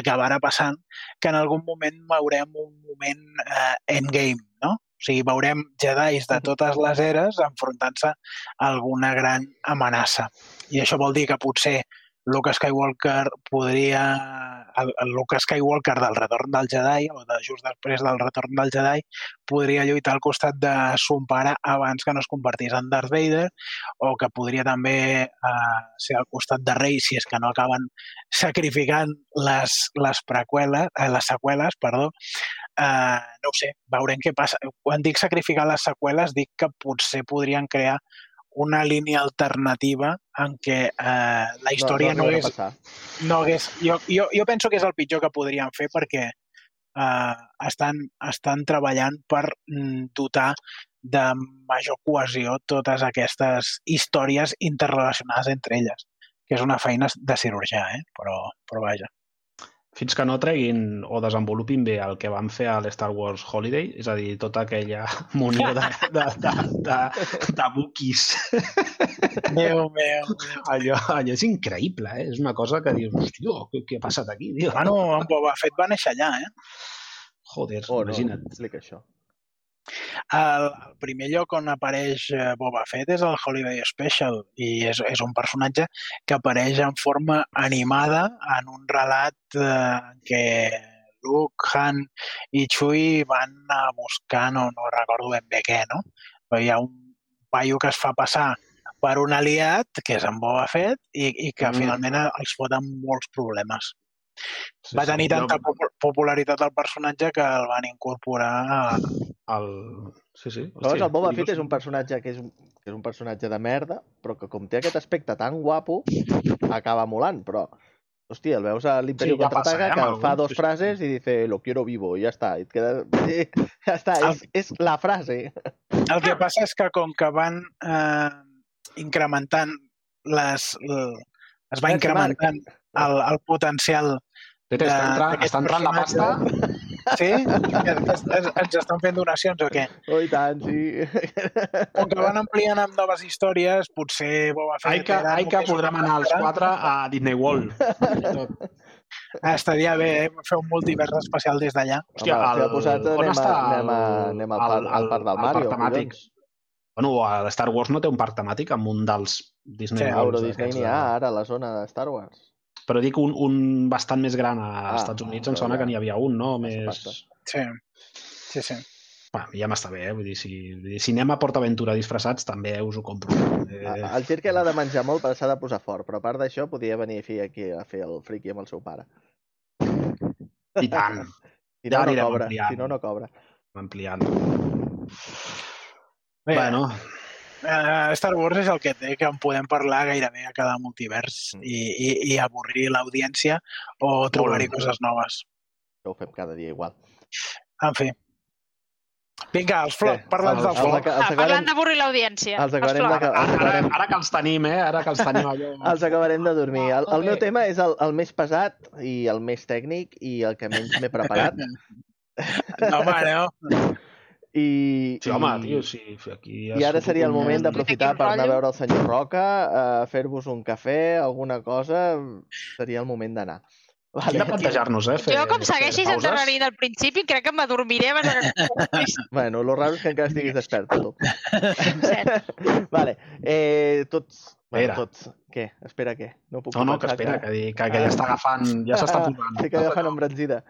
[SPEAKER 1] acabarà passant, que en algun moment veurem un moment eh, endgame, no? O sigui, veurem Jedis de totes les eres enfrontant-se a alguna gran amenaça. I això vol dir que potser Luke Skywalker podria... El, Luke Skywalker del retorn del Jedi, o de just després del retorn del Jedi, podria lluitar al costat de son pare abans que no es convertís en Darth Vader, o que podria també eh, ser al costat de Rey si és que no acaben sacrificant les, les preqüeles, eh, les seqüeles, perdó, eh, no ho sé, veurem què passa. Quan dic sacrificar les seqüeles, dic que potser podrien crear una línia alternativa en què eh, la història no, no,
[SPEAKER 3] a
[SPEAKER 1] hagués,
[SPEAKER 3] passar.
[SPEAKER 1] no hagués... Jo, jo, jo penso que és el pitjor que podrien fer perquè eh, estan, estan treballant per mm, dotar de major cohesió totes aquestes històries interrelacionades entre elles, que és una feina de cirurgià, eh? però, però vaja.
[SPEAKER 4] Fins que no treguin o desenvolupin bé el que van fer a l'Star Wars Holiday, és a dir, tota aquella munió de, de, de, de, de buquis.
[SPEAKER 1] Déu meu.
[SPEAKER 4] Allò, allò és increïble, eh? És una cosa que dius, hòstia, què, què ha passat aquí, tio?
[SPEAKER 1] Bueno, en Boba Fett va néixer allà, eh?
[SPEAKER 4] Joder,
[SPEAKER 3] Oh, no,
[SPEAKER 4] imagina't.
[SPEAKER 3] explica això.
[SPEAKER 1] El, el primer lloc on apareix eh, Boba Fett és el Holiday Special i és, és un personatge que apareix en forma animada en un relat eh, què Luke, Han i Chewie van a buscar, no, no recordo ben bé què, no? Però hi ha un paio que es fa passar per un aliat, que és en Boba Fett, i, i que
[SPEAKER 4] Mm.
[SPEAKER 1] mm. finalment els foten molts problemes.
[SPEAKER 4] Sí,
[SPEAKER 1] Va
[SPEAKER 4] sí.
[SPEAKER 1] tenir tanta
[SPEAKER 4] Jo-
[SPEAKER 1] popu- popularitat el personatge que el van incorporar a,
[SPEAKER 4] El... Sí, sí.
[SPEAKER 3] Llavors, el Boba. Fett és un personatge que és un, que és un personatge de merda, però que com té aquest aspecte tan guapo, acaba molant, però... Hòstia, el veus a l'Imperio
[SPEAKER 4] Sí, ja
[SPEAKER 3] Contraataca,
[SPEAKER 4] eh,
[SPEAKER 3] que fa dos
[SPEAKER 4] sí, sí.
[SPEAKER 3] frases i dice lo quiero vivo, i ja està. I et queda... Ja està, és, és la frase.
[SPEAKER 1] El que passa és que com que van eh, incrementant les... l- Es va incrementant el, el potencial
[SPEAKER 4] Tete, està,
[SPEAKER 1] de-
[SPEAKER 4] entrant, està entrant la pasta?
[SPEAKER 1] Sí? Que, que es- ens estan fent donacions o què?
[SPEAKER 3] Oh, i tant, sí.
[SPEAKER 1] Com que van ampliant amb noves històries, potser Boba Fett...
[SPEAKER 4] Ai que,
[SPEAKER 1] era
[SPEAKER 4] ai que podrem anar els quatre a Disney World. Tot.
[SPEAKER 1] Ah, Estaria bé eh? fer un multivers especial des d'allà.
[SPEAKER 4] Hòstia,
[SPEAKER 3] Home,
[SPEAKER 4] el-
[SPEAKER 3] posat,
[SPEAKER 4] on
[SPEAKER 3] anem, a,
[SPEAKER 4] està
[SPEAKER 3] anem, a,
[SPEAKER 4] el-
[SPEAKER 3] anem al, parc, al parc del
[SPEAKER 4] el
[SPEAKER 3] Mario,
[SPEAKER 4] parc temàtic? Bueno, a Star Wars no té un parc temàtic amb un dels Disney
[SPEAKER 1] Sí,
[SPEAKER 3] A
[SPEAKER 4] Worlds
[SPEAKER 3] Euro Disney n'hi
[SPEAKER 4] de-
[SPEAKER 3] ha ara a la zona de Star Wars.
[SPEAKER 4] Però dic un, un bastant més gran als
[SPEAKER 3] Ah,
[SPEAKER 4] Estats Units, em
[SPEAKER 3] però
[SPEAKER 4] sona
[SPEAKER 3] ja-
[SPEAKER 4] que n'hi havia un, no? Més...
[SPEAKER 1] Sí, sí, sí.
[SPEAKER 4] Bueno, ja m'està bé, eh? Vull dir, si, vull dir, si anem a PortAventura disfressats, també us ho compro. Eh,
[SPEAKER 3] Ah, El Jirkel ha de menjar molt per s'ha de posar fort, però a part d'això podia venir a aquí a fer el friki amb el seu pare.
[SPEAKER 4] I tant,
[SPEAKER 3] Si
[SPEAKER 4] Ja
[SPEAKER 3] no, no
[SPEAKER 4] anirem
[SPEAKER 3] cobra.
[SPEAKER 4] ampliant.
[SPEAKER 3] Si no, no cobra.
[SPEAKER 4] ampliant.
[SPEAKER 1] Bé,
[SPEAKER 4] Bueno,
[SPEAKER 1] eh, Star Wars és el que té, que en podem parlar gairebé a cada multivers
[SPEAKER 3] Mm.
[SPEAKER 1] i, i, i avorrir l'audiència o trobar-hi coses noves.
[SPEAKER 3] Això ho fem cada dia igual.
[SPEAKER 1] En fi. Vinga, els
[SPEAKER 3] Què?
[SPEAKER 1] parla'ns
[SPEAKER 3] Els-
[SPEAKER 1] del
[SPEAKER 3] els aca-
[SPEAKER 2] Ah,
[SPEAKER 3] els
[SPEAKER 2] parlant
[SPEAKER 3] acabarem,
[SPEAKER 2] d'avorrir l'audiència.
[SPEAKER 3] els acabarem
[SPEAKER 2] Els
[SPEAKER 3] de, els
[SPEAKER 4] ara, ara,
[SPEAKER 3] acabarem,
[SPEAKER 4] ara que els tenim, eh? Ara que els tenim allò...
[SPEAKER 3] els acabarem de dormir. El, el meu tema és el, el més pesat i el més tècnic i el que menys m'he preparat.
[SPEAKER 1] No, home, no.
[SPEAKER 3] I,
[SPEAKER 4] Sí, home,
[SPEAKER 3] i,
[SPEAKER 4] tio, sí, aquí...
[SPEAKER 3] I ara seria el moment d'aprofitar per anar a veure el senyor Roca, a fer-vos un cafè, alguna cosa, seria el moment d'anar.
[SPEAKER 4] Hem de plantejar-nos, eh? Fer,
[SPEAKER 2] Jo, com segueixis endarrerint al principi, crec que m'adormiré abans de que...
[SPEAKER 3] Bueno, lo raro és que encara estiguis desperta, tu.
[SPEAKER 2] Cert.
[SPEAKER 3] vale, eh, tots... Bueno,
[SPEAKER 4] Espera.
[SPEAKER 3] tots. Què? Espera, què? No puc
[SPEAKER 4] No, no, que espera, que, que, que ja està agafant, ja s'està posant.
[SPEAKER 3] Estic agafant embranzida.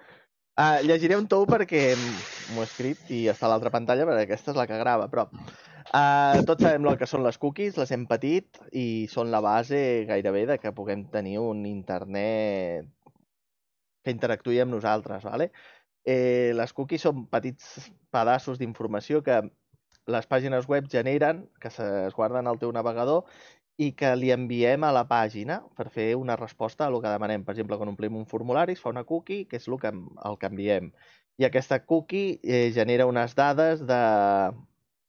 [SPEAKER 3] Uh, llegiré un tou perquè m'ho he escrit i està a l'altra pantalla perquè aquesta és la que grava, però uh, tots sabem el que són les cookies, les hem patit i són la base gairebé de que puguem tenir un internet que interactuï amb nosaltres, ¿vale? Eh, les cookies són petits pedaços d'informació que les pàgines web generen, que es guarden al teu navegador i que li enviem a la pàgina per fer una resposta a el que demanem. Per exemple, quan omplim un formulari es fa una cookie, que és el que, el que enviem. I aquesta cookie eh, genera unes dades de,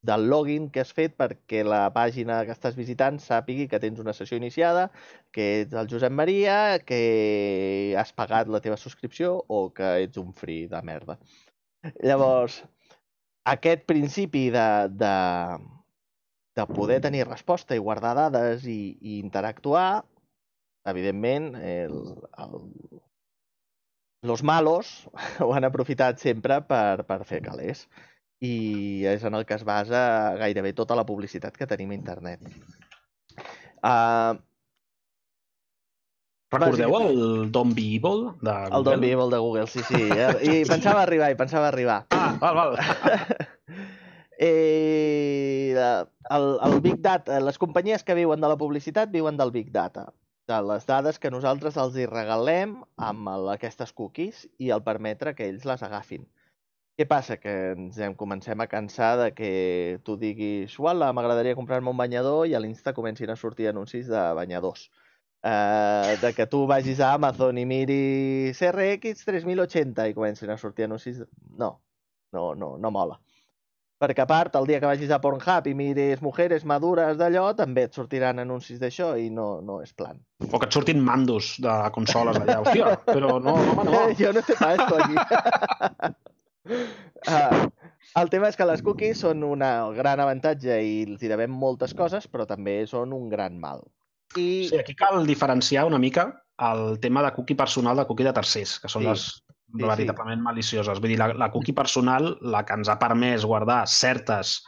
[SPEAKER 3] del login que has fet perquè la pàgina que estàs visitant sàpigui que tens una sessió iniciada, que ets el Josep Maria, que has pagat la teva subscripció o que ets un free de merda. Llavors, aquest principi de, de, de poder tenir resposta i guardar dades i, i interactuar, evidentment, el, el, los malos ho han aprofitat sempre per, per fer calés. I és en el que es basa gairebé tota la publicitat que tenim a internet. Uh,
[SPEAKER 4] Recordeu el Don't Be Evil de Google?
[SPEAKER 3] el Don't Be Evil de Google, sí, sí. I pensava arribar, i pensava arribar.
[SPEAKER 4] Ah, val, val.
[SPEAKER 3] eh, el, el Big Data, les companyies que viuen de la publicitat viuen del Big Data, de les dades que nosaltres els hi regalem amb aquestes cookies i el permetre que ells les agafin. Què passa? Que ens hem, comencem a cansar de que tu diguis uala, m'agradaria comprar-me un banyador i a l'Insta comencin a sortir anuncis de banyadors. Uh, de que tu vagis a Amazon i miris RX 3080 i comencin a sortir anuncis... No, no, no, no mola. Perquè a part, el dia que vagis a Pornhub i miris mujeres madures d'allò, també et sortiran anuncis d'això i no, no és plan.
[SPEAKER 4] O que et surtin mandos de consoles allà. Hòstia, però no, home, no.
[SPEAKER 3] Yo no sé para esto aquí. Ah, el tema és que les cookies són un gran avantatge i els hi devem moltes coses, però també són un gran mal. I
[SPEAKER 4] Sí, aquí cal diferenciar una mica el tema de cookie personal de cookie de tercers, que són
[SPEAKER 3] Sí.
[SPEAKER 4] les
[SPEAKER 3] sí.
[SPEAKER 4] veritablement malicioses. Vull dir, la, la cookie personal, la que ens ha permès guardar certes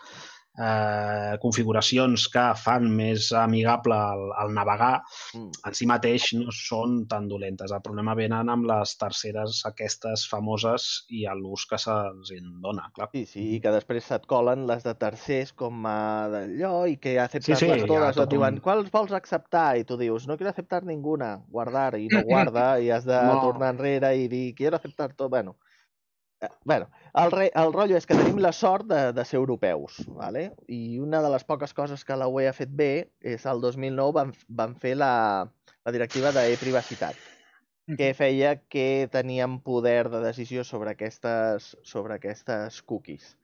[SPEAKER 4] eh, configuracions que fan més amigable el, el navegar,
[SPEAKER 3] Mm.
[SPEAKER 4] en si mateix no són tan dolentes. El problema venen amb les terceres aquestes famoses i a l'ús que se'ls en dona, clar.
[SPEAKER 3] Sí, sí, i que després se't colen les de tercers com a d'allò i que aceptes
[SPEAKER 4] Sí, sí,
[SPEAKER 3] les totes, o
[SPEAKER 4] tot
[SPEAKER 3] et diuen
[SPEAKER 4] un-
[SPEAKER 3] quals vols acceptar? I tu dius, no quiero aceptar ninguna, guardar, i no guarda, i has de
[SPEAKER 4] No.
[SPEAKER 3] tornar enrere i dir, quiero aceptar tot, bueno. Eh, Bueno, el, re, el rotllo és que tenim la sort de, de ser europeus, ¿vale? i una de les poques coses que la UE ha fet bé és el 2009 van, van fer la, la directiva d'e-privacitat, que feia que teníem poder de decisió sobre aquestes, sobre aquestes cookies.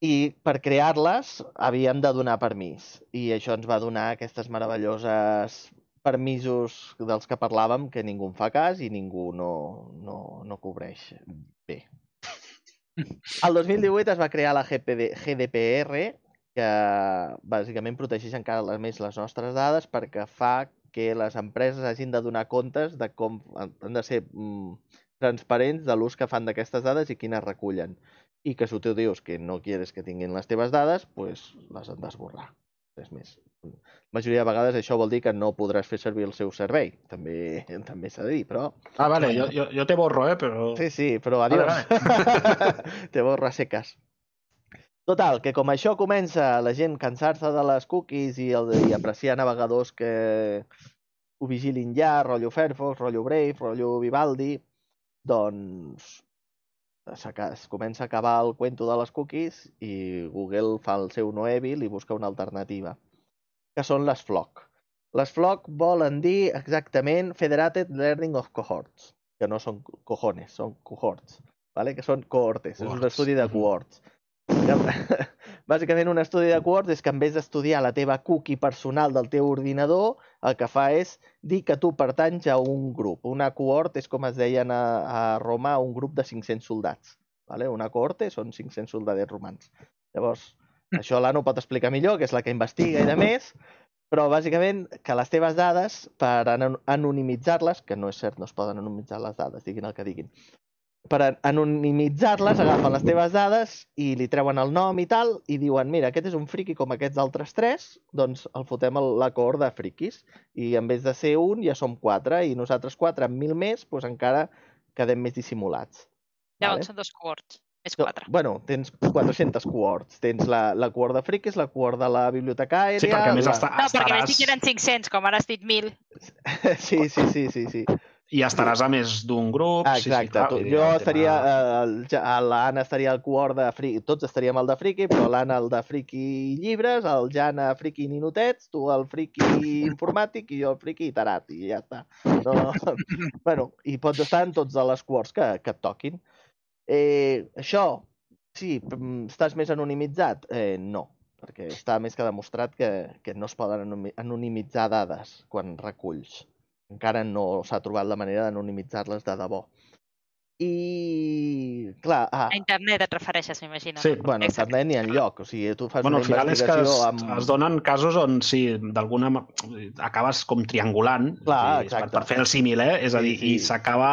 [SPEAKER 3] I per crear-les havíem de donar permís. I això ens va donar aquestes meravelloses permisos dels que parlàvem que ningú en fa cas i ningú no, no, no cobreix bé. El 2018 es va crear la GPD, GDPR, que bàsicament protegeix encara més les nostres dades perquè fa que les empreses hagin de donar comptes de com han de ser mm, transparents de l'ús que fan d'aquestes dades i quines recullen. I que si tu dius que no quieres que tinguin les teves dades, pues les han d'esborrar. Res més. La majoria de vegades això vol dir que no podràs fer servir el seu servei. També també s'ha de dir, però...
[SPEAKER 4] Ah, vale, jo, jo, jo te borro, eh, però...
[SPEAKER 3] Sí, sí, però adiós. Te borro a seques. Total, que com això comença la gent cansar-se de les cookies i, el, i apreciar navegadors que ho vigilin ja, rotllo Firefox, rotllo Brave, rotllo Vivaldi, doncs es comença a acabar el cuento de les cookies i Google fa el seu no evil i busca una alternativa, que són les FLOC. Les FLOC volen dir exactament Federated Learning of Cohorts, que no són co- cojones, són cohorts, ¿vale? que són cohortes, és un
[SPEAKER 4] Cohorts,
[SPEAKER 3] estudi de cohorts. Bàsicament un estudi de cohorts és que en vez d'estudiar la teva cookie personal del teu ordinador, el que fa és dir que tu pertanys a un grup. Una cohort és com es deien a, a Roma, un grup de 500 soldats. ¿vale? Una cohorte són 500 soldadets romans. Llavors, això l'Anna ho pot explicar millor, que és la que investiga i de més, però bàsicament que les teves dades, per ano- anonimitzar-les, que no és cert, no es poden anonimitzar les dades, diguin el que diguin, per anonimitzar-les agafen les teves dades i li treuen el nom i tal i diuen, mira, aquest és un friqui com aquests altres tres, doncs el fotem a la cohort de friquis i en vez de ser un ja som quatre i nosaltres quatre amb mil més doncs encara quedem més dissimulats.
[SPEAKER 2] Llavors
[SPEAKER 3] Vale.
[SPEAKER 2] són dos cohorts. És
[SPEAKER 3] No,
[SPEAKER 2] quatre.
[SPEAKER 3] Bueno, tens 400 cohorts. Tens la, la cohort de friquis, la cohort de la biblioteca aèria...
[SPEAKER 4] Sí, perquè a més
[SPEAKER 3] la...
[SPEAKER 4] està,
[SPEAKER 2] No, perquè vaig
[SPEAKER 4] estaràs...
[SPEAKER 2] dir que eren 500, com ara has dit 1.000.
[SPEAKER 3] Sí, sí, sí, sí, sí.
[SPEAKER 4] I estaràs a més d'un grup.
[SPEAKER 3] Ah,
[SPEAKER 4] sí, sí,
[SPEAKER 3] exacte.
[SPEAKER 4] clar,
[SPEAKER 3] tu, jo
[SPEAKER 4] el
[SPEAKER 3] estaria...
[SPEAKER 4] tema-
[SPEAKER 3] Eh, l'Anna estaria al quart de friki... Tots estaríem al de friki, però l'Anna al de friki llibres, el Jan a friki ninotets, tu al friki informàtic i jo al friki tarat, i ja està. No... bueno, i pots estar en tots els quarts que, que et toquin. Eh, això, sí, mm, estàs més anonimitzat? Eh, no, perquè està més que demostrat que, que no es poden anonimitzar dades quan reculls. Encara no s'ha trobat la manera d'anonimitzar-les de debò. I, clar, ah,
[SPEAKER 2] A internet et refereixes, m'imagino.
[SPEAKER 4] Sí,
[SPEAKER 3] bueno, a internet ni enlloc. O sigui, tu fas
[SPEAKER 4] Bueno, al
[SPEAKER 3] una
[SPEAKER 4] final és que es,
[SPEAKER 3] investigació amb...
[SPEAKER 4] es donen casos on sí, d'alguna acabes com triangulant
[SPEAKER 3] Clar,
[SPEAKER 4] a dir, per,
[SPEAKER 3] exacte.
[SPEAKER 4] per fer el símil, eh? És a
[SPEAKER 3] Sí,
[SPEAKER 4] dir,
[SPEAKER 3] sí.
[SPEAKER 4] i s'acaba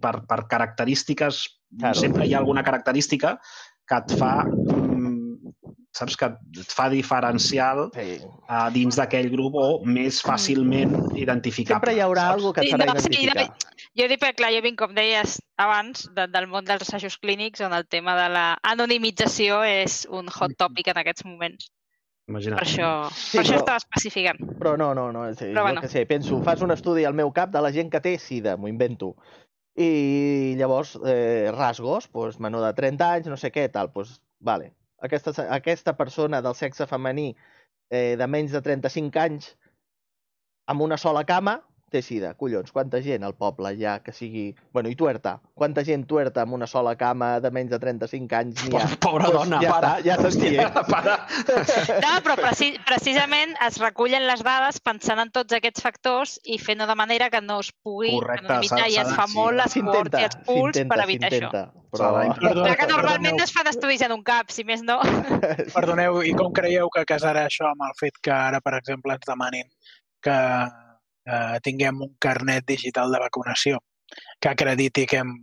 [SPEAKER 4] per, per característiques,
[SPEAKER 3] Claro.
[SPEAKER 4] sempre hi ha alguna característica que et fa saps que et fa diferencial
[SPEAKER 3] Sí.
[SPEAKER 4] uh, dins d'aquell grup o més fàcilment identificable.
[SPEAKER 3] Sempre hi haurà
[SPEAKER 4] saps?
[SPEAKER 3] alguna que et
[SPEAKER 2] Sí,
[SPEAKER 3] farà
[SPEAKER 2] no, sí,
[SPEAKER 3] identificar.
[SPEAKER 2] Jo dic perquè, clar, jo vinc, com deies abans, de, del món dels assajos clínics, on el tema de la anonimització és un hot topic en aquests moments.
[SPEAKER 4] Imagina't.
[SPEAKER 2] Per això,
[SPEAKER 3] Sí,
[SPEAKER 2] per això
[SPEAKER 3] però-
[SPEAKER 2] estava especificant.
[SPEAKER 3] Però no, no, no. Sí,
[SPEAKER 2] Però
[SPEAKER 3] jo
[SPEAKER 2] bueno.
[SPEAKER 3] que sé, penso, fas un estudi al meu cap de la gent que té sida, m'ho invento. I llavors, eh, rasgos, doncs, menor de 30 anys, no sé què, tal, doncs, vale. Aquesta, aquesta persona del sexe femení eh, de menys de 35 anys amb una sola cama té sida. Collons, quanta gent al poble ja que sigui... Bueno, i tuerta. Quanta gent tuerta amb una sola cama de menys de 35 anys n'hi ha?
[SPEAKER 4] Pobra
[SPEAKER 3] Doncs
[SPEAKER 4] dona,
[SPEAKER 3] ja
[SPEAKER 4] para.
[SPEAKER 3] està, ja t'estigui.
[SPEAKER 4] para.
[SPEAKER 2] No, però preci precisament es recullen les dades pensant en tots aquests factors i fent-ho de manera que no es pugui
[SPEAKER 4] Correcte, s'ha-
[SPEAKER 2] i es fa
[SPEAKER 4] de-
[SPEAKER 2] molt
[SPEAKER 4] sí,
[SPEAKER 2] l'esport i els pools per evitar això.
[SPEAKER 3] Però...
[SPEAKER 2] Que normalment
[SPEAKER 1] perdoneu.
[SPEAKER 2] es fan estudis en un cap, si més no.
[SPEAKER 1] Perdoneu, i com creieu que casarà això amb el fet que ara, per exemple, ens demanin que eh, tinguem un carnet digital de vacunació que acrediti que hem...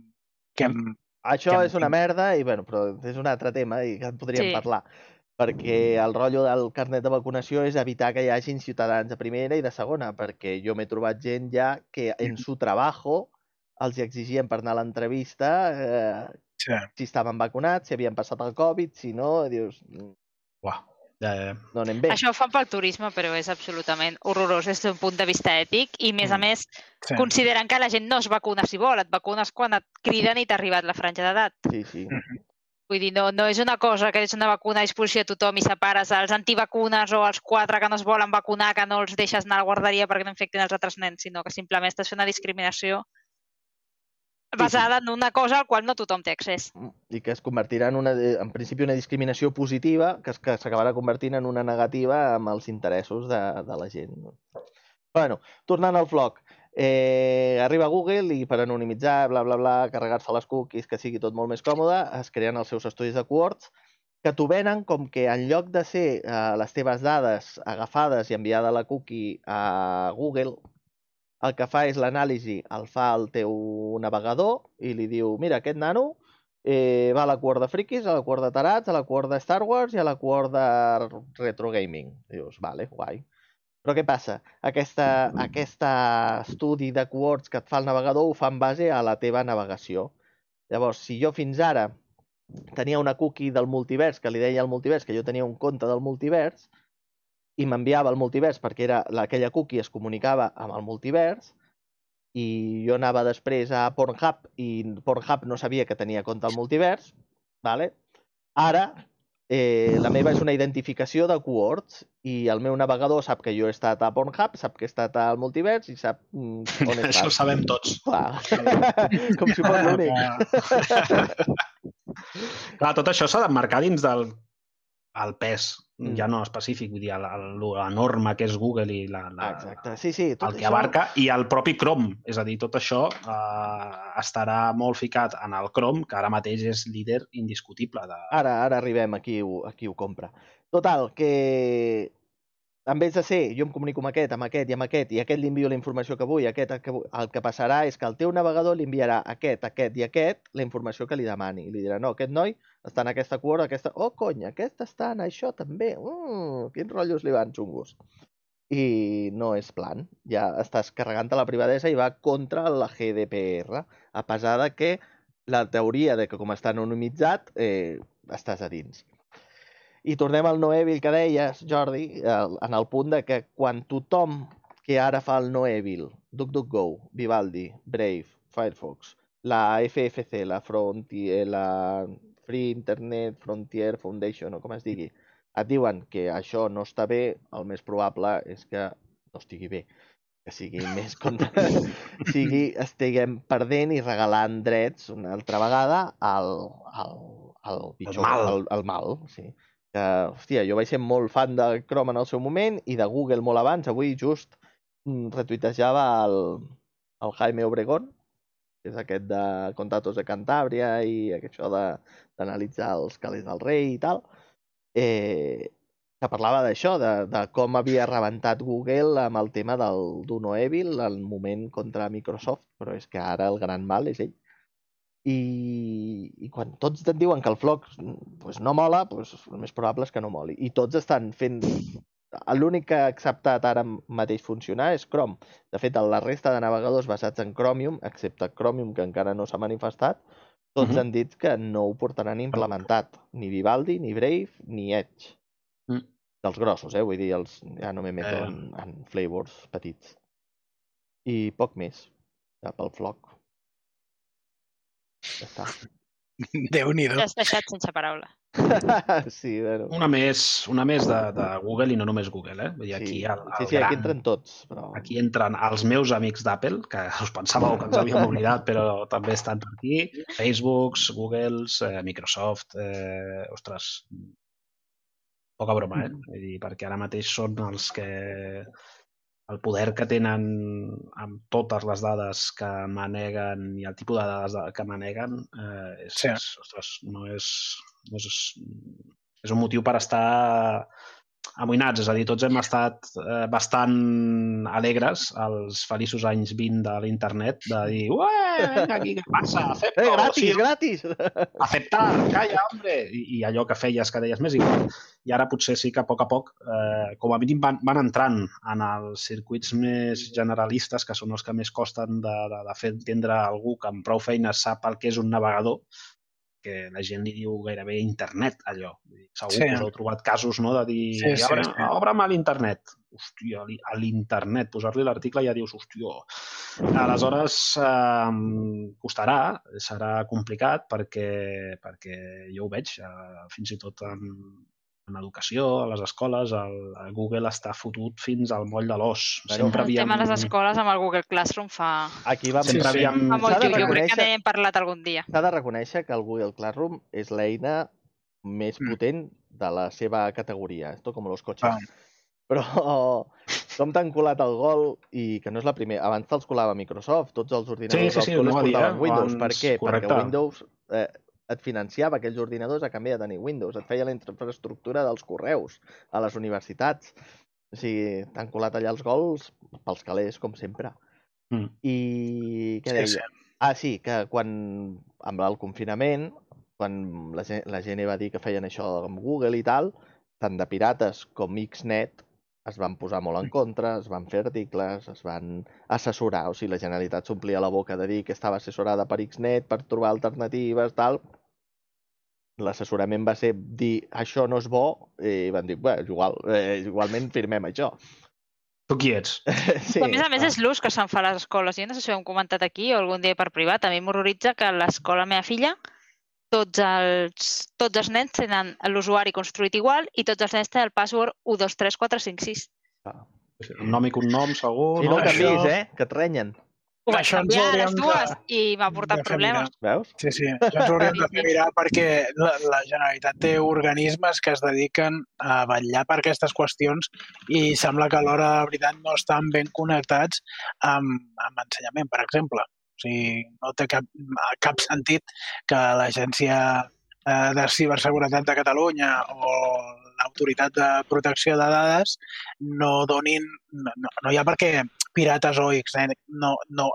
[SPEAKER 1] Que hem...
[SPEAKER 3] Això
[SPEAKER 1] que
[SPEAKER 3] és una merda, i bueno, però és un altre tema i que en podríem
[SPEAKER 2] Sí.
[SPEAKER 3] parlar. Perquè el rotllo del carnet de vacunació és evitar que hi hagin ciutadans de primera i de segona, perquè jo m'he trobat gent ja que en su trabajo els hi exigien per anar a l'entrevista eh,
[SPEAKER 1] Sí.
[SPEAKER 3] si estaven vacunats, si havien passat el Covid, si no, dius, "Mm,
[SPEAKER 4] Uah, ja, ja.
[SPEAKER 3] no anem bé.
[SPEAKER 2] Això ho fan pel turisme, però és absolutament horrorós des d'un punt de vista ètic i, més a
[SPEAKER 3] Mm.
[SPEAKER 2] més,
[SPEAKER 1] Sí.
[SPEAKER 2] considerant que la gent no es vacuna si vol, et vacunes quan et criden i t'ha arribat la franja d'edat.
[SPEAKER 3] Sí, sí.
[SPEAKER 2] Vull dir, no, no és una cosa que és una vacuna a disposició de tothom i separes els antivacunes o els quatre que no es volen vacunar, que no els deixes anar a la guarderia perquè no infectin els altres nens, sinó que simplement estàs fent una discriminació basada en una cosa al qual no tothom té accés.
[SPEAKER 3] i que es convertirà en, una, en principi una discriminació positiva que es- que s'acabarà convertint en una negativa amb els interessos de, de la gent. bueno, tornant al vlog, eh, arriba Google i per anonimitzar, bla, bla, bla, carregar-se les cookies, que sigui tot molt més còmode, es creen els seus estudis de QWords que t'ho venen com que en lloc de ser eh, les teves dades agafades i enviada la cookie a Google, el que fa és l'anàlisi, el fa el teu navegador i li diu, mira, aquest nano eh, va a la quart de friquis, a la quart de tarats, a la quart de Star Wars i a la quart de retro gaming. Dius, vale, guai. Però què passa? Aquesta, aquesta estudi de quarts que et fa el navegador ho fa en base a la teva navegació. Llavors, si jo fins ara tenia una cookie del multivers que li deia al multivers que jo tenia un compte del multivers i m'enviava al multivers perquè era la- aquella cookie es comunicava amb el multivers i jo anava després a Pornhub i Pornhub no sabia que tenia compte al multivers, vale? ara eh, la meva és una identificació de QWords i el meu navegador sap que jo he estat a Pornhub, sap que he estat al multivers i sap mm, on he
[SPEAKER 4] Això ho
[SPEAKER 3] estat.
[SPEAKER 4] sabem tots.
[SPEAKER 3] Clar. Com si fos l'únic.
[SPEAKER 4] Clar, tot això s'ha d'emmarcar dins del el pes,
[SPEAKER 3] Mm.
[SPEAKER 4] ja no específic, vull dir, la, la, la norma que és Google i la, la,
[SPEAKER 3] Exacte. Sí, sí, tot
[SPEAKER 4] el que
[SPEAKER 3] això...
[SPEAKER 4] abarca, i el propi Chrome. És a dir, tot això eh, estarà molt ficat en el Chrome, que ara mateix és líder indiscutible. De...
[SPEAKER 3] Ara, ara arribem a qui ho, a qui ho compra. Total, que en vez de ser, jo em comunico amb aquest, amb aquest i amb aquest, i aquest li envio la informació que vull, aquest, el que vull, el que passarà és que el teu navegador li enviarà aquest, aquest i aquest la informació que li demani. I li dirà, no, aquest noi està en aquesta quart, aquesta... Oh, cony, aquest està en això també. Mm, quins rotllos li van xungos. I no és plan. Ja estàs carregant la privadesa i va contra la GDPR, a pesar de que la teoria de que com està anonimitzat eh, estàs a dins. I tornem al Noèvil que deies, Jordi, el- en el punt de que quan tothom que ara fa el Noevil, DuckDuckGo, Vivaldi, Brave, Firefox, la FFC, la, Frontier, la Free Internet Frontier Foundation, o com es digui, et diuen que això no està bé, el més probable és que no estigui bé que sigui més contra... sigui, estiguem perdent i regalant drets una altra vegada al, al, al pitjor,
[SPEAKER 4] mal.
[SPEAKER 3] Al, al mal, sí. Que, hòstia, jo vaig ser molt fan de Chrome en el seu moment i de Google molt abans. Avui just mm, retuitejava el, el Jaime Obregón, que és aquest de Contatos de Cantàbria i això d'analitzar els calés del rei i tal, eh, que parlava d'això, de, de com havia rebentat Google amb el tema del d'Uno Evil al moment contra Microsoft, però és que ara el gran mal és ell. I, i quan tots et diuen que el Flock pues, no mola, pues, el més probable és que no moli. I tots estan fent... L'únic que ha acceptat ara mateix funcionar és Chrome. De fet, la resta de navegadors basats en Chromium, excepte Chromium, que encara no s'ha manifestat, tots
[SPEAKER 4] Mhm.
[SPEAKER 3] han dit que no ho portaran implementat. Ni Vivaldi, ni Brave, ni Edge.
[SPEAKER 4] Mm.
[SPEAKER 3] Dels grossos, eh? Vull dir, els, ja no me meto
[SPEAKER 4] Eh.
[SPEAKER 3] en, en flavors petits. I poc més, ja pel floc. Ja està.
[SPEAKER 1] Déu-n'hi-do.
[SPEAKER 2] Ja has deixat sense paraula.
[SPEAKER 3] sí, bueno.
[SPEAKER 4] Una més, una més de, de Google i no només Google, eh? Vull dir, aquí
[SPEAKER 3] sí,
[SPEAKER 4] el, el
[SPEAKER 3] sí, sí,
[SPEAKER 4] gran...
[SPEAKER 3] aquí entren tots, però...
[SPEAKER 4] Aquí entren els meus amics d'Apple, que us pensàveu que ens havíem oblidat, però també estan per aquí. Facebooks, Googles, eh, Microsoft... Eh, ostres, poca broma, eh? Vull dir, perquè ara mateix són els que el poder que tenen amb totes les dades que maneguen i el tipus de dades de- que maneguen eh, és,
[SPEAKER 1] Sí.
[SPEAKER 4] és, ostres, no és, no és, és un motiu per estar amoïnats, és a dir, tots hem estat eh, bastant alegres als feliços anys 20 de l'internet, de dir, ué, venga aquí, què passa? Acepto,
[SPEAKER 3] Eh, gratis,
[SPEAKER 4] sí,
[SPEAKER 3] gratis!
[SPEAKER 4] aceptar, calla, hombre! I, I allò que feies, que deies més igual. I ara potser sí que a poc a poc, eh, com a mínim, van, van entrant en els circuits més generalistes, que són els que més costen de, de, de fer entendre a algú que amb prou feines sap el que és un navegador, que la gent li diu gairebé internet, allò. Segur
[SPEAKER 1] Sí.
[SPEAKER 4] que us heu trobat casos, no?, de dir,
[SPEAKER 1] Sí, sí,
[SPEAKER 4] obre,
[SPEAKER 1] sí.
[SPEAKER 4] obre'm a l'internet. Hòstia, a li- a l'internet, posar-li l'article ja dius, hòstia. Aleshores, eh, costarà, serà complicat perquè, perquè jo ho veig, eh, fins i tot en, en educació, a les escoles, el, el Google està fotut fins al moll de l'os. Sempre
[SPEAKER 2] El tema
[SPEAKER 4] havíem...
[SPEAKER 2] de les escoles amb el Google Classroom fa,
[SPEAKER 3] Aquí vam...
[SPEAKER 4] Sempre
[SPEAKER 1] Sí, sí.
[SPEAKER 4] havíem...
[SPEAKER 2] fa molt jo, jo crec que n'hem parlat algun dia.
[SPEAKER 3] S'ha de reconèixer que el Google Classroom és l'eina més
[SPEAKER 1] Mm.
[SPEAKER 3] potent de la seva categoria. Esto como los coches.
[SPEAKER 1] Ah.
[SPEAKER 3] Però com t'han colat el gol i que no és la primera... Abans te'ls colava Microsoft, tots els ordinadors
[SPEAKER 4] sí, sí,
[SPEAKER 3] dels col·les
[SPEAKER 4] a dir,
[SPEAKER 3] portaven
[SPEAKER 4] eh?
[SPEAKER 3] Windows. Per
[SPEAKER 4] Abans,
[SPEAKER 3] què?
[SPEAKER 4] correcte.
[SPEAKER 3] Perquè Windows eh, et financiava aquells ordinadors a canvi de tenir Windows. Et feia la infraestructura dels correus a les universitats. O sigui, t'han colat allà els gols pels calés, com sempre.
[SPEAKER 4] Mm.
[SPEAKER 3] I què
[SPEAKER 1] Sí,
[SPEAKER 3] deia?
[SPEAKER 1] sí.
[SPEAKER 3] Ah, sí, que quan, amb el confinament, quan la gent, la gent va dir que feien això amb Google i tal, tant de pirates com Xnet es van posar molt en contra, es van fer articles, es van assessorar, o sigui, la Generalitat s'omplia la boca de dir que estava assessorada per Xnet per trobar alternatives, tal. L'assessorament va ser dir això no és bo i van dir, bé, és igual, eh, igualment firmem això.
[SPEAKER 4] Tu qui ets?
[SPEAKER 3] sí,
[SPEAKER 2] a més a més
[SPEAKER 3] ah.
[SPEAKER 2] és l'ús que se'n fa a les escoles. Jo no sé si ho hem comentat aquí o algun dia per privat. A mi m'horroritza que a l'escola la meva filla tots els, tots els nens tenen l'usuari construït igual i tots els nens tenen el password 123456.
[SPEAKER 4] Un nom i cognom, segur,
[SPEAKER 3] I no
[SPEAKER 4] no?
[SPEAKER 3] canvis,
[SPEAKER 1] Això-
[SPEAKER 3] eh? Que et renyen.
[SPEAKER 2] Ho vaig
[SPEAKER 1] Això ens
[SPEAKER 2] canviar
[SPEAKER 1] hauríem
[SPEAKER 2] les dues
[SPEAKER 1] de-
[SPEAKER 2] i m'ha portat
[SPEAKER 1] de fer
[SPEAKER 2] problemes.
[SPEAKER 3] Veus?
[SPEAKER 1] Sí, sí, això ens hauríem de fer mirar perquè la, la Generalitat té organismes que es dediquen a vetllar per aquestes qüestions i sembla que alhora, de veritat, no estan ben connectats amb, amb ensenyament, per exemple. O sigui, no té cap, cap sentit que l'Agència eh, de Ciberseguretat de Catalunya o l'Autoritat de Protecció de Dades no donin... No, no, no hi ha perquè pirates o Xnet no, no,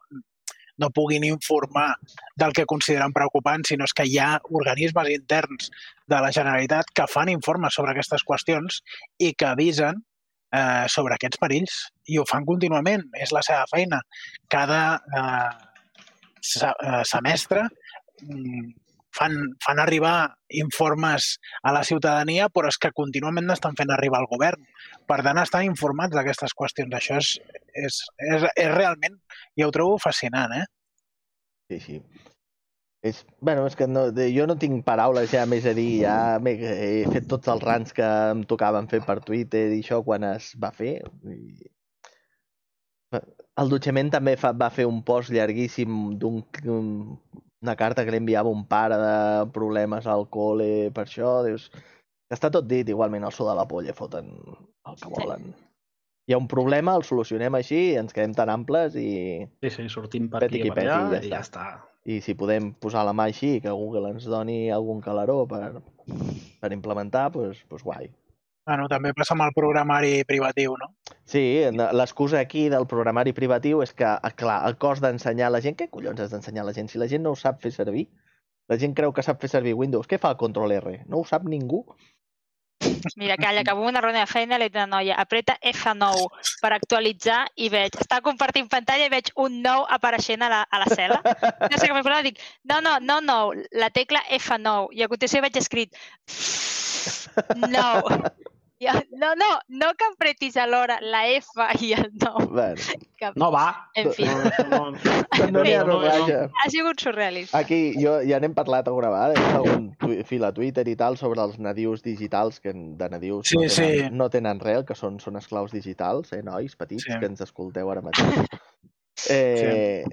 [SPEAKER 1] no puguin informar del que consideren preocupant, sinó és que hi ha organismes interns de la Generalitat que fan informes sobre aquestes qüestions i que avisen eh, sobre aquests perills i ho fan contínuament, és la seva feina. Cada eh, eh, semestre mm, fan, fan arribar informes a la ciutadania, però és que contínuament n'estan fent arribar al govern. Per tant, estan informats d'aquestes qüestions. Això és, és, és, és realment, jo ho trobo fascinant, eh?
[SPEAKER 3] Sí, sí. És, bueno, és que no, jo no tinc paraules ja més a dir, ja m'he he fet tots els rants que em tocaven fer per Twitter i això quan es va fer. I... El Dutxament també fa, va fer un post llarguíssim d'un un- una carta que li enviava un pare de problemes al col·le per això. Dius, està tot dit, igualment el so de la polla foten el que
[SPEAKER 2] Sí.
[SPEAKER 3] volen. Hi ha un problema, el solucionem així, ens quedem tan amples i,
[SPEAKER 4] Sí, sí, sortim per
[SPEAKER 3] Peti
[SPEAKER 4] aquí i per allà i
[SPEAKER 3] ja
[SPEAKER 4] ja està.
[SPEAKER 3] i si podem posar la mà així, que Google ens doni algun calaró per, per implementar, doncs, doncs guai.
[SPEAKER 1] Bueno, també passa amb el programari privatiu, no?
[SPEAKER 3] Sí, l'excusa aquí del programari privatiu és que, ah, clar, el cost d'ensenyar a la gent... Què collons has d'ensenyar a la gent? Si la gent no ho sap fer servir, la gent creu que sap fer servir Windows. Què fa el control R? No ho sap ningú?
[SPEAKER 2] Mira, calla, que avui una reunió de feina li una noia, apreta F9 per actualitzar i veig, està compartint pantalla i veig un nou apareixent a la, a la cel·la. No sé com m'he posat, dic, no, no, no, no, la tecla F9. I a continuació veig escrit, no. No, no, no que apretis alhora la F i el 9.
[SPEAKER 3] Bueno,
[SPEAKER 4] No va.
[SPEAKER 2] En fi,
[SPEAKER 4] No, no,
[SPEAKER 3] no n'hi ha
[SPEAKER 4] no,
[SPEAKER 3] no,
[SPEAKER 4] no,
[SPEAKER 2] ha sigut surrealista.
[SPEAKER 3] Aquí jo, ja n'hem parlat alguna vegada, he fet algun fil a Twitter i tal sobre els nadius digitals, que de nadius
[SPEAKER 1] Sí,
[SPEAKER 3] no, tenen,
[SPEAKER 1] sí.
[SPEAKER 3] no tenen res, que són, són esclaus digitals, eh, nois petits,
[SPEAKER 1] Sí.
[SPEAKER 3] que ens escolteu ara mateix. Eh,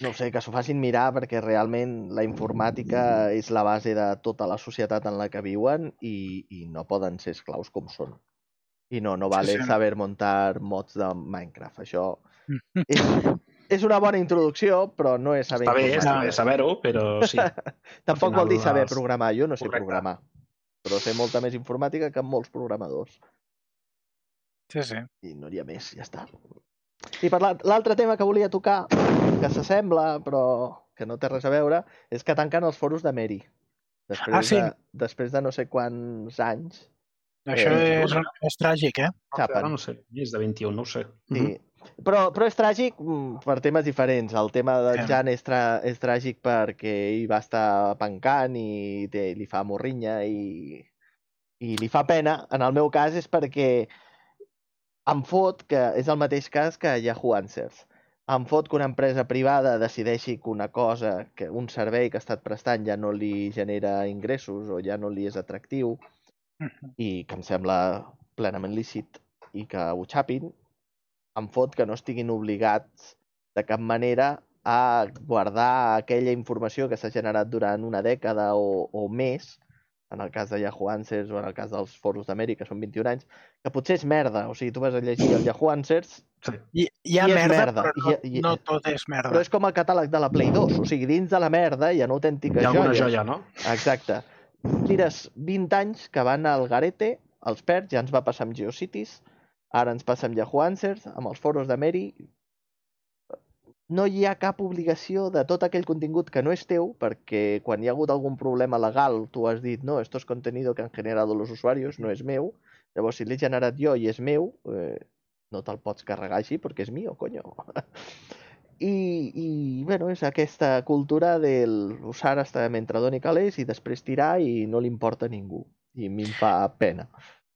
[SPEAKER 3] No sé, que s'ho facin mirar perquè realment la informàtica és la base de tota la societat en la que viuen i, i no poden ser esclaus com són. I no, no vale
[SPEAKER 1] sí.
[SPEAKER 3] saber muntar mods de Minecraft. Això és, és una bona introducció, però no és saber
[SPEAKER 4] Està bé, està bé saber-ho, però sí.
[SPEAKER 3] Tampoc
[SPEAKER 4] Al
[SPEAKER 3] vol dir
[SPEAKER 4] final
[SPEAKER 3] saber programar. Jo no sé
[SPEAKER 4] Correcte.
[SPEAKER 3] programar. Però sé molta més informàtica que molts programadors.
[SPEAKER 1] Sí, sí.
[SPEAKER 3] I no n'hi ha més, ja està. I per l'al- l'altre tema que volia tocar, que s'assembla, però que no té res a veure, és que tanquen els foros de Mary. Després,
[SPEAKER 1] Ah, sí?
[SPEAKER 3] de, després de no sé quants anys.
[SPEAKER 1] Això
[SPEAKER 3] Eh,
[SPEAKER 1] és, és tràgic, eh?
[SPEAKER 3] Tapen.
[SPEAKER 4] Ara no sé, més de 21, no ho sé.
[SPEAKER 3] Sí.
[SPEAKER 4] Mhm.
[SPEAKER 3] Però, però és tràgic mm, per temes diferents. El tema
[SPEAKER 1] Sí.
[SPEAKER 3] Jan és, tra és tràgic perquè ell va estar pencant i té, li fa morrinya i, i li fa pena. En el meu cas és perquè em fot, que és el mateix cas que Yahoo Answers, em fot que una empresa privada decideixi que una cosa, que un servei que ha estat prestant ja no li genera ingressos o ja no li és atractiu i que em sembla plenament lícit i que ho xapin, em fot que no estiguin obligats de cap manera a guardar aquella informació que s'ha generat durant una dècada o, o més, en el cas de Yahoo Answers o en el cas dels foros d'Amèrica, són 21 anys, que potser és merda. O sigui, tu vas a llegir el Yahoo Answers,
[SPEAKER 1] Hi, hi ha
[SPEAKER 3] I és
[SPEAKER 1] merda,
[SPEAKER 3] merda,
[SPEAKER 1] però no,
[SPEAKER 3] i- i-
[SPEAKER 1] no tot és merda.
[SPEAKER 3] però és com el catàleg de la Play 2. O sigui, dins de la merda hi ha una autèntica
[SPEAKER 4] Hi ha alguna
[SPEAKER 3] joia.
[SPEAKER 4] joia, no?
[SPEAKER 3] Exacte. Tires 20 anys que van al garete, els perds, ja ens va passar amb GeoCities, ara ens passa amb Yahoo Answers, amb els foros de Mary. No hi ha cap obligació de tot aquell contingut que no és teu, perquè quan hi ha hagut algun problema legal tu has dit no, esto es contenido que han generado los usuarios, no és meu. Llavors, si l'he generat jo i és meu, eh, no te'l pots carregar així perquè és mío, coño. I, i bueno, és aquesta cultura del usar hasta mentre doni calés i després tirar i no li importa a ningú. I a mi em fa pena.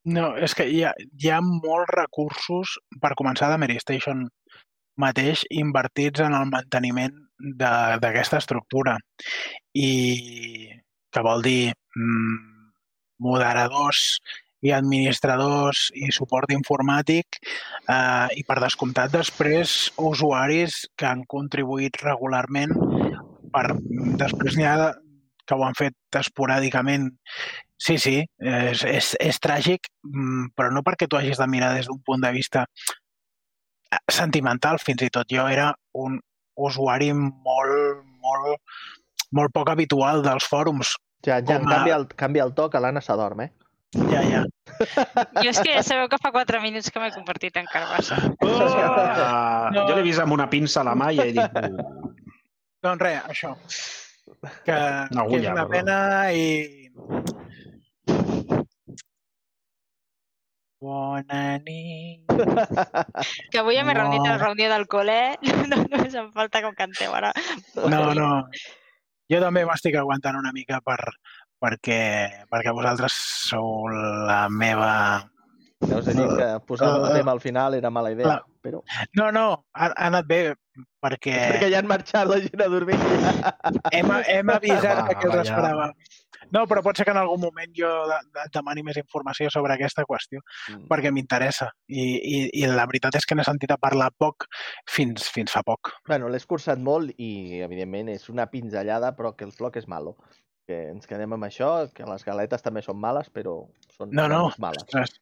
[SPEAKER 1] No, és que hi ha, hi ha molts recursos, per començar, de Mary Station mateix invertits en el manteniment d'aquesta estructura. I que vol dir mm, moderadors i administradors i suport informàtic eh, i per descomptat després usuaris que han contribuït regularment per després n'hi ha que ho han fet esporàdicament Sí, sí, és, és, és tràgic, mm, però no perquè tu hagis de mirar des d'un punt de vista sentimental, fins i tot jo era un usuari molt, molt, molt poc habitual dels fòrums.
[SPEAKER 3] Ja, ja
[SPEAKER 1] Com a-
[SPEAKER 3] canvia, el, canvia el to que l'Anna s'adorm, eh?
[SPEAKER 1] Ja, ja.
[SPEAKER 2] Jo és que ja sabeu que fa 4 minuts que m'he convertit en carbassa.
[SPEAKER 4] Uh,
[SPEAKER 1] No.
[SPEAKER 4] Jo l'he vist amb una pinça a la mà i he dit... "Uh,
[SPEAKER 1] Doncs res, això. Que,
[SPEAKER 4] Una
[SPEAKER 1] que és una
[SPEAKER 4] perdó.
[SPEAKER 1] pena i... Bona nit.
[SPEAKER 2] Que avui ja m'he reunit a la reunió del col·le. No, no, només em falta que em canteu ara.
[SPEAKER 1] No, no. Jo també m'estic aguantant una mica per, perquè, perquè vosaltres sou la meva...
[SPEAKER 3] Deus dir que posar un tema al final era mala idea.
[SPEAKER 1] La,
[SPEAKER 3] però...
[SPEAKER 1] No, no, ha, ha anat bé, perquè
[SPEAKER 3] Perquè ja han marxat la gent a dormir.
[SPEAKER 1] hem, hem avisat
[SPEAKER 4] Va,
[SPEAKER 1] que els
[SPEAKER 4] va, ja.
[SPEAKER 1] esperava. No, però pot ser que en algun moment jo de, de, demani més informació sobre aquesta qüestió,
[SPEAKER 3] Mm.
[SPEAKER 1] perquè m'interessa. I, i, I la veritat és que n'he sentit a parlar poc fins, fins fa poc.
[SPEAKER 3] Bueno, l'he escurçat molt i, evidentment, és una pinzellada, però que el floc és malo. Que ens quedem amb això, que les galetes també són males, però són
[SPEAKER 1] No, no,
[SPEAKER 3] males.
[SPEAKER 1] ostres,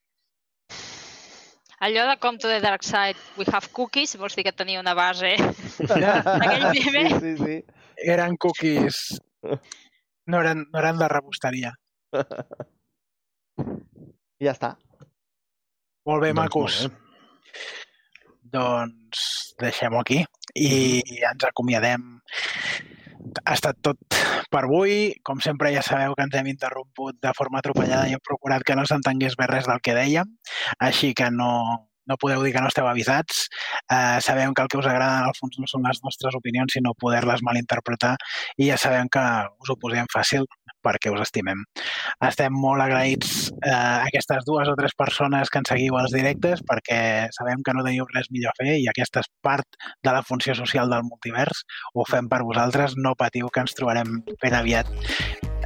[SPEAKER 2] Allò de Come to the Dark Side, we have cookies, vols dir que tenia una base d'aquell meme?
[SPEAKER 3] Sí, sí, sí.
[SPEAKER 1] eren cookies... No eren, no eren de rebosteria.
[SPEAKER 3] I ja està.
[SPEAKER 1] Molt bé,
[SPEAKER 4] Doncs
[SPEAKER 1] macos.
[SPEAKER 4] molt bé.
[SPEAKER 1] Doncs deixem-ho aquí i ens acomiadem. Ha estat tot per avui. Com sempre ja sabeu que ens hem interromput de forma atropellada i hem procurat que no s'entengués bé res del que dèiem, així que no, no podeu dir que no esteu avisats. Eh, sabem que el que us agrada en el fons no són les nostres opinions, sinó poder-les malinterpretar i ja sabem que us ho posem fàcil perquè us estimem. Estem molt agraïts eh, a aquestes dues o tres persones que ens seguiu als directes perquè sabem que no teniu res millor a fer i aquesta és part de la funció social del multivers. Ho fem per vosaltres, no patiu que ens trobarem ben aviat.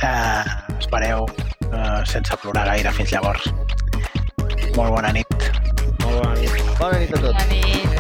[SPEAKER 1] Eh, espereu eh, sense plorar gaire fins llavors. Molt bona nit.
[SPEAKER 4] Molt bona nit.
[SPEAKER 3] Bona nit a tots.
[SPEAKER 2] Bona nit.